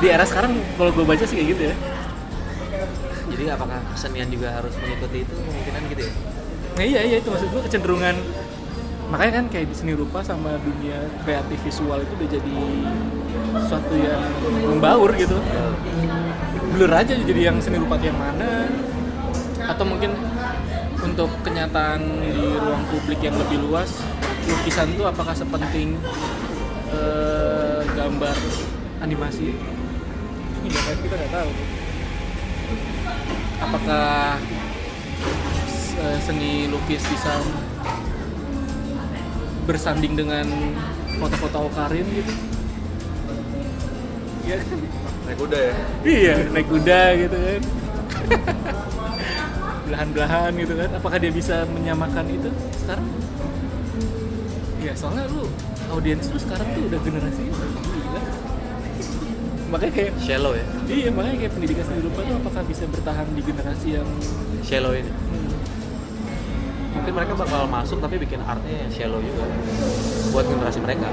S1: di era sekarang kalau gue baca sih kayak gitu ya.
S2: Jadi apakah kesenian juga harus mengikuti itu kemungkinan gitu ya?
S1: Nah iya iya itu maksud gue kecenderungan makanya kan kayak di seni rupa sama dunia kreatif visual itu udah jadi suatu yang membaur gitu. Blur aja jadi yang seni rupa yang mana. Atau mungkin untuk kenyataan di ruang publik yang lebih luas lukisan tuh apakah sepenting eh, gambar animasi? Kan kita nggak tahu. Apakah eh, seni lukis bisa bersanding dengan foto-foto Karin gitu Iya
S3: naik kuda ya
S1: Iya, naik kuda gitu kan. Belahan-belahan gitu kan. Apakah dia bisa menyamakan itu sekarang? Iya, soalnya lu audiens lu sekarang tuh udah generasi gila. Makanya kayak
S2: shallow ya
S1: iya, makanya kayak pendidikan seni rupa tuh apakah bisa bertahan di generasi yang
S2: shallow ini
S1: hmm,
S2: mungkin mereka bakal masuk tapi bikin artnya yang shallow juga. Buat generasi mereka.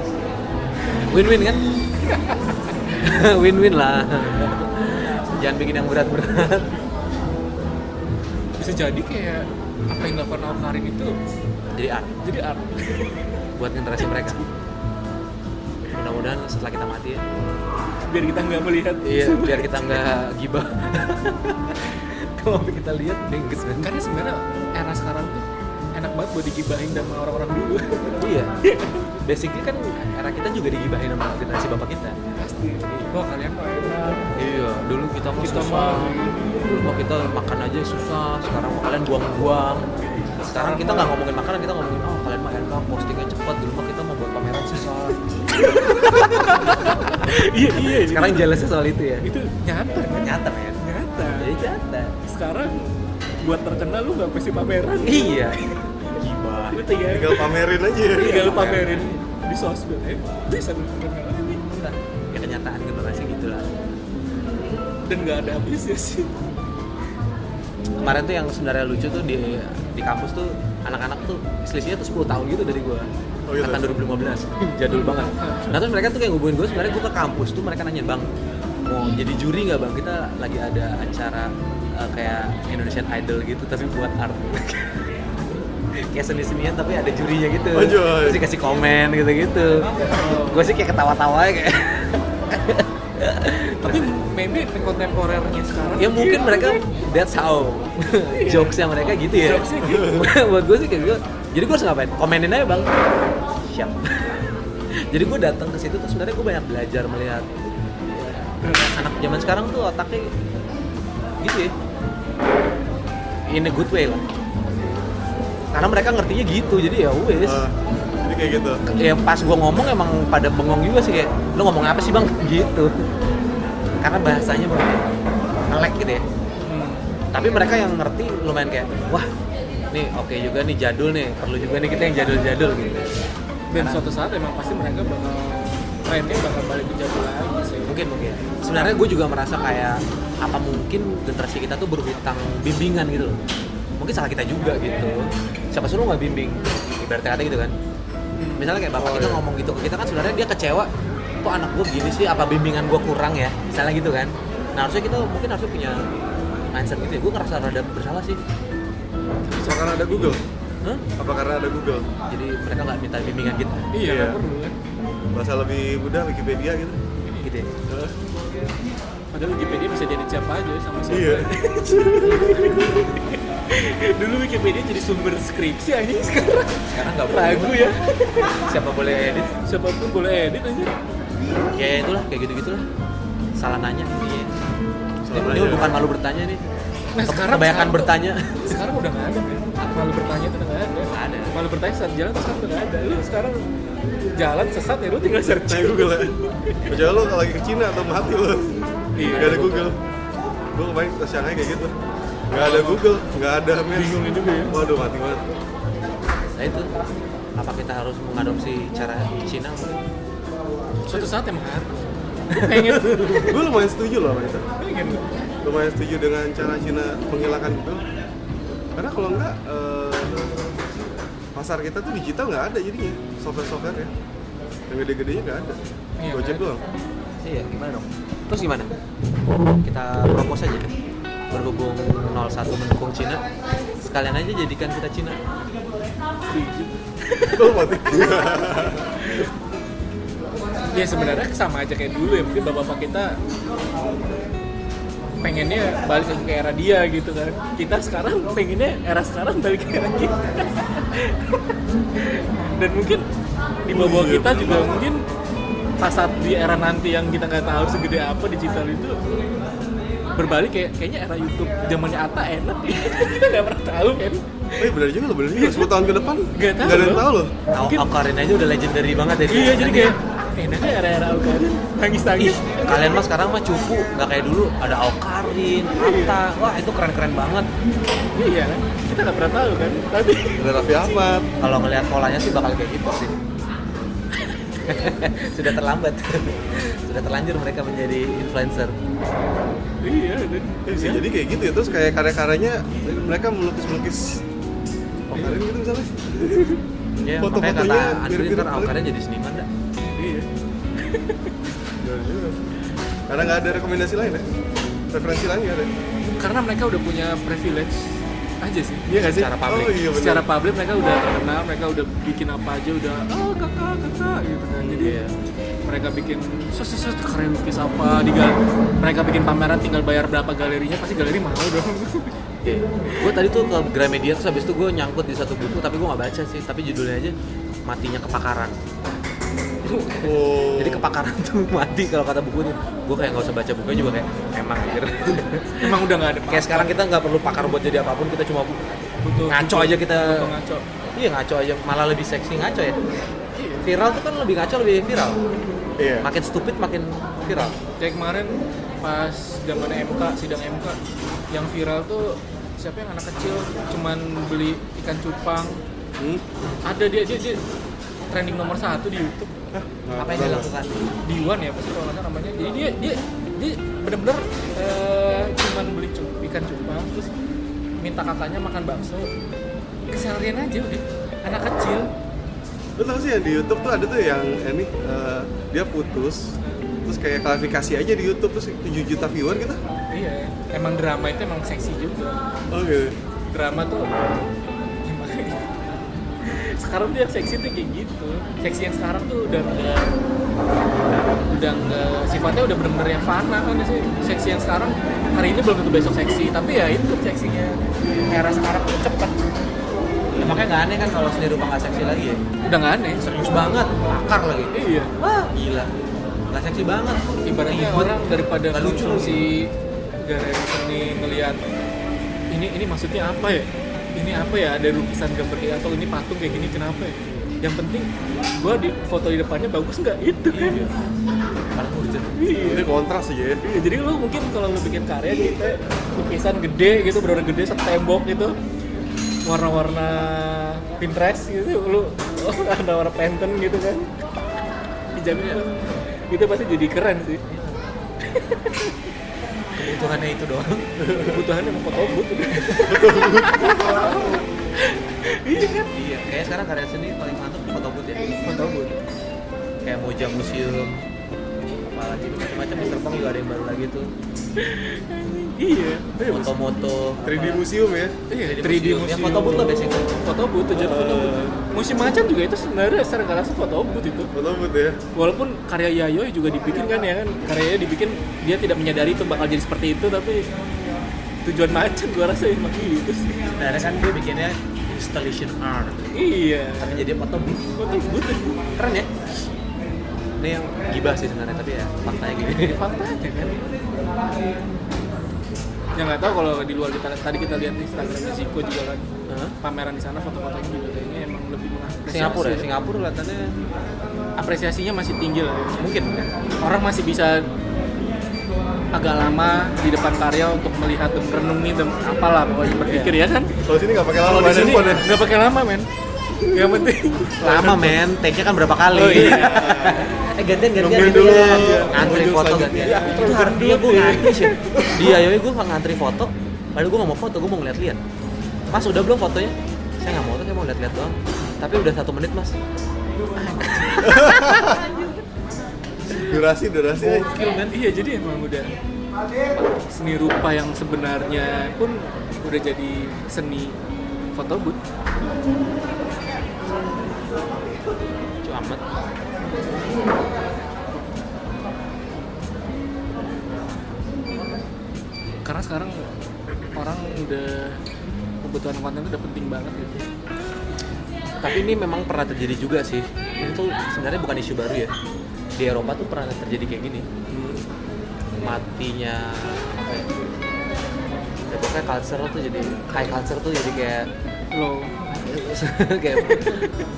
S2: Win-win kan? Win-win lah. Jangan bikin yang berat-berat.
S1: Bisa jadi kayak apa yang dilakukan Awkarin itu
S2: jadi art.
S1: jadi art.
S2: Buat generasi mereka. Mudah-mudahan setelah kita mati ya.
S1: Biar kita nggak melihat.
S2: Iya biar kita nggak gibah. Kalau kita lihat kan.
S1: Karena sebenarnya era sekarang tuh banget buat digibahin sama orang-orang dulu.
S2: Iya. Basically kan era kita juga digibahin sama generasi bapak kita.
S1: Pasti. Wah kalian mah enak.
S2: Iya dulu kita mah
S1: Kita
S2: susah.
S1: mah-
S2: dulu mah kita makan aja susah. Sekarang mah kalian buang-buang. Sekarang kita nggak ngomongin makanan kita ngomongin oh kalian mah enak postingnya cepat dulu mah kita mau buat pameran susah.
S1: Iya iya
S2: sekarang jelasnya soal itu ya.
S1: Itu nyata kan
S2: nyata men
S1: nyata
S2: jadi nyata
S1: sekarang buat terkenal lu nggak pasti pameran.
S2: Iya gibah
S1: lu tinggal
S3: tinggal pamerin aja ya.
S1: Tinggal lu pamerin. Di sosmed eh bisa. Lu terkenal ini
S2: Udah, ya kenyataan generasi gitulah
S1: dan nggak ada habisnya sih.
S2: Kemarin tuh yang sebenarnya lucu tuh di di kampus tuh anak-anak tuh selisihnya tuh 10 tahun gitu dari gua.
S3: Oh gitu?
S2: angkatan 2015 jadul banget. Nah terus mereka tuh kayak ngubungin gue sebenarnya gue ke kampus tuh mereka nanya bang mau jadi juri nggak bang? Kita lagi ada acara eh, kayak Indonesian Idol gitu tapi buat art kayak seni-senian tapi ada jurinya gitu.
S3: Oh,
S2: terus dikasih komen gitu-gitu. Gue sih kayak ketawa-tawa aja kayak.
S1: Tapi maybe kontemporernya sekarang
S2: ya mungkin
S1: gitu.
S2: mereka that's how. Jokesnya mereka gitu ya.
S1: Jokesnya gitu.
S2: buat gue sih kayak gitu. Jadi gue harus ngapain? Komenin aja bang. Siap. Jadi gue datang ke situ tuh sebenarnya gue banyak belajar melihat anak zaman sekarang tuh otaknya gitu ya. In a good way lah karena mereka ngertinya gitu jadi ya wes
S3: Ah, jadi kayak gitu.
S2: Ya pas gue ngomong emang pada bengong juga sih kayak lo ngomong apa sih bang? Gitu. Karena bahasanya bener ngelek gitu ya.
S1: Hmm.
S2: tapi mereka yang ngerti lumayan kayak wah nih oke juga nih jadul nih perlu juga nih kita yang jadul-jadul. Gitu.
S1: Dan suatu saat emang pasti mereka bakal trennya bakal balik ke jadul lagi sih.
S2: Mungkin mungkin. Sebenarnya gue juga merasa kayak apa mungkin generasi kita tuh berhutang bimbingan gitu loh mungkin salah kita juga gitu. Siapa suruh nggak bimbing? Ibaratnya kata gitu kan. Misalnya kayak bapak
S3: Oh,
S2: kita
S3: iya.
S2: ngomong gitu ke kita kan sebenarnya dia kecewa kok anak gue gini sih? Apa bimbingan gue kurang ya? Misalnya gitu kan. Nah harusnya kita mungkin harusnya punya mindset gitu ya. Gue ngerasa rada bersalah sih.
S3: Apa karena ada Google?
S2: Hah?
S3: Apa karena ada Google?
S2: jadi mereka nggak minta bimbingan kita.
S1: Iya.
S3: Iya.
S1: perlu kan
S3: Bahasa lebih mudah Wikipedia gitu.
S2: Gitu ya.
S1: Padahal Wikipedia bisa jadi siapa aja sama siapa.
S3: Iya
S1: dulu Wikipedia jadi sumber skripsi aja sekarang.
S2: Sekarang nggak
S1: ragu ya.
S2: Siapa boleh edit?
S1: Siapa pun boleh edit aja
S2: ya itulah kayak gitu gitulah salah nanya iya.
S3: Salah
S2: ini, bukan malu bertanya nih.
S1: Nah,
S2: Ke-
S1: sekarang-
S2: kebanyakan
S1: sekarang-
S2: bertanya.
S1: sekarang udah nggak ada kan malu bertanya itu udah nggak ada.
S2: Ada.
S1: Malu bertanya saat jalan tuh sekarang udah nggak ada. Lu sekarang jalan sesat ya lu tinggal search
S3: Nah Google ya. Kecuali lo kalau lagi ke Cina atau mati lo
S1: Iya.
S3: Gak ada Google. Gue kemarin ke Shanghai kayak gitu Gak ada Google, gak ada Maps.
S1: Bingung juga ya.
S3: Waduh mati banget.
S2: Nah itu. Apa kita harus mengadopsi cara Cina?
S1: Suatu saat emang harus Gua pengen.
S3: Gue lumayan setuju loh sama itu.
S1: Pengen.
S3: Lumayan setuju dengan cara Cina menghilangkan Google Karena kalau enggak eh, Pasar kita tuh digital nggak ada jadinya. Software-software ya Yang gede-gedenya nggak ada.
S1: Iya,
S3: Gojek
S1: nggak
S3: doang.
S2: Iya gimana dong? Terus gimana? Kita propose aja berhubung 01 mendukung Cina sekalian aja jadikan kita Cina.
S1: Ya sebenarnya sama aja kayak dulu ya. Mungkin bapak-bapak kita pengennya balik ke era dia gitu kan. Kita sekarang pengennya era sekarang balik ke era kita. Dan mungkin di bawah
S3: Iya,
S1: kita juga mungkin pas saat di era nanti yang kita nggak tahu segede apa digital itu berbalik kayak kayaknya era YouTube zamannya Ata enak. Kita nggak pernah tahu kan?
S3: Oh iya benar juga loh, benar juga. 10 tahun ke depan
S1: Nggak tahu
S3: nggak ada yang tahu loh.
S2: Au-
S1: Mungkin-
S2: Aukarin aja udah legendary banget ya
S1: iya jadi kayak enaknya era-era Aukarin nangis
S2: Ih,
S1: nangis
S2: kalian mah sekarang mah cupu, nggak kayak dulu. Ada Aukarin, Atta, wah itu keren-keren banget.
S1: iya kan? Kita nggak pernah tahu kan? Tapi
S3: Ada Raffi Ahmad.
S2: Kalau ngelihat polanya sih bakal kayak gitu sih. Sudah terlambat, sudah terlanjur mereka menjadi influencer.
S1: iya
S3: Ya, bisa jadi kayak gitu ya, terus kayak karya-karyanya mereka melukis-melukis Aukarin gitu misalnya.
S2: Ya, makanya
S3: Foto-fotonya
S2: kata Andri
S3: mirip-mirip
S2: ntar. Aukarin jadi seniman dah.
S1: iya
S3: Benar juga. Karena nggak ada rekomendasi lain ya? Referensi lain nggak ada?
S1: karena mereka udah punya privilege aja sih. Iya nggak sih?
S2: Secara publik.
S3: Oh iya
S1: secara publik mereka udah terkenal mereka udah bikin apa aja udah oh kakak kakak gitu kan. Jadi
S2: Iya.
S1: mereka bikin sus, keren lukis apa? Di gal- mereka bikin pameran tinggal bayar berapa galerinya pasti galeri mau dong.
S2: Gue tadi tuh ke Gramedia terus habis itu gue nyangkut di satu buku tapi gue nggak baca sih, tapi judulnya aja matinya kepakaran.
S3: Oh.
S2: Jadi kepakaran tuh mati kalau kata bukunya. Gue kayak nggak usah baca bukunya juga kayak emang anjir.
S1: emang udah nggak ada
S2: kayak sekarang kita nggak perlu pakar buat jadi apa pun, kita cuma
S1: butuh
S2: ngaco aja kita.
S1: butuh ngaco
S2: Iya ngaco aja, malah lebih seksi ngaco ya.
S1: Iya.
S2: Viral tuh kan lebih ngaco lebih viral.
S3: Iya.
S2: Makin stupid makin viral.
S1: kayak kemarin pas zaman MK sidang MK yang viral tuh siapa yang anak kecil cuman beli ikan cupang
S3: Hmm?
S1: ada dia dia, dia trending nomor satu di YouTube
S2: Apa yang dilakukan?
S1: Diwan ya pasti kalau nggak salah namanya jadi dia dia dia bener-bener eh, cuman beli cu- ikan cupang terus minta kakaknya makan bakso keseharian aja udah anak kecil
S3: Lu tau sih yang di YouTube tuh ada tuh yang ini eh, dia putus terus kayak klarifikasi aja di YouTube terus 7 juta viewer gitu.
S1: iya emang drama itu emang seksi juga
S3: Oh gitu.
S1: drama tuh? Sekarang tuh yang seksi tuh kayak gitu. Seksi yang sekarang tuh udah nggak udah nggak sifatnya udah bener-bener yang fana kan sih. Seksi yang sekarang hari ini belum tentu besok seksi tapi ya itu seksinya. Era sekarang tuh cepet.
S2: Ya, makanya nggak aneh kan kalau seni rupa nggak seksi lagi ya.
S1: udah nggak aneh.
S2: Serius banget, akar lagi.
S1: iya.
S2: Wah, gila. Nggak seksi banget.
S1: ibaratnya orang daripada
S2: Nggak lucu.
S1: konsumsi galeri seni ngelihat ini ini maksudnya apa ya ini apa ya ada lukisan gambar kayak atau ini patung kayak gini kenapa ya? Yang penting gua di foto di depannya bagus nggak? Itu kan.
S2: Paling urgent.
S3: Ini kontras aja ya.
S1: Iya, jadi lu mungkin kalau lu bikin karya gitu lukisan gede gitu bener gede setembok gitu. Warna-warna Pinterest gitu lu oh, ada warna Pantone gitu kan. Dijamin lu itu pasti jadi keren sih
S2: Kebutuhannya itu doang.
S1: kebutuhannya mau foto booth iya kan
S2: iya, kayak sekarang karya seni paling mantap di foto booth ya.
S1: foto booth
S2: Kayak Moja Museum, apalagi macam-macam Mister Pong juga ada yang baru lagi tuh.
S1: iya
S2: Moto-moto,
S3: 3D museum ya.
S1: iya
S2: 3D
S1: 3D
S2: museum.
S1: museum
S2: Ya, foto booth lah basicnya.
S1: foto booth tujuan foto booth musim macan juga itu sebenarnya secara nggak langsung foto booth itu
S3: Foto booth ya.
S1: walaupun karya Yayoi juga dibikin kan ya kan karyanya dibikin dia tidak menyadari itu bakal jadi seperti itu tapi tujuan macan gua rasa emang gitu sih
S2: Sebenarnya kan dia bikinnya installation art,
S1: iya
S2: tapi jadi foto booth.
S1: foto booth itu
S2: Keren ya? Ini yang gibah sih sebenarnya, tapi ya faktanya gini.
S1: faktanya kan ya nggak tahu kalau di luar kita tadi kita lihat di Instagram Ziko juga kan.
S2: Hah?
S1: pameran di sana foto-fotonya juga kayaknya emang lebih mengapresiasi.
S2: Singapura ya, Singapura kelihatannya
S1: apresiasinya masih tinggi lah ya.
S2: mungkin. Ya.
S1: orang masih bisa agak lama di depan karya untuk melihat dan merenungi dan apalah pokoknya berpikir ya kan?
S3: Kalau sini nggak pakai lama
S1: kalau di sini nggak pakai lama men yang penting
S2: Lama men, take-nya kan berapa kali?
S1: Oh, iya.
S2: eh gantian gantian
S3: Nungguin
S2: gitu
S3: dulu.
S2: ya. Ngantri foto gantian.
S1: Iya,
S2: Itu
S1: gendut,
S2: gue
S1: ya.
S2: ngantri sih. Dia yoi gue ngantri foto. Padahal gue gak mau foto, gue mau ngeliat-liat. Mas udah belum fotonya? Saya nggak mau foto, saya mau lihat-lihat doang. Tapi udah satu menit mas.
S3: Durasi, durasi.
S1: gokil kan iya jadi emang udah seni rupa yang sebenarnya pun udah jadi seni foto booth
S2: amat.
S1: karena sekarang orang udah kebutuhan konten itu udah penting banget gitu
S2: Tapi ini memang pernah terjadi juga sih. Ini tuh sebenarnya bukan isu baru ya. di Eropa tuh pernah terjadi kayak gini matinya apa ya ya pokoknya culture tuh jadi high culture tuh jadi kayak
S1: lo
S2: kayak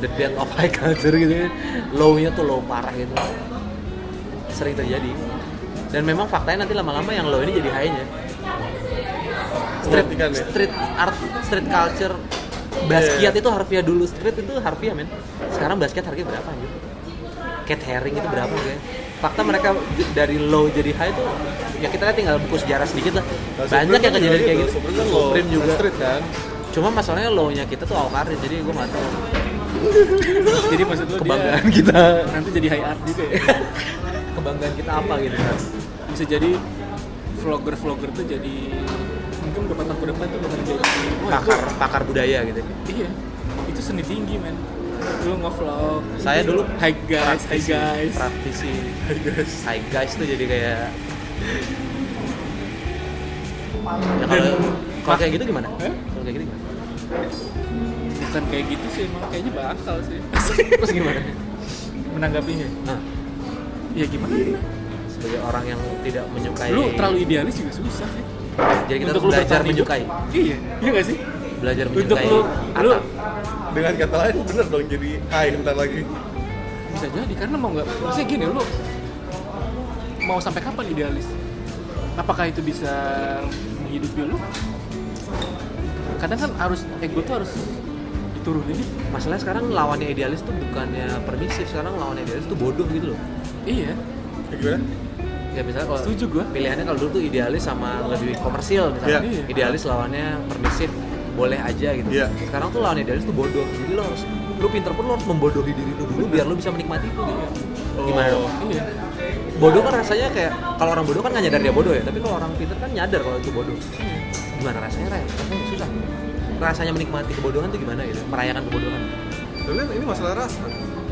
S2: the death of high culture gitu low-nya tuh low parah gitu. Sering terjadi. Dan memang faktanya nanti lama-lama yang low ini jadi high-nya. Street,
S3: ya.
S2: street art street culture. Basquiat itu harfiah dulu. Street itu harfiah men. Sekarang basket harganya berapa anjir? Cat herring itu berapa ya? Fakta mereka dari low jadi high itu ya kita lihat tinggal buku sejarah sedikit lah.
S3: Nah,
S2: banyak yang
S3: kan
S2: kejadian
S3: juga
S2: kayak
S3: gitu.
S2: gitu.
S3: Supreme kan low.
S2: Supreme juga.
S3: Street kan
S2: cuma masalahnya low-nya kita tuh awal karir jadi gue nggak tahu.
S1: Jadi maksud lo
S2: kebanggaan
S1: dia
S2: kita.
S1: nanti jadi high art juga ya.
S2: Kebanggaan kita apa gitu kan.
S1: Bisa jadi vlogger vlogger tuh jadi mungkin beberapa tahun ke depan tuh bakal jadi itu-
S2: pakar pakar budaya gitu.
S1: Iya. Itu seni tinggi men. Lu nge-vlog.
S2: Saya dulu
S1: hi guys. Hi guys.
S2: praktisi.
S1: Hi guys.
S2: Hi guys tuh jadi kayak ya kalau kalau kayak gitu gimana?
S1: Hah?
S2: kalau kayak gitu gimana?
S1: Bukan kayak gitu sih emang kayaknya bakal sih.
S2: Terus gimana?
S1: Menanggapinya.
S2: Nah
S1: ya gimana?
S2: Sebagai orang yang tidak menyukai
S1: lu terlalu idealis juga susah sih.
S2: Jadi kita
S1: Untuk
S2: harus belajar menyukai.
S1: Iya iya gak sih?
S2: Belajar
S1: Untuk
S2: menyukai
S1: lu- lu-
S3: dengan kata lain bener dong jadi high ntar lagi.
S1: Bisa jadi karena mau nggak maksudnya gini lu mau sampai kapan idealis? Apakah itu bisa menghidupi lu kadang kan harus ego tuh harus diturunin nih.
S2: masalahnya sekarang lawannya idealis tuh bukannya permisif sekarang lawannya idealis tuh bodoh gitu loh.
S1: Iya.
S3: Ya gimana?
S2: Ya misalnya kalau
S1: setuju gua.
S2: pilihannya kalau dulu tuh idealis sama lebih komersil misalnya.
S1: Iya.
S2: idealis lawannya permisif boleh aja gitu.
S3: Iya.
S2: sekarang tuh lawan idealis tuh bodoh. Jadi lo harus lu pinter pun lo harus membodohi diri lu dulu biar lu bisa menikmati itu. Gimana? Dong
S1: iya.
S2: Bodoh kan rasanya kayak kalau orang bodoh kan nggak nyadar dia bodoh ya. Tapi kalau orang pinter kan nyadar kalau itu bodoh gimana rasanya Ray? rasanya susah. Rasanya menikmati kebodohan tuh gimana gitu? Merayakan kebodohan.
S3: Tapi ini masalah rasa.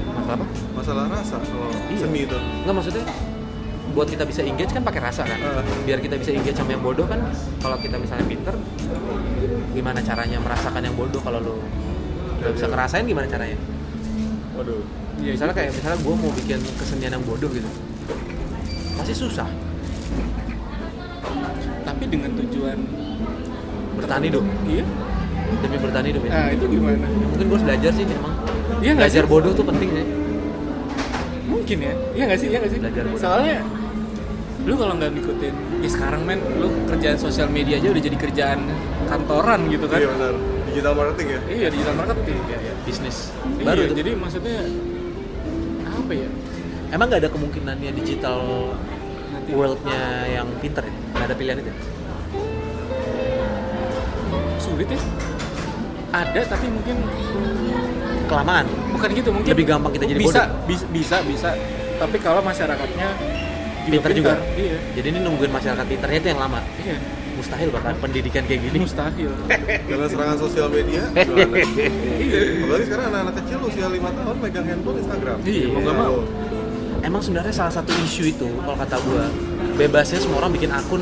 S2: Masalah apa?
S3: Masalah rasa kalau
S2: Iya.
S3: seni itu.
S2: Nggak maksudnya buat kita bisa engage kan pakai rasa kan?
S3: Ah.
S2: biar kita bisa engage sama yang bodoh kan? Kalau kita misalnya pinter gimana caranya merasakan yang bodoh kalau lo nggak bisa ngerasain gimana caranya?
S3: Waduh.
S1: Iya,
S2: misalnya kayak misalnya gue mau bikin kesenian yang bodoh gitu. Pasti susah.
S1: Tapi dengan tujuan
S2: bertahan hidup.
S1: Iya.
S2: Demi bertahan hidup ya,
S1: nah itu gimana?
S2: Ya, mungkin gue harus belajar sih memang.
S1: Iya
S2: belajar
S1: sih?
S2: bodoh tuh penting sih
S1: mungkin ya. Iya nggak sih? Iya nggak sih?
S2: Belajar bodoh.
S1: soalnya lu kalau nggak ngikutin ya sekarang men lu kerjaan sosial media aja udah jadi kerjaan kantoran gitu kan?
S3: Iya benar. Digital marketing ya?
S1: Iya digital marketing.
S2: Ya, ya. bisnis.
S1: Iya,
S2: baru tuh.
S1: jadi maksudnya apa ya?
S2: Emang nggak ada kemungkinannya digital worldnya yang pinter ya? Nggak ada pilihan itu
S1: sulit ya. Ada tapi mungkin
S2: kelamaan.
S1: Bukan gitu mungkin
S2: Lebih gampang kita jadi
S1: bisa
S2: bodoh.
S1: bisa bisa bisa. Tapi kalau masyarakatnya
S2: pinter juga.
S1: iya.
S2: Jadi ini nungguin masyarakat pinternya itu yang lama.
S1: Iya.
S2: Mustahil bahkan pendidikan kayak gini.
S1: Mustahil.
S3: Karena serangan sosial media. Gimana? apalagi sekarang anak-anak kecil usia 5 tahun megang handphone Instagram.
S1: Iya, mau nggak mau.
S2: emang sebenarnya salah satu isu itu kalau kata gua bebasnya semua orang bikin akun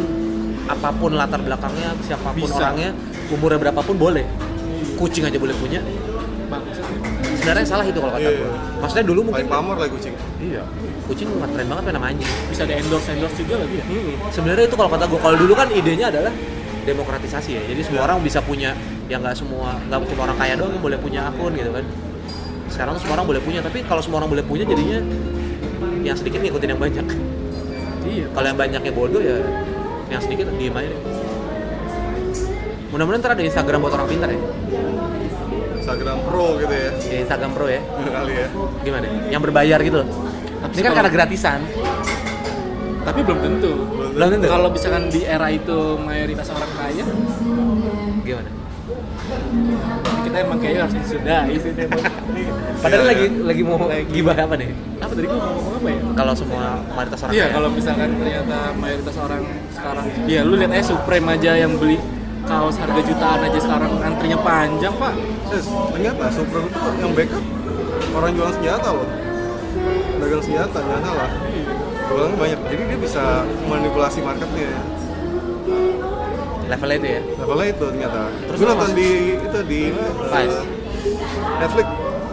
S2: apa pun latar belakangnya siapa pun
S1: Bisa.
S2: orangnya umurnya berapapun boleh. Kucing aja boleh punya.
S1: Bagus
S2: sebenarnya salah itu kalau kata
S3: Iya.
S2: gua. maksudnya dulu
S3: paling
S2: mungkin
S3: pamer lagi kucing.
S2: Iya. Kucing ngetren banget main sama anjing
S1: bisa ada endorse endorse juga lagi ya?
S2: Sebenarnya itu kalau kata gue kalau dulu kan idenya adalah demokratisasi ya. Jadi semua orang bisa punya yang nggak semua nggak cuma orang kaya doang yang boleh punya akun gitu kan. Sekarang semua orang boleh punya tapi kalau semua orang boleh punya jadinya yang sedikit ngikutin yang banyak.
S1: Iya.
S2: Kalau yang banyaknya bodoh ya yang sedikit diem aja deh mudah-mudahan ntar ada Instagram buat orang pintar ya.
S3: Instagram Pro gitu ya.
S2: Di Instagram Pro ya.
S3: Kali ya.
S2: Gimana yang berbayar gitu loh. Ini kan karena gratisan.
S1: Tapi belum tentu.
S2: Belum tentu.
S1: kalau misalkan di era itu mayoritas orang kaya
S2: gimana?
S1: kita emang kayaknya harus disudahi sih
S2: padahal
S3: Iya,
S2: lagi lagi. mau gibah apa nih?
S1: Apa tadi gua ngomong apa ya?
S2: Kalau semua mayoritas orang
S1: Iya, kalau misalkan ternyata mayoritas orang sekarang, iya lu lihat aja Supreme aja yang beli kaos harga jutaan aja sekarang. Antrinya panjang pak.
S3: Yes, ternyata Supreme itu yang backup? Orang jualan senjata loh. Dagang senjata nyata lah jualannya banyak. Jadi dia bisa manipulasi marketnya
S2: levelnya itu ya?
S3: Levelnya itu ternyata.
S2: Terus
S3: gue nonton di itu di uh. Netflix.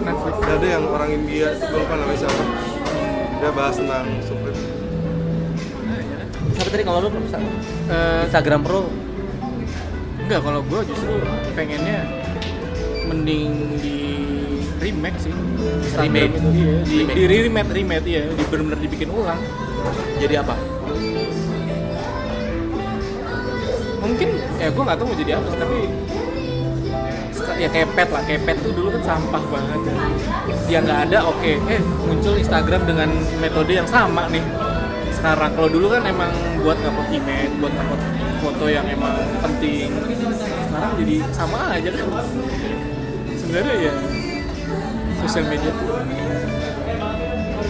S1: Netflix.
S3: ada yang orang India gue lupa namanya siapa. Dia bahas tentang
S1: ya.
S2: Siapa tadi kalau lu
S1: Eh,
S2: Instagram Pro
S1: enggak kalau gue justru pengennya mending di remake sih.
S2: Remake.
S1: itu iya di,
S2: Remake.
S1: di remake. remake iya. Di benar-benar dibikin ulang.
S2: Jadi apa?
S1: mungkin ya gue nggak tahu mau jadi apa tapi ya kayak pet lah. Kayak pet tuh dulu kan sampah banget. Kan dia nggak ada oke. Eh muncul Instagram dengan metode yang sama nih. Sekarang. Kalau dulu kan emang buat ngupload image buat ngupload foto yang emang penting. Sekarang jadi sama aja kan? Sebenarnya ya sosial media tuh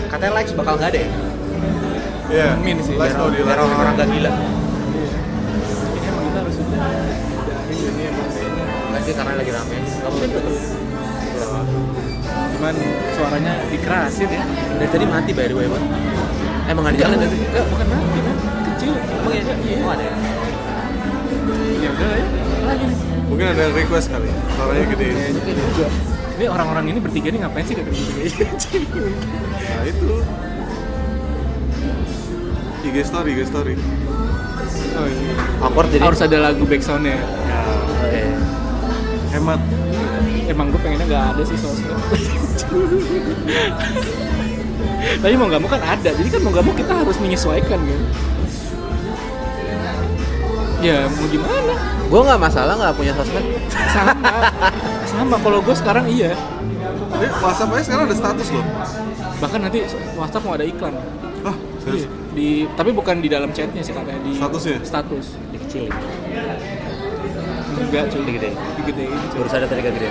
S2: Katanya likes bakal nggak ada ya?
S3: Iya,
S1: Amin sih,
S3: Likes
S2: Biar,
S3: mau
S2: biar orang-orang gak gila.
S1: Ini emang kita harus udah udahin ini emang kayaknya
S2: Nggak sih karena lagi rame. Gak mungkin tuh.
S1: Cuman suaranya dikerasin ya.
S2: Dari tadi mati by the way Bang. Emang nggak dijalan tadi?
S1: Enggak, bukan mati kan kecil
S2: ya?
S1: Iya.
S2: Oh ada ya?
S1: ya udah ya lagi
S3: Mungkin ada request kali, suaranya gede.
S1: Juga ini orang-orang ini bertiga nih ngapain sih kayak gitu
S3: Nah itu. IG story, IG story.
S1: oh iya
S2: Awkward jadi
S1: harus ada lagu backsoundnya
S2: Oke.
S3: Hemat.
S1: emang gue pengennya nggak ada sih sosmed tapi mau nggak mau kan ada jadi kan mau nggak mau kita harus menyesuaikan kan ya mau gimana
S2: Gue nggak masalah nggak punya sosmed
S1: sama sama kalau gue sekarang iya
S3: Tapi WhatsApp aja sekarang ada status loh.
S1: bahkan nanti WhatsApp mau ada iklan
S3: Ah,
S1: Iya,
S3: serius?
S1: di tapi bukan di dalam chatnya sih katanya di
S3: Statusnya?
S1: status
S2: Dikecilin
S1: enggak cuy
S2: Digedein.
S1: digedein cuy.
S2: Baru sadar tadi gak gede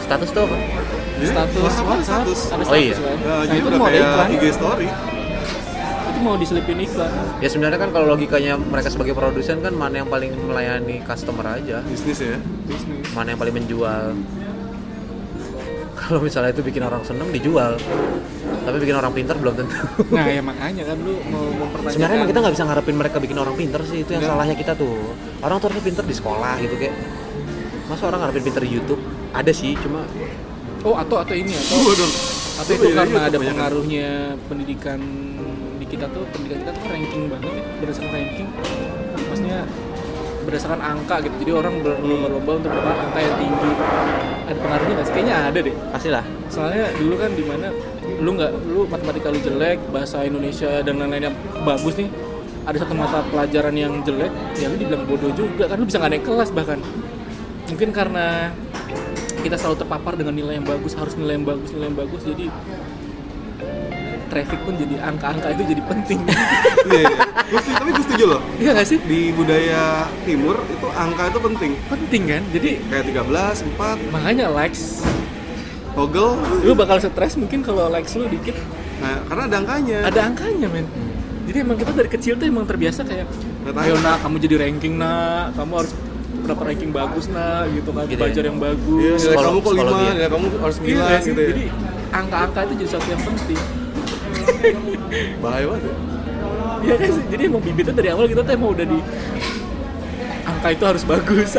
S2: Status tuh apa?
S3: Iya,
S1: status
S3: WhatsApp
S1: WhatsApp
S3: status.
S1: ada
S2: Oh
S1: status
S2: iya.
S1: kan
S3: Ya,
S1: nah
S3: jadi
S1: itu
S3: udah
S1: mau ada
S3: kayak
S1: iklan
S3: IG story.
S1: Itu mau diselipin iklan.
S2: Ya sebenarnya kan kalau logikanya mereka sebagai produsen kan mana yang paling melayani customer aja.
S3: Bisnis ya.
S1: bisnis.
S2: Mana yang paling menjual. Kalau misalnya itu bikin orang seneng dijual. Tapi bikin orang pintar belum tentu.
S1: Nah ya makanya kan lu mau mempertanyakan.
S2: Sebenarnya emang kita nggak bisa ngarepin mereka bikin orang pintar sih Itu yang
S1: Nggak.
S2: salahnya kita tuh. Orang tuh harusnya pintar di sekolah gitu kayak Masa orang ngarepin pintar di Youtube? Ada sih, cuma
S1: oh atau atau ini atau atau itu
S3: Iya,
S1: karena
S3: iya,
S1: ada pengaruhnya pendidikan di kita tuh pendidikan kita tuh ranking banget ya berdasarkan ranking. Maksudnya berdasarkan angka gitu. Jadi orang berlomba-lomba untuk dapat angka yang tinggi. Ada pengaruhnya nggak sih? Kayaknya ada deh.
S2: Pastilah
S1: soalnya dulu kan di mana lu nggak lu matematika lu jelek bahasa Indonesia dan lain-lainnya bagus nih ada satu mata pelajaran yang jelek ya lu dibilang bodoh juga. Kan lu bisa nggak naik kelas bahkan. Mungkin karena kita selalu terpapar dengan nilai yang bagus harus nilai yang bagus nilai yang bagus. Jadi traffic pun jadi angka-angka itu jadi penting
S3: Iya, iya. Gua setuju- tapi gue setuju loh.
S1: iya nggak sih
S3: Di budaya timur itu angka itu penting.
S1: penting kan jadi
S3: Kayak 13, 4,
S1: makanya likes
S3: toggle.
S1: lu bakal stres mungkin kalau likes lu dikit
S3: Nah, karena ada angkanya.
S1: ada angkanya men jadi emang kita dari kecil tuh emang terbiasa kayak ayo nak kamu jadi ranking nak kamu harus dapat ranking bagus nak gitu kan
S2: Gitu ya?
S1: belajar yang bagus
S3: Iya, nilai
S2: Psikolo-
S3: kamu kok 5,
S2: psikologi ya.
S3: kamu harus
S1: Iya
S3: 9
S1: nggak sih?
S3: gitu ya.
S1: jadi angka-angka itu jadi sesuatu yang penting
S3: Bahaya banget ya.
S1: Iya kan sih jadi emang bibitnya dari awal kita tuh emang udah di angka itu harus bagus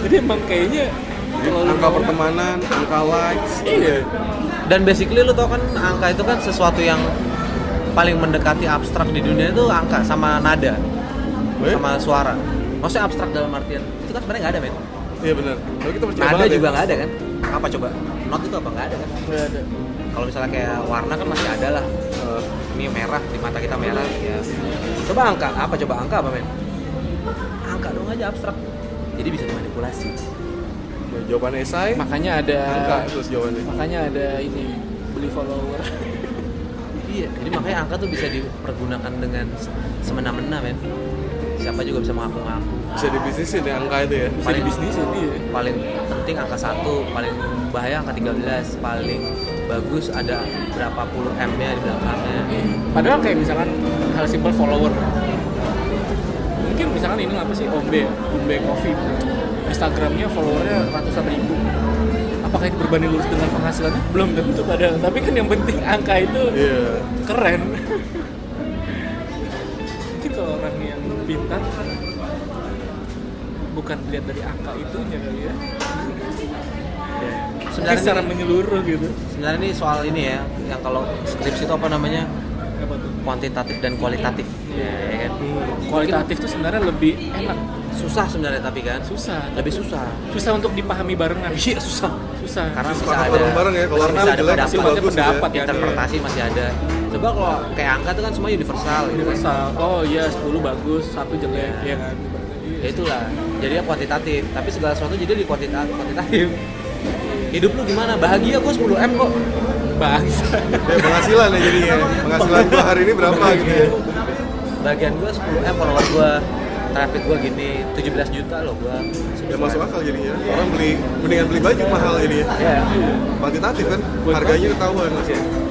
S1: jadi emang kayaknya
S3: Angka pertemanan, angka likes.
S1: iya
S2: dan basically lu tau kan angka itu kan sesuatu yang paling mendekati abstrak di dunia itu angka sama nada
S3: Eh?
S2: sama suara maksudnya abstrak dalam artian itu kan sebenarnya nggak ada men
S3: Iya benar. Kalau kita percaya
S2: nada
S3: banget
S2: juga
S3: ya.
S2: nggak ada kan apa coba not itu apa nggak ada kan
S1: nggak ada
S2: kalau misalnya kayak warna kan masih ada lah.
S3: Eh,
S2: ini merah di mata kita merah ya. Coba angka apa coba? Angka apa men angka dong aja abstrak. Jadi bisa dimanipulasi.
S3: Ya, jawaban esai,
S1: makanya ada
S3: angka terus jawabannya.
S1: makanya ada ini beli follower.
S2: Iya jadi makanya angka tuh bisa dipergunakan dengan se- semena-mena men siapa juga bisa mengaku-ngaku.
S3: Bisa dibisnisin ya angka itu ya.
S1: bisa
S2: Paling-
S1: di bisnis ini ya
S2: paling penting angka satu paling bahaya angka 13 paling bagus ada berapa puluh M nya di belakangnya
S1: Padahal kayak misalkan hal simpel follower. Mungkin misalkan ini apa sih Ombe, ya? Ombe Coffee. Instagramnya followernya ratusan ribu. Apakah itu berbanding lurus dengan penghasilannya? Belum tentu padahal. Tapi kan yang penting angka itu
S3: Iya.
S1: keren. Mungkin kalau orang yang pintar bukan dilihat dari angka itunya kali ya. Ya.
S2: Sebenarnya
S1: secara
S2: ini,
S1: menyeluruh gitu.
S2: sebenarnya ini soal ini ya yang kalau skripsi itu apa namanya?
S1: Apa tuh?
S2: Kuantitatif dan kualitatif. Ya, ya kan?
S1: Kualitatif tuh sebenarnya lebih enak.
S2: Susah sebenarnya tapi kan?
S1: Susah.
S2: Lebih susah.
S1: Susah untuk dipahami barengan.
S2: Iya susah.
S1: Susah.
S2: Karena bisa
S3: Sepakat
S2: ada
S3: bareng-bareng ya, kalau
S2: bisa ada pendapat,
S3: ya.
S1: pendapat ya.
S2: Interpretasi masih ada. Coba kalau kayak angka itu kan semua universal gitu kan.
S1: Universal. Oh iya 10 bagus satu jelek ya kan?
S2: Ya itulah. Jadi ya kuantitatif. Tapi segala sesuatu jadi di kuantitatif kuantitatif hidup lu gimana? Bahagia gue 10 m kok.
S1: Bangsa
S3: ya penghasilan ya jadinya. Penghasilan gua hari ini berapa gitu ya?
S2: Bagian gue 10 m follower gue traffic gue gini 17 juta loh gue
S3: ya masuk akal jadinya. Orang beli mendingan beli baju mahal ini ya.
S2: Ya
S3: kuantitatif kan? Harganya ketahuan.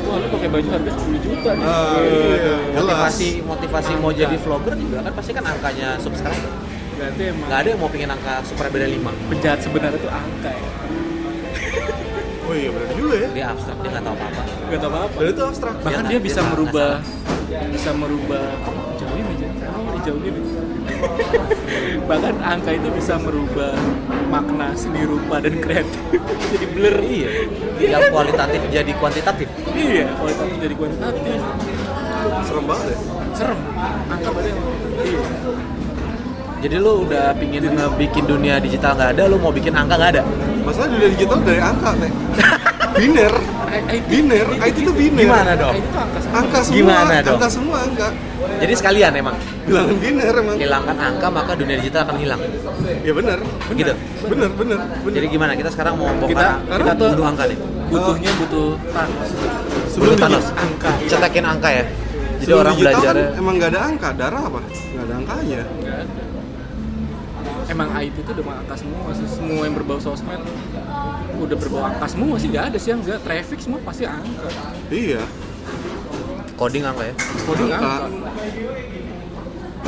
S1: Wah lu pakai baju harga 10 juta nih.
S3: Ah,
S1: Iya.
S3: iya.
S2: motivasi motivasi mau
S1: Angka.
S2: jadi vlogger juga kan pasti kan angkanya subscriber.
S1: Berarti emang
S2: nggak ada yang mau pengen angka subscriber 5
S1: penjahat sebenarnya itu angka ya
S3: oh iya benar juga ya.
S2: Dia abstrak dia nggak tahu apa apa
S1: gak tau apa-apa.
S3: Dan itu abstrak.
S1: Bahkan
S2: Dia
S1: dia
S2: nggak-
S1: bisa
S2: dia nggak-
S1: merubah bisa merubah jauhin aja. Oh dijauhin nih bahkan angka itu bisa merubah makna seni rupa dan kreatif. Jadi blur.
S2: Iya. Yang kualitatif jadi kuantitatif.
S1: Iya kualitatif jadi kuantitatif.
S3: Serem banget ya.
S1: Serem. Angka berarti iya
S2: jadi lu udah pingin ngebikin dunia digital nggak ada lu mau bikin angka nggak ada?
S3: Masalah dunia digital dari angka nek. Biner. Biner. IT itu biner.
S2: Gimana dong?
S1: Angka semua.
S3: Angka semua
S2: Gimana dong?
S3: angka semua angka.
S2: Jadi sekalian emang?
S3: Bilangan biner emang.
S2: Hilangkan angka maka dunia digital akan hilang.
S3: Ya benar.
S2: Gitu?
S3: Benar benar benar.
S2: Jadi gimana? Kita sekarang mau
S1: kita
S2: bongkar
S1: kita tuh
S2: bunuh angka nih.
S1: Butuhnya butuh Thanos.
S2: Sebelum
S3: Sebelum
S2: Thanos.
S1: angka iya.
S2: cetekin angka ya. Jadi
S3: Sebelum
S2: orang belajar
S3: kan emang nggak ada angka darah apa? Nggak ada angkanya.
S1: Nggak ada. Emang IT itu udah angka semua sih. Semua yang berbau sosmed udah berbau angka semua sih. Gak ada sih yang enggak. Traffic semua pasti angka.
S3: iya
S2: coding angka ya
S1: Coding
S3: Angka.
S1: angka.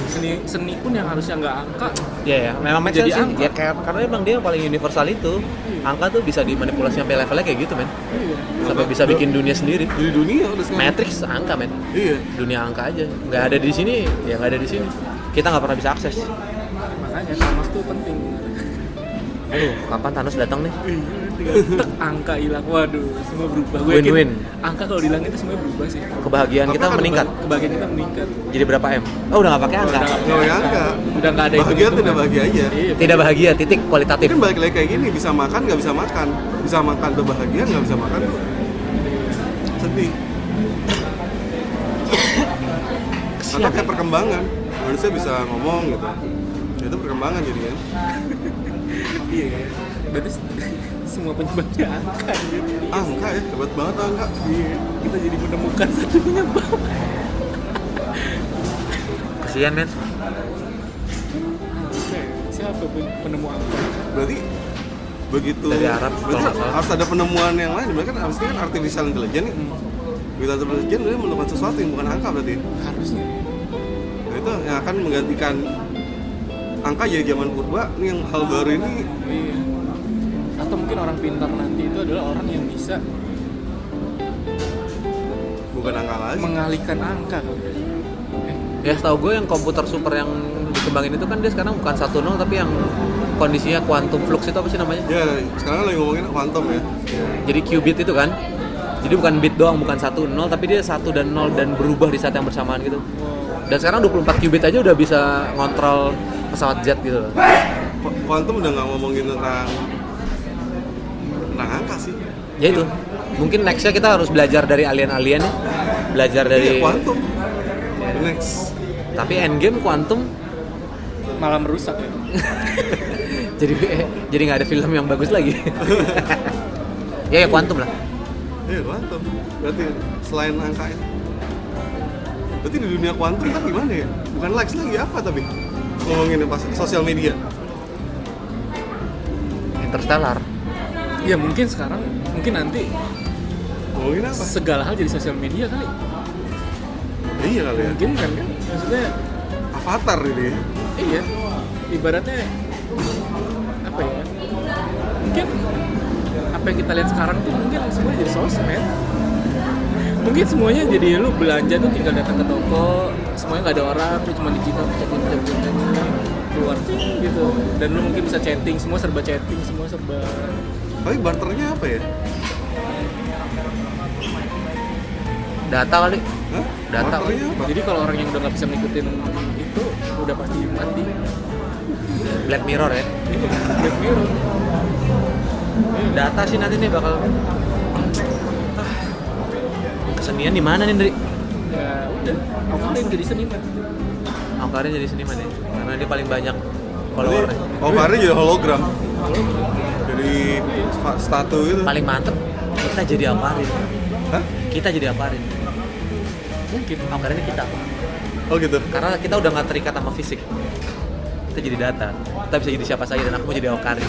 S1: Seni, seni pun yang harusnya nggak angka.
S2: Iya ya, memang
S1: Jadi
S2: sih.
S1: angka.
S2: Ya, kayak- karena emang dia yang paling universal itu. Angka tuh bisa dimanipulasi sampai levelnya kayak gitu, men.
S1: Iya.
S2: Sampai bisa bikin dunia sendiri.
S3: di dunia udah
S2: Matrix angka, men.
S3: iya
S2: Dunia angka aja. Nggak ada di sini, ya nggak ada di sini. Kita nggak pernah bisa akses.
S1: Makanya Thanos tuh penting.
S2: Aduh, kapan Thanos datang nih?
S1: Iya, tek angka hilang. Waduh, semua berubah. Gue yakin
S2: Win-win.
S1: Angka kalau hilang itu semuanya berubah sih.
S2: Kebahagiaan
S3: Tapi
S2: kita
S3: kan
S2: meningkat.
S1: Kebahagiaan kita meningkat.
S2: Jadi berapa M? Oh, udah nggak pakai angka.
S1: Udah nggak
S3: nggak pakai angka
S1: Udah nggak ada
S3: bahagia
S1: hitung-hitungan.
S3: tidak bahagia aja
S1: Iya.
S2: Tidak bahagia, titik kualitatif.
S3: kan balik lagi kayak gini bisa makan nggak bisa makan bisa makan tuh bahagia nggak bisa makan tuh sedih atau kayak perkembangan manusia bisa ngomong gitu Ya, itu perkembangan jadi kan
S1: Iya. Berarti semua penyebabnya angka. gitu.
S3: angka ya hebat banget angka
S1: Iya, kita jadi menemukan satu penyebab.
S2: Kasihan, men.
S1: Oke, Siapa pen- penemu angka?
S3: berarti begitu
S2: Dari Arab,
S3: berarti harus ada penemuan yang lain berarti kan harusnya kan artificial intelligence nih Artificial intelligence berarti menemukan sesuatu yang bukan angka berarti
S1: Harusnya.
S3: Nah, itu yang akan menggantikan angka jadi zaman purba ini yang hal baru ini
S1: Iya. Atau mungkin orang pintar nanti itu adalah orang yang bisa
S3: bukan angka lagi
S1: mengalihkan angka. Eh,
S2: Ya, setahu gue yang komputer super yang dikembangin itu kan dia sekarang bukan 1.0 tapi yang kondisinya quantum flux itu apa sih namanya?
S3: ya sekarang lagi ngomongin quantum ya
S2: Jadi qubit itu kan. Jadi bukan bit doang, bukan 1 0 tapi dia 1 dan 0 dan berubah di saat yang bersamaan gitu. Dan sekarang 24 qubit aja udah bisa ngontrol pesawat jet gitu loh.
S3: Qu- quantum udah nggak ngomongin tentang tentang angka sih
S2: Ya itu. Mungkin nextnya kita harus belajar dari alien-alien ya. Belajar
S3: iya
S2: dari
S3: quantum next
S2: tapi endgame quantum
S1: malah merusak ya.
S2: jadi jadi nggak ada film yang bagus lagi. ya ya quantum lah.
S3: iya quantum berarti selain angka ini berarti di dunia quantum kan gimana ya bukan likes lagi apa tapi ngomongin pas sosial media
S2: Interstellar.
S1: Ya mungkin sekarang, mungkin nanti
S3: ngomongin apa
S1: segala hal jadi sosial media kali.
S3: iya kali ya
S1: Mungkin kan kan? Maksudnya
S3: avatar ini
S1: iya. Ibaratnya apa ya? Mungkin apa yang kita lihat sekarang tuh mungkin semuanya jadi sosmed. Mungkin semuanya jadi lu belanja tuh tinggal datang ke toko, semuanya nggak ada orang, lu cuma digital chatting chatting chatting keluar gitu. Dan lu mungkin bisa chatting, semua serba chatting, semua serba
S3: Tapi barternya apa ya?
S2: data kali
S3: Hah?
S2: Data.
S3: Apa?
S1: Jadi kalau orang yang udah nggak bisa ngikutin itu udah pasti mati.
S2: Black Mirror ya
S1: Ini Black Mirror.
S2: data sih nanti nih bakal. Kesenian di mana nih Ndri?
S1: Ya udah, aku yang jadi seniman.
S2: Angkarin jadi seniman ya karena dia paling banyak followernya
S3: oh Fahri jadi hologram. Jadi sta- statu gitu.
S2: paling mantep kita jadi Angkarin
S3: Hah?
S2: kita jadi Angkarin
S1: Mungkin.
S2: Angkarin ini kita
S3: Oh gitu.
S2: karena kita udah nggak terikat sama fisik kita jadi data kita bisa jadi siapa saja dan aku mau jadi Aukarin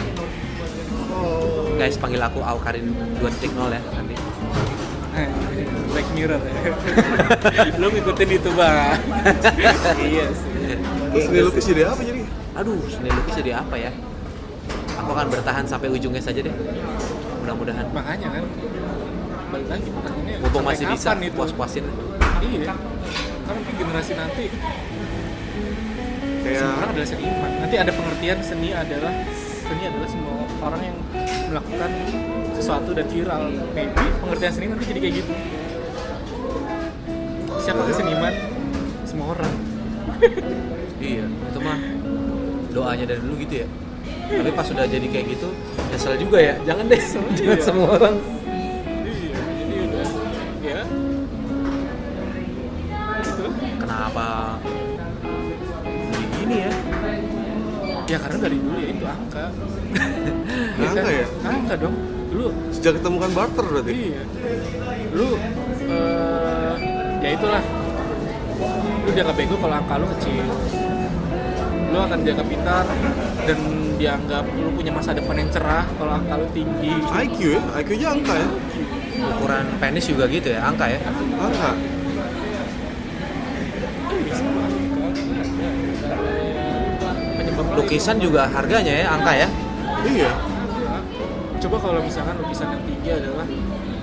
S3: Oh.
S2: guys panggil aku Aukarin 2.0 ya nanti
S1: Black Mirror ya. Lu ngikutin itu bang. iya sih.
S3: Terus seni lukis jadi apa jadi?
S2: aduh seni lukis jadi apa ya aku akan bertahan sampai ujungnya saja deh mudah-mudahan
S1: Makanya kan balik lagi pertanyaannya.
S2: mumpung masih bisa
S1: itu?
S2: puas-puasin
S1: Iya. Kan mungkin generasi nanti
S3: Kayak
S1: semua orang adalah seniman. Nanti ada pengertian seni adalah seni adalah semua orang yang melakukan sesuatu dan viral. Maybe pengertian seni nanti jadi kayak gitu. Siapa seniman? Semua orang.
S2: iya itu mah doanya dari dulu gitu ya tapi pas sudah jadi kayak gitu nyesel juga ya jangan deh jangan
S1: Iya.
S2: semua orang
S1: Iya, jadi udah ya. Gitu.
S2: kenapa begini ya
S1: Ya karena dari dulu ya itu angka. Iya
S3: Angka ya?
S1: Angka dong. Dulu
S3: sejak ketemukan barter berarti.
S1: Iya. Lu eh ya itulah. Lu dianggap bego kalau angka lu kecil. Lu akan dianggap pintar dan dianggap lu punya masa depan yang cerah kalau angka lu tinggi.
S3: IQ ya, IQ nya angka ya.
S2: ukuran penis juga gitu ya angka ya
S3: Angka.
S1: Penyebab lain.
S2: lukisan juga harganya ya angka ya
S3: Iya.
S1: Coba kalau misalkan lukisan yang tinggi adalah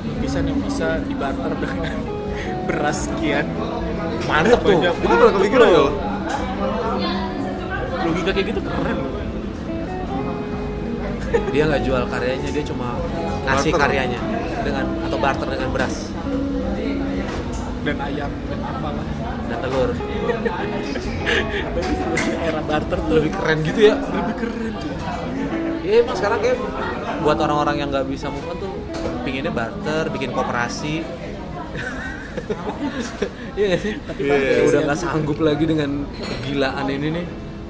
S1: lukisan yang bisa dibarter dengan beras sekian.
S2: mantep tuh
S1: Banyak
S3: Itu pernah kepikiran ya lo?
S1: Logika kayak gitu keren loh.
S2: dia nggak jual karyanya dia cuma ngasih
S3: Barter.
S2: karyanya dengan atau barter dengan beras
S1: Dan ayam dan apalah.
S2: dan telur
S1: era barter tuh
S2: lebih keren gitu ya
S1: lebih keren cuy.
S2: Iya emang sekarang kayak buat orang-orang yang nggak bisa move on tuh pinginnya barter, bikin koperasi. Iya sih?
S1: Tapi
S3: Iya, iya,
S2: Ya udah
S1: sih
S2: nggak sanggup lagi dengan kegilaan ini nih.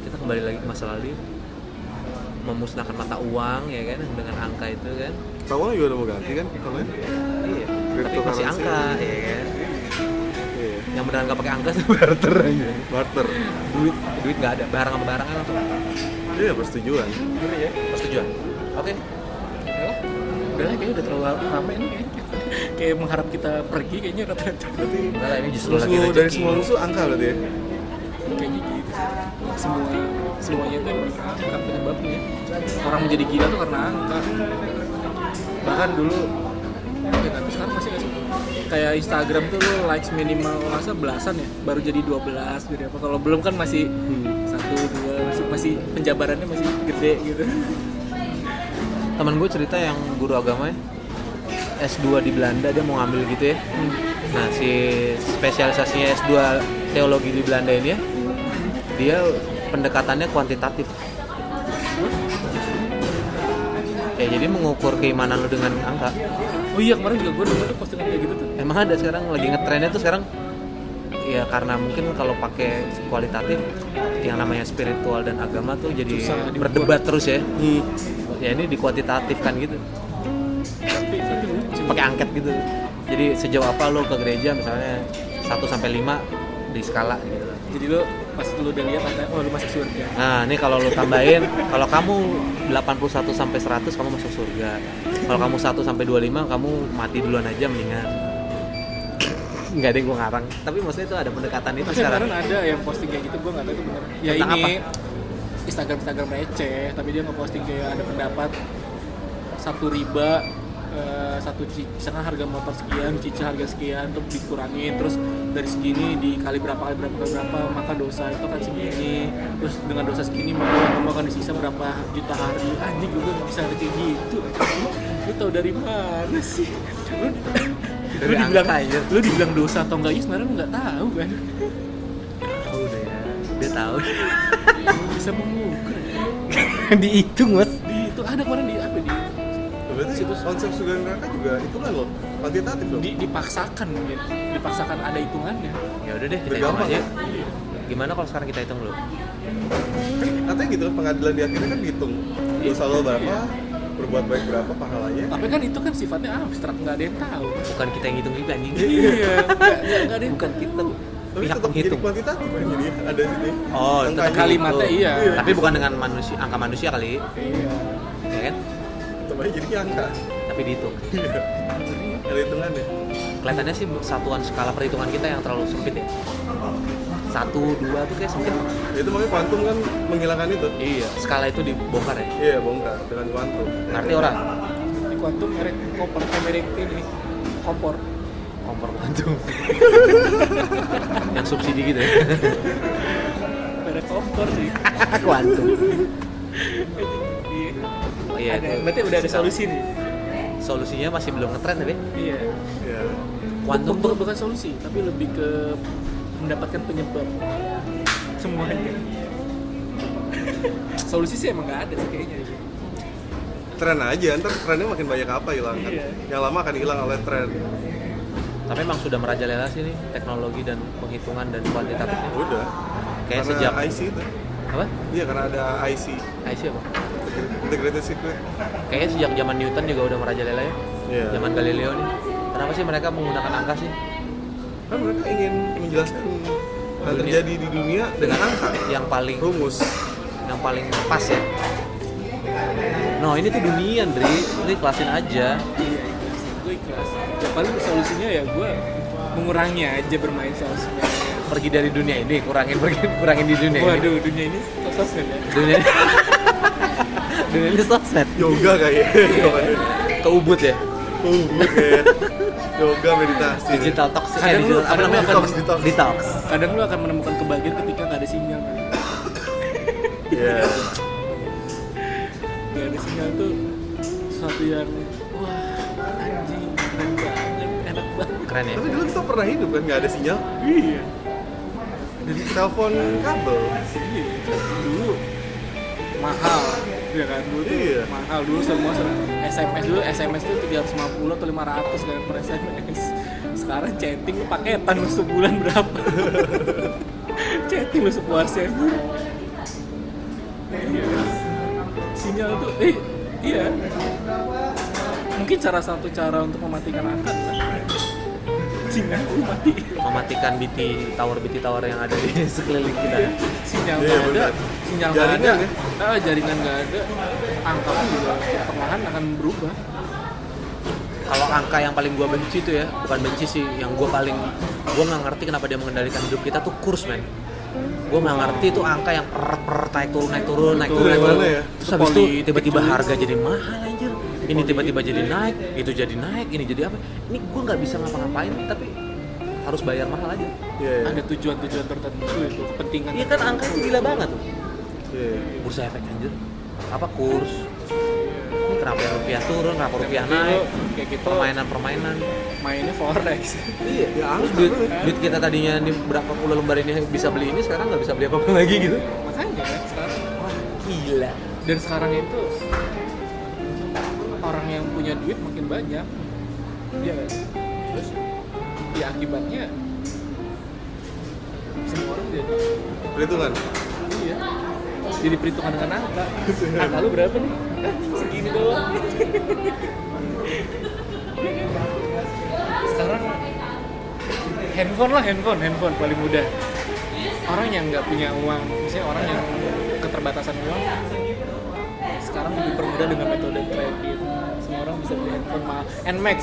S2: Kita kembali lagi ke masa lalu. Memusnahkan mata uang ya kan dengan angka itu kan.
S3: Kamu juga udah mau ganti kan?
S2: Iya. Tapi masih angka ya kan.
S3: Iya.
S2: Yang beneran nggak pakai angka tuh barter aja.
S3: Barter.
S2: Duit duit nggak ada, barang sama barang kan langsung.
S3: Iya persetujuan.
S1: Ngeri ya.
S2: Persetujuan. Oke.
S1: Udahlah. Udahlah kayaknya udah terlalu ramai ini kayaknya. Kayak mengharap kita pergi kayaknya rata-rata.
S3: Berarti
S2: Enggak lah ini justru lagi
S3: musuh dari
S2: rezeki.
S3: semua musuh angka berarti ya?
S1: Kayaknya gitu. Semua semuanya itu angka penyebabnya. Orang menjadi gila tuh karena angka. Bahkan dulu ya tahu sekarang masih nggak sih kayak Instagram tuh lu likes minimal masa belasan ya baru jadi 12 gitu apa kalau belum kan masih satu dua masih masih penjabarannya masih gede gitu
S2: teman gue cerita yang guru agama ya. S2 di Belanda dia mau ngambil gitu ya. Nah si spesialisasinya S2 teologi di Belanda ini ya dia pendekatannya kuantitatif. Ya jadi mengukur keimanan lu dengan angka.
S1: Oh iya kemarin juga gue tuh postingan kayak gitu tuh.
S2: Emang ada sekarang lagi ngetrennya tuh sekarang? Ya karena mungkin kalau pakai kualitatif yang namanya spiritual dan agama tuh jadi
S1: Susah
S2: berdebat terus ya.
S3: Hmm.
S2: Ya ini dikuantitatifkan gitu. Pakai angket gitu. Jadi sejauh apa lo ke gereja misalnya 1 sampai 5 di skala gitu.
S1: Jadi lo pas lu udah lihat ada oh lu masuk surga.
S2: Nah ini kalau lo tambahin kalau kamu 81 sampai 100 kamu masuk surga. Kalau kamu 1 sampai 25 kamu mati duluan aja mendingan. Nggak deh gue ngarang. Tapi maksudnya itu ada pendekatan itu sekarang
S1: ada yang posting kayak gitu gue nggak tahu itu bener. Ya
S2: Tentang
S1: ini Instagram Instagram receh tapi dia ngeposting kayak ada pendapat satu riba eh, satu misalkan harga motor sekian cicil harga sekian terus dikurangin terus dari segini dikali berapa kali berapa kali berapa maka dosa itu akan segini. Terus dengan dosa segini maka kamu akan disisa berapa juta hari. Anjing gue nggak bisa ada kayak gitu. Lu tau dari mana sih? Lu,
S2: Dari
S1: lu dibilang
S2: angka, ya.
S1: lu dibilang dosa atau enggak ya sebenarnya lu nggak tahu kan?
S2: Tahu deh ya dia tahu
S1: bisa mengukur
S2: dihitung mas.
S1: Di itu ada kemarin di apa di?
S3: Berarti
S1: Situs-
S3: konsep surga neraka juga itu kan loh kuantitatif dong
S1: di dipaksakan mungkin dipaksakan ada hitungannya.
S2: Ya udah deh kita hitung aja.
S3: ya?
S2: gimana kalau sekarang kita hitung dulu?
S3: Katanya gitu pengadilan di akhirnya kan dihitung. Dosa lo berapa berbuat baik berapa pahalanya.
S1: Tapi kan itu kan sifatnya abstrak nggak ada yang tahu.
S2: Bukan kita yang hitung juga anjing.
S1: Iya nggak nggak- nggak ada yang
S2: bukan kita
S3: tapi
S2: pihak
S3: tetap jadi
S2: penghitung
S3: kuantitatif kan jadi ada sini.
S2: Oh tetap
S1: kalimatnya
S2: gitu.
S1: iya.
S2: tapi bukan dengan manusia angka manusia kali.
S1: Iya.
S2: Ya kan?
S3: Tetap aja jadi angka.
S2: Tapi dihitung.
S3: Ada hitungannya
S2: kelihatannya sih satuan skala perhitungan kita yang terlalu sempit ya. Satu dua tuh kayak sempit.
S3: Ya, itu makanya kuantum kan menghilangkan itu.
S2: Iya skala itu dibongkar ya?
S3: Iya bongkar dengan kuantum.
S2: Ngerti orang?
S1: Di kuantum merek koper eh, merek ini kompor
S2: kompor kuantum yang subsidi gitu ya.
S1: Merek kompor sih.
S2: Kuantum oh iya
S1: ada,
S2: itu
S1: berarti udah ada solusi nih.
S2: Solusinya masih belum ngetren tapi
S1: iya.
S3: Ya
S2: kuantum
S1: Bukan-
S2: tuh
S1: bukan solusi tapi lebih ke mendapatkan penyebab semuanya. Solusi sih emang nggak ada sih kayaknya
S3: tren aja ntar trennya makin banyak apa hilang kan?
S1: Iya.
S3: yang lama akan hilang oleh tren
S2: tapi emang sudah merajalela sih nih teknologi dan penghitungan dan kuantitatifnya.
S3: Udah.
S2: Kayak
S3: karena
S2: sejak-
S3: IC itu.
S2: Apa?
S3: Iya karena ada IC
S2: IC apa?
S3: Integrated circuit
S2: kayaknya sejak zaman Newton juga udah merajalela ya.
S3: Iya.
S2: zaman Galileo nih. Kenapa sih mereka menggunakan angka sih?
S3: Kan mereka ingin menjelaskan
S2: Dunia.
S3: terjadi di dunia dengan angka.
S2: Yang paling
S3: rumus.
S2: Yang paling pas ya. No ini tuh dunia Dri ini kelasin aja
S1: paling solusinya ya gue mengurangi aja bermain sosmed
S2: pergi dari dunia ini kurangin pergi kurangin di dunia ini.
S1: Waduh dunia ini sosmed ya?
S2: Dunia dunia ini sosmed.
S3: Yoga kayaknya yoga
S2: ke ubud ya?
S3: Uh kayak yoga meditasi.
S2: Digital talk eh,
S1: Kadang lu-
S2: digital, apa
S1: kadang
S2: namanya?
S1: lu akan-
S3: detox, detox.
S2: detox.
S1: Kadang lu akan menemukan kebahagiaan ketika nggak ada sinyal. Kan
S3: Iya.
S1: nggak ada sinyal tuh sesuatu yang keren
S2: ya.
S3: Tapi dulu kita pernah hidup kan nggak ada sinyal.
S1: Iya.
S3: Dari telepon kabel.
S1: Iya. Itu dulu mahal. Ya kan dulu tuh
S3: Iya.
S1: mahal. Dulu semua SMS dulu SMS tuh 350 atau 500 kan per SMS sekarang chatting lu paketan lu sebulan berapa? Chatting lu sepuasnya Iya. sinyal tuh eh iya. Mungkin cara satu cara untuk mematikan angka adalah sinyal mati.
S2: Mematikan BT tower BT tower yang ada di sekeliling kita.
S1: Sinyal
S3: Iya,
S1: nggak ada sinyal nggak ada.
S3: Jaringan ya?
S1: ah, jaringan nggak ada. Angka pun juga perlahan akan berubah.
S2: Kalau angka yang paling gua benci tuh ya bukan benci sih yang gua paling gua nggak ngerti kenapa dia mengendalikan hidup kita tuh kurs men. Gua nggak ngerti tuh angka yang per per naik turun naik turun naik turun naik turun.
S3: Gimana ya?
S2: terus habis itu tiba-tiba harga jadi mahal anjir ini tiba-tiba jadi naik itu jadi naik ini jadi apa? Ini gua nggak bisa ngapa-ngapain tapi harus bayar mahal aja.
S3: Iya iya.
S1: ada tujuan-tujuan tertentu itu kepentingan
S2: iya kan angka itu gila banget.
S3: Iya.
S2: bursa efek anjir. Apa kurs? Ini kenapa rupiah turun kenapa rupiah naik?
S1: kayak gitu.
S2: Permainan-permainan.
S1: Mainnya forex.
S2: Iya,
S3: Ya,
S2: terus
S3: angka
S2: duit, duit kita tadinya di berapa puluh lembar ini bisa beli ini sekarang nggak bisa beli apa-apa lagi gitu.
S1: makanya kan sekarang.
S2: Gila.
S1: dan sekarang itu orang yang punya duit makin banyak. Ya terus ya akibatnya semua orang jadi
S3: perhitungan?
S1: Iya. Jadi perhitungan dengan angka angka lu berapa nih? Segini doang. Sekarang handphone lah handphone handphone paling mudah. Orang yang nggak punya uang misalnya orang yang keterbatasan uang sekarang dipermudah dengan metode kredit. Semua orang bisa beli handphone mahal. Nmax.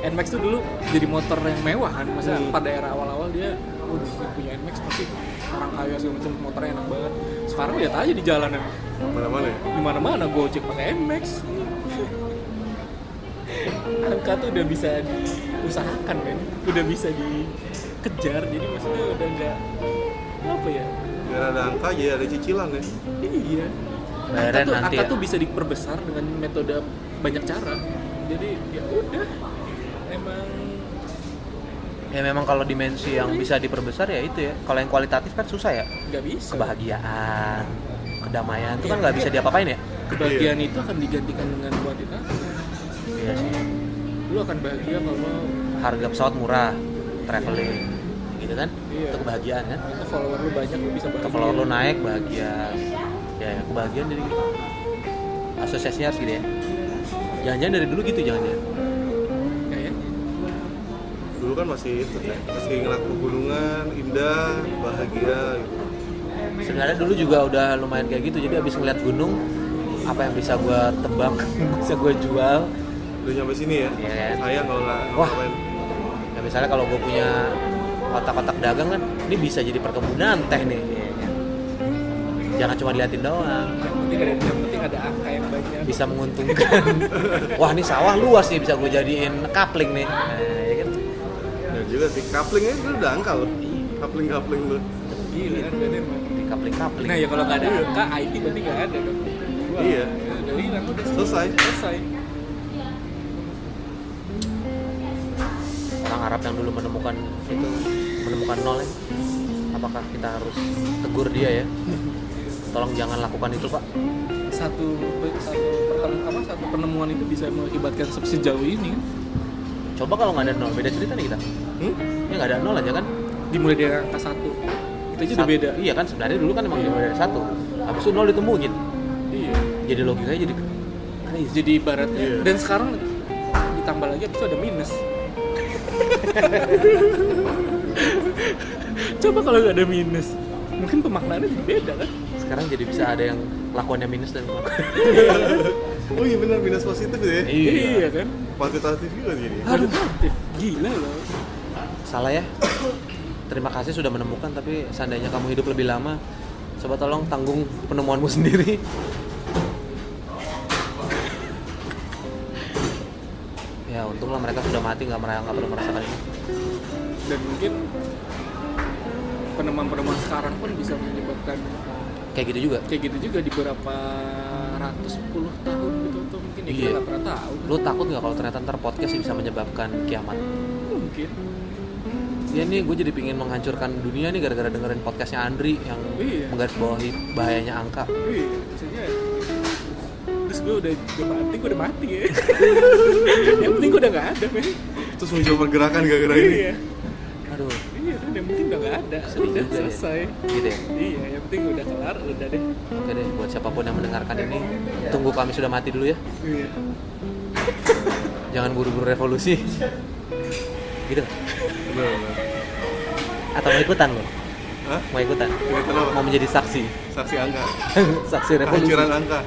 S1: Nmax tuh dulu jadi motor yang mewah kan. Masa pada era awal-awal dia oh, punya Nmax pasti orang kaya segala macam motornya enak banget. Sekarang lihat aja di jalanan
S3: mana-mana ya?
S1: Di mana-mana Gojek pakai Nmax. Angka tuh udah bisa diusahakan men. Udah bisa dikejar. Jadi maksudnya udah nggak apa ya?
S3: Biar ada angka jadi ada cicilan ya?
S1: Iya angka
S2: Bayaran
S1: tuh,
S2: nanti
S1: angka
S2: ya.
S1: tuh bisa diperbesar dengan metode banyak cara. Jadi ya udah. Emang
S2: ya memang kalau dimensi yang bisa diperbesar ya itu ya. Kalau yang kualitatif kan susah ya.
S1: Nggak bisa.
S2: Kebahagiaan kedamaian itu
S1: Iya,
S2: kan nggak bisa
S1: iya.
S2: diapa-apain ya?
S1: Kebahagiaan itu akan digantikan dengan kuantitas
S2: iya sih.
S1: Lu akan bahagia kalau
S2: harga pesawat murah traveling gitu kan?
S1: Iya.
S2: itu kebahagiaan kan?
S1: Itu follower lu banyak lu bisa bahagia.
S2: Ke follower lu naik bahagia ya kebahagiaan dari asosiasinya harus gitu ya. Jangan-jangan dari dulu gitu jangan-jangan.
S1: Kayaknya
S3: dulu kan masih itu kan masih ngeliat pegunungan indah bahagia gitu.
S2: sebenarnya dulu juga udah lumayan kayak gitu. Jadi abis ngeliat gunung apa yang bisa gua tebak bisa gua jual?
S3: Udah nyampe sini ya?
S2: Iya kan?
S3: sayang kalau nggak
S2: Wah. ya misalnya kalau gue punya kotak-kotak dagang kan ini bisa jadi perkebunan teh nih. ya? Jangan cuma diliatin doang.
S1: Yang penting ada yang penting ada angka yang banyak.
S2: Bisa menguntungkan. Wah ini sawah luas nih bisa gue jadiin kapling nih. Nah, ya kan?
S3: Bener juga sih kaplingnya itu udah angka loh. Kapling kapling tuh
S1: gila kan
S2: kapling kapling
S1: nah ya kalau nggak ada angka IT berarti nggak ada dong. Wah,
S3: Iya.
S1: ya udah hilang udah
S3: Selesai.
S1: selesai.
S2: Orang Arab yang dulu menemukan itu menemukan nol ya. Apakah kita harus tegur dia ya tolong jangan lakukan itu pak.
S1: Satu satu apa satu penemuan itu bisa mengakibatkan se- sejauh ini kan?
S2: coba kalau nggak ada nol beda cerita nih kita.
S3: Hmm?
S2: ya nggak ada nol aja kan?
S1: Dimulai dari angka satu. Itu aja udah beda.
S2: iya kan? Sebenarnya dulu kan emang dimulai dari satu. Habis itu nol ditemuin
S1: iya.
S2: Jadi logikanya jadi crazy.
S1: Jadi ibaratnya
S3: Iya.
S1: dan sekarang ditambah lagi itu ada minus. Coba kalau nggak ada minus. Mungkin pemaknaannya jadi beda kan
S2: sekarang jadi bisa ada yang lakuannya minus dan
S3: oh iya benar minus positif ya?
S1: Iya. Kan?
S3: Kuantitatif juga jadi.
S1: Aduh gila loh.
S2: Salah ya. Terima kasih sudah menemukan tapi seandainya kamu hidup lebih lama coba tolong tanggung penemuanmu sendiri. Ya untunglah mereka sudah mati nggak merasa nggak perlu merasakan ini.
S1: Dan mungkin penemuan-penemuan sekarang pun bisa menyebabkan
S2: kayak gitu juga.
S1: Kayak gitu juga di beberapa ratus puluh tahun gitu tuh mungkin ya kita
S2: Iya.
S1: nggak pernah tahu.
S2: Lu takut nggak kalau ternyata ntar podcast bisa menyebabkan kiamat?
S1: Mungkin.
S2: Ya nih gue jadi pingin menghancurkan dunia nih gara-gara dengerin podcastnya Andri yang
S1: Iya.
S2: menggarisbawahi bahayanya angka.
S1: Wih, maksudnya terus gue udah udah mati gue udah mati ya. Yang penting gue udah nggak ada men.
S3: Terus muncul pergerakan gara-gara ini.
S1: Iya.
S2: Aduh
S1: iya kan yang penting udah nggak ada.
S2: Sedih
S1: udah
S2: juga ya.
S1: selesai.
S2: Gitu ya?
S1: Iya yang penting udah kelar udah deh.
S2: Oke deh buat siapa pun yang mendengarkan ini tunggu kami sudah mati dulu ya.
S1: Iya.
S2: Jangan buru-buru revolusi. Gitu.
S3: Benar benar
S2: atau mau ikutan lo?
S3: Hah?
S2: mau ikutan?
S3: Ini kenapa?
S2: mau menjadi saksi?
S3: Saksi angka.
S2: Saksi revolusi.
S3: Kehancuran angka.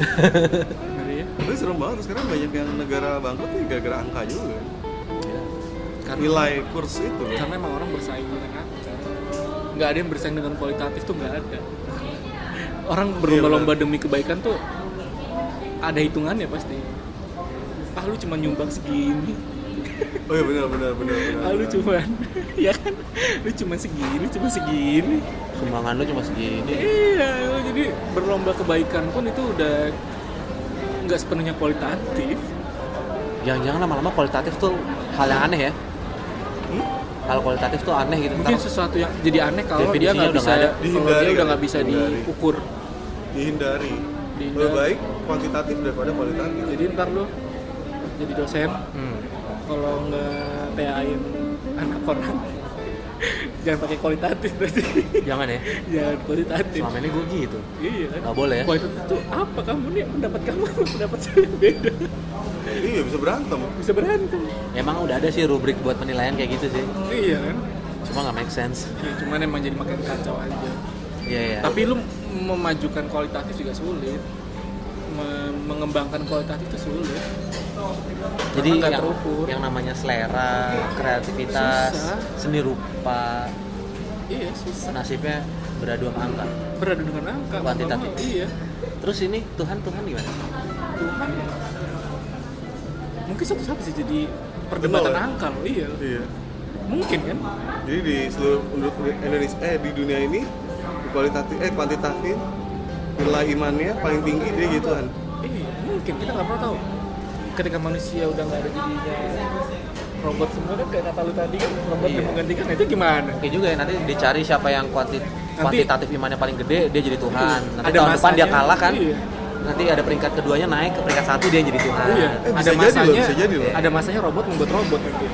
S1: Ya.
S3: Tapi serem banget sekarang banyak yang negara bangkrut nih gara-gara angka juga.
S2: Ya.
S1: Karena
S3: nilai kurs itu.
S1: karena emang orang bersaing dengan angka nggak ada yang bersaing dengan kualitatif tuh nggak ada. Orang berlomba-lomba demi kebaikan tuh ada hitungannya pasti. Ah lu cuma nyumbang segini.
S3: Oh iya benar benar benar
S1: ah lu cuman ya kan? Lu cuma segini cuma segini.
S2: Sumbangan lu cuma segini.
S1: Iya lu jadi berlomba kebaikan pun itu udah nggak sepenuhnya kualitatif.
S2: Jangan-jangan lama-lama kualitatif tuh hal yang aneh ya? Hal kualitatif tuh aneh gitu
S1: mungkin
S2: Ntar-
S1: sesuatu yang jadi aneh kalau dia
S2: Definisinya
S1: nggak bisa
S2: ada.
S1: dia
S3: Dihindari
S1: udah
S3: kan?
S1: nggak bisa
S3: Dihindari.
S1: diukur
S3: dihindari
S1: Dihindari.
S3: lebih baik kuantitatif daripada kualitatif
S1: jadi ntar lu jadi dosen
S2: Hmm.
S1: kalau nggak TA-in anak orang jangan pakai kualitatif berarti.
S2: Jangan ya?
S1: Jangan kualitatif.
S2: Selama ini gue gitu.
S1: Iya kan?
S2: Nggak boleh ya?
S1: Kualitatif itu apa? Kamu nih pendapat kamu pendapat saya beda.
S3: Iya bisa berantem.
S1: Bisa berantem.
S2: Emang udah ada sih rubrik buat penilaian kayak gitu sih.
S1: Iya kan?
S2: Cuma nggak make sense.
S1: Ya, cuman emang jadi makin kacau aja.
S2: Iya iya.
S1: Tapi lu memajukan kualitatif juga sulit Me- mengembangkan kualitatif itu sulit
S2: jadi
S1: Karena nggak
S2: yang,
S1: terukur.
S2: yang namanya selera kreativitas
S1: Susah.
S2: seni rupa.
S1: Iya susah.
S2: Nasibnya beradu sama angka.
S1: Beradu dengan angka
S2: Kuantitatif.
S1: iya.
S2: Terus ini Tuhan Tuhan gimana?
S1: Tuhan. Mungkin suatu saat bisa jadi perdebatan
S3: Betul, ya?
S1: angka loh iya.
S3: Iya.
S1: Mungkin kan?
S3: Jadi di seluruh Indonesia eh di dunia ini kualitatif eh kuantitatif nilai imannya paling tinggi dia gitu kan
S1: iya mungkin mungkin kita nggak pernah tahu ketika manusia udah nggak ada jadinya robot semua kan kayak kata lu tadi kan robot
S2: Iya.
S1: yang menggantikan nah itu gimana
S2: Oke juga ya nanti dicari siapa yang kuanti kuantitatif imannya paling gede dia jadi Tuhan.
S1: Iya.
S2: Nanti
S1: Ada
S2: tahun depan dia
S1: masanya.
S2: kalah kan.
S1: Iya.
S2: Nanti ada peringkat keduanya naik ke peringkat satu dia jadi Tuhan.
S1: iya
S3: Eh,
S1: ada
S3: jadi loh,
S1: masanya
S3: bisa jadi loh.
S1: ada masanya robot membuat robot nanti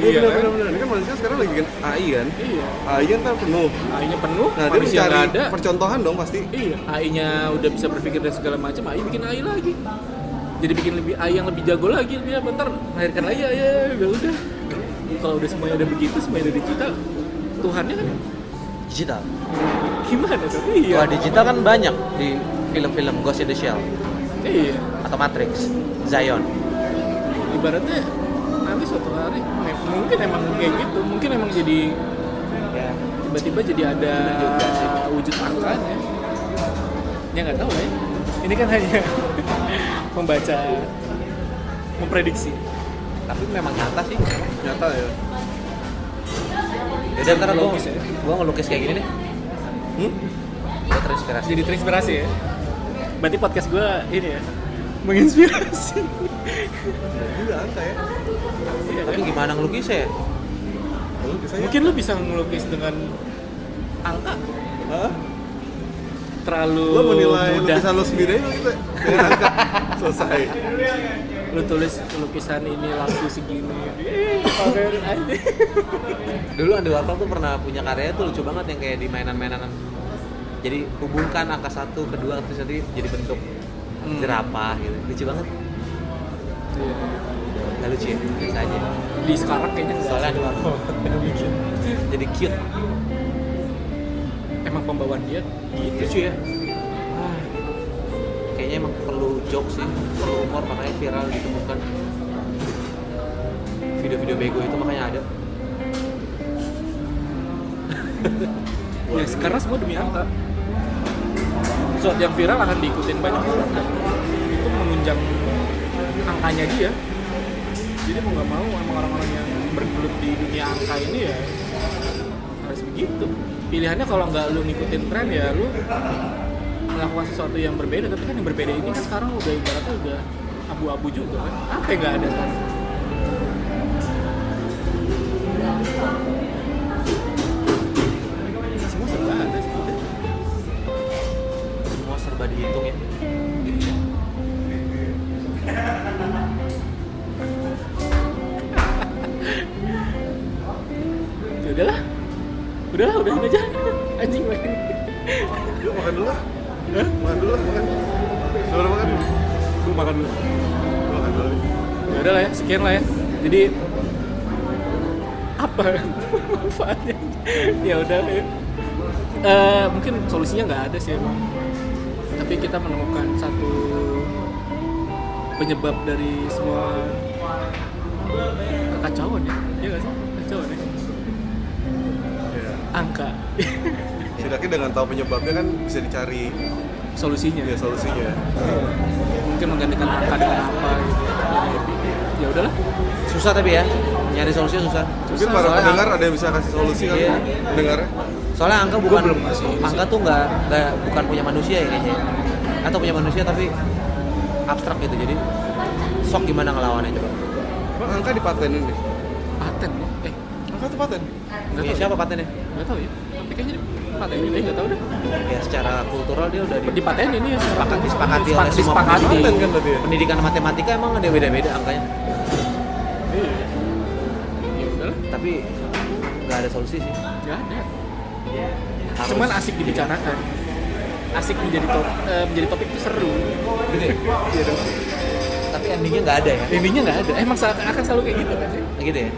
S2: Iya.
S3: Iya benar
S1: kan?
S3: benar benar. Ini kan manusia sekarang lagi kan AI kan.
S1: iya
S3: AI kan kan penuh.
S1: AI-nya penuh
S3: Nah, dia mencari
S1: ada
S3: percontohan dong pasti.
S1: Iya, AI-nya udah bisa berpikir dan segala macam, AI bikin AI lagi. Jadi bikin lebih AI yang lebih jago lagi, dia bentar melahirkan lagi ya, ya udah. Kalau udah semuanya ada begitu, semuanya ada digital, Tuhannya kan
S2: Digital.
S1: gimana tuh? Iya.
S2: Wah digital kan banyak di film-film Ghost in the Shell
S1: Iya.
S2: atau Matrix, Zion.
S1: Ibaratnya nanti suatu hari mungkin emang kayak gitu, mungkin emang jadi
S2: Ya.
S1: tiba-tiba jadi ada wujud angkanya. Ya nggak tahu lah ya. Ini kan hanya membaca, memprediksi.
S2: Tapi memang nyata sih.
S3: Nyata ya.
S2: Yaudah ntar
S1: Logis ya.
S2: gua ngelukis kayak gini deh.
S3: Hmm?
S2: Gua terinspirasi.
S1: jadi terinspirasi ya berarti podcast gue ini ya menginspirasi
S3: juga angka ya.
S1: Iya
S2: Tapi
S1: kan?
S2: gimana ngelukisnya ya?
S1: Mungkin lu bisa ngelukis dengan angka
S3: Hah?
S1: terlalu
S3: Lo menilai
S1: mudah
S3: lukisan lo sendiri aja gitu dengan angka. Selesai.
S1: lu tulis lukisan ini lampu segini.
S2: Dulu Andy Warhol tuh pernah punya karya tuh lucu banget yang kayak di mainan-mainan. Jadi hubungkan angka satu kedua terus nanti jadi bentuk
S1: Hmm.
S2: jerapah gitu. Lucu banget.
S1: Iya.
S2: Gak lucu ya? Biasa aja.
S1: di sekarang kayaknya
S2: Soalnya
S1: yang bikin
S2: jadi cute.
S1: emang pembawaan dia gitu
S2: Lucu ya? Kayaknya emang perlu joke sih, perlu humor makanya viral ditemukan. Video-video bego itu makanya ada.
S1: ya karena semua demi angka sesuatu yang viral akan diikutin banyak orang itu menunjang angkanya dia jadi mau nggak mau emang orang-orang yang bergelut di dunia angka ini ya harus begitu. Pilihannya kalau nggak lu ngikutin tren ya lu melakukan sesuatu yang berbeda. Tapi kan yang berbeda ini kan sekarang udah ibaratnya udah abu-abu juga kan. Apa yang nggak ada sekarang? Semua serba ada
S2: Semua serba dihitung ya.
S1: Ya udahlah udahlah udahin aja anjing makin
S3: Yuk makan dulu lah. Makan dulu lah, makan. Udah makan dulu.
S1: gue makan dulu
S3: Makan dulu.
S1: ya udahlah ya sekian lah ya jadi apa manfaatnya ya udah ya. Eh, mungkin solusinya nggak ada sih emang tapi kita menemukan satu penyebab dari semua kekacauan ya iya nggak sih kacauan ya
S3: Ya.
S1: angka
S3: Setidaknya dengan tahu penyebabnya kan bisa dicari
S1: solusinya
S3: ya solusinya.
S1: mungkin menggantikan angka dengan apa gitu ya udahlah
S2: Susah tapi ya, nyari solusinya susah.
S3: Mungkin para pendengar ada yang bisa kasih solusi kan
S2: Iya.
S3: pendengarnya.
S2: Soalnya angka bukan
S1: belum ini
S2: angka tuh nggak nggak bukan punya manusia ya kayaknya. Atau punya manusia tapi abstrak gitu. Jadi sok gimana ngelawannya coba.
S3: Bang, angka dipatenin deh.
S1: paten ya eh
S3: Angka tuh paten.
S1: nggak
S2: Punya
S1: tahu
S2: siapa patennya?
S1: nggak tahu ya tapi kayaknya paten ini nggak tahu deh
S2: Ya secara kultural dia udah di
S1: di paten ini ya
S2: Sepakat, disepakati oleh semua
S1: disepakati.
S2: pendidik.
S3: Paten kan berarti ya?
S2: pendidikan matematika emang ada beda-beda angkanya.
S1: Iya. ya udahlah
S2: Tapi nggak ada solusi sih.
S1: nggak ada
S2: Harus-
S1: cuman asik dibicarakan asik menjadi top, eh, menjadi topik itu seru
S2: Gitu ya? Endingnya nggak ada ya.
S1: intinya nggak ada emang sa- akan selalu kayak gitu kan sih
S2: Gitu ya.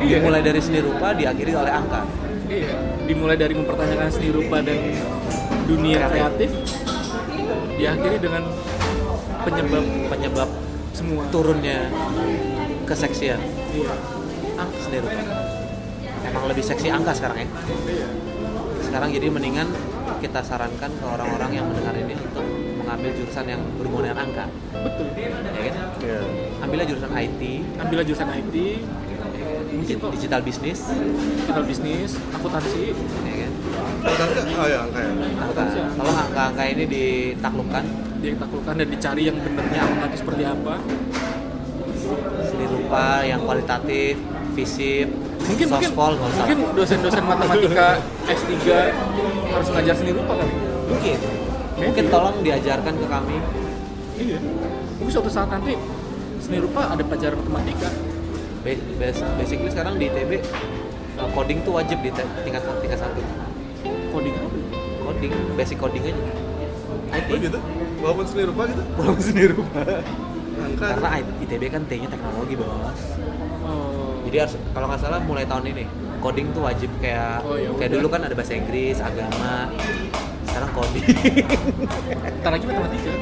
S1: Iya.
S2: Dimulai dari seni rupa, diakhiri oleh angka.
S1: iya dimulai dari mempertanyakan seni rupa dan dunia
S2: Kreatif.
S1: kreatif diakhiri dengan penyebab
S2: Penyebab
S1: semua
S2: turunnya keseksian
S1: iya
S2: angka seni rupa. Emang lebih seksi angka sekarang ya.
S1: iya
S2: Sekarang jadi mendingan kita sarankan ke orang-orang yang mendengar ini untuk mengambil jurusan yang berhubungan dengan angka,
S1: betul
S2: ya kan?
S3: Iya.
S2: Ambillah jurusan IT,
S1: ambillah jurusan IT mungkin
S2: digital bisnis,
S1: digital bisnis akuntansi
S2: ya kan?
S3: Angka oh ya angka ya.
S2: Angka. Kalau angka-angka ini ditaklukkan,
S1: ditaklukkan dan dicari yang benernya apa itu seperti apa
S2: seni rupa yang kualitatif visip
S1: mungkin mungkin
S2: nggak usah.
S1: mungkin dosen-dosen matematika S3 harus ngajar seni rupa kali?
S2: Mungkin. Mungkin. Tolong diajarkan ke kami.
S1: Iya. Mungkin suatu saat nanti seni rupa ada pelajaran matematika.
S2: Ba- bas- basically sekarang di ITB uh, coding tuh wajib di tingkat tingkat satu.
S1: Coding apa?
S2: Coding basic coding aja. IT
S3: Oh gitu? Walaupun seni rupa gitu?
S2: walaupun seni rupa.
S3: Angka
S2: karena ITB kan T-nya teknologi bos jadi harus kalau nggak salah mulai tahun ini coding tuh wajib kayak
S1: Oh, ya
S2: kayak
S1: udah.
S2: dulu kan ada bahasa Inggris agama sekarang coding.
S1: Ntar lagi matematika.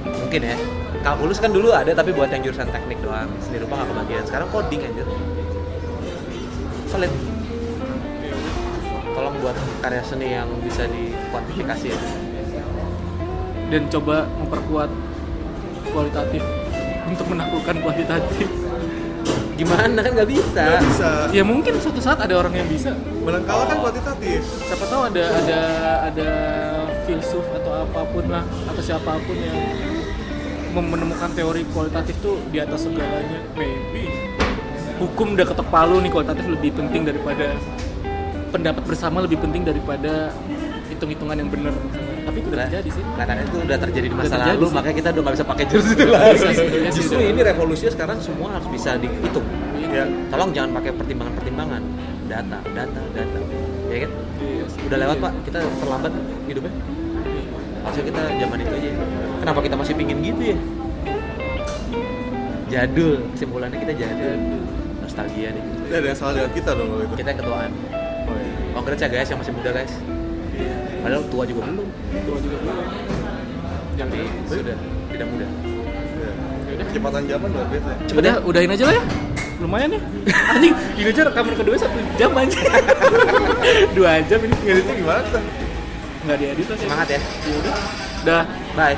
S2: Mungkin ya. Kalkulus kan dulu ada tapi buat yang jurusan teknik doang seni rupa nggak kebagian. Sekarang coding aja solid. Tolong buat karya seni yang bisa dikuantifikasi ya.
S1: Dan coba memperkuat kualitatif untuk menaklukkan kuantitatif
S2: gimana? Kan nggak bisa.
S3: Nggak bisa.
S1: Ya mungkin suatu saat ada orang yang bisa.
S3: Menang kalah kan kuantitatif.
S1: Siapa tahu ada ada ada filsuf atau apa pun lah atau siapa pun yang menemukan teori kualitatif tuh di atas segalanya. Maybe. Hukum udah ketok palu nih kualitatif lebih penting daripada pendapat bersama lebih penting daripada hitung-hitungan yang benar tapi itu udah terjadi sih
S2: Kelihatannya itu udah terjadi di masa
S1: Udah terjadi
S2: lalu,
S1: sih.
S2: makanya kita udah nggak bisa pakai jurus itu lagi.
S1: Iya
S2: Justru ini revolusinya sekarang semua harus bisa dihitung.
S3: Ya
S2: Tolong jangan pakai pertimbangan-pertimbangan, data, data, data. Ya kan?
S1: Iya sih.
S2: Udah lewat pak, kita terlambat hidupnya. Harusnya kita zaman itu aja. Kenapa kita masih pingin gitu ya? Jadul, kesimpulannya kita jadul. Nostalgia nih.
S3: Ada yang salah dengan kita dong kalau itu
S2: Kita yang ketuaan.
S3: Oh iya
S2: Congrats ya guys yang masih muda guys. Padahal tua juga belum.
S1: Tua juga belum
S2: Tapi sudah tidak muda.
S1: Yaudah.
S3: Kecepatan zaman luar biasa ya
S1: udah udahin aja lah ya lumayan ya anjing ini aja rekaman kedua satu jam aja dua jam ini
S3: Ngeditnya gimana tuh?
S1: nggak diedit lah sih
S2: Semangat ya.
S1: Ya udah udah
S2: Bye.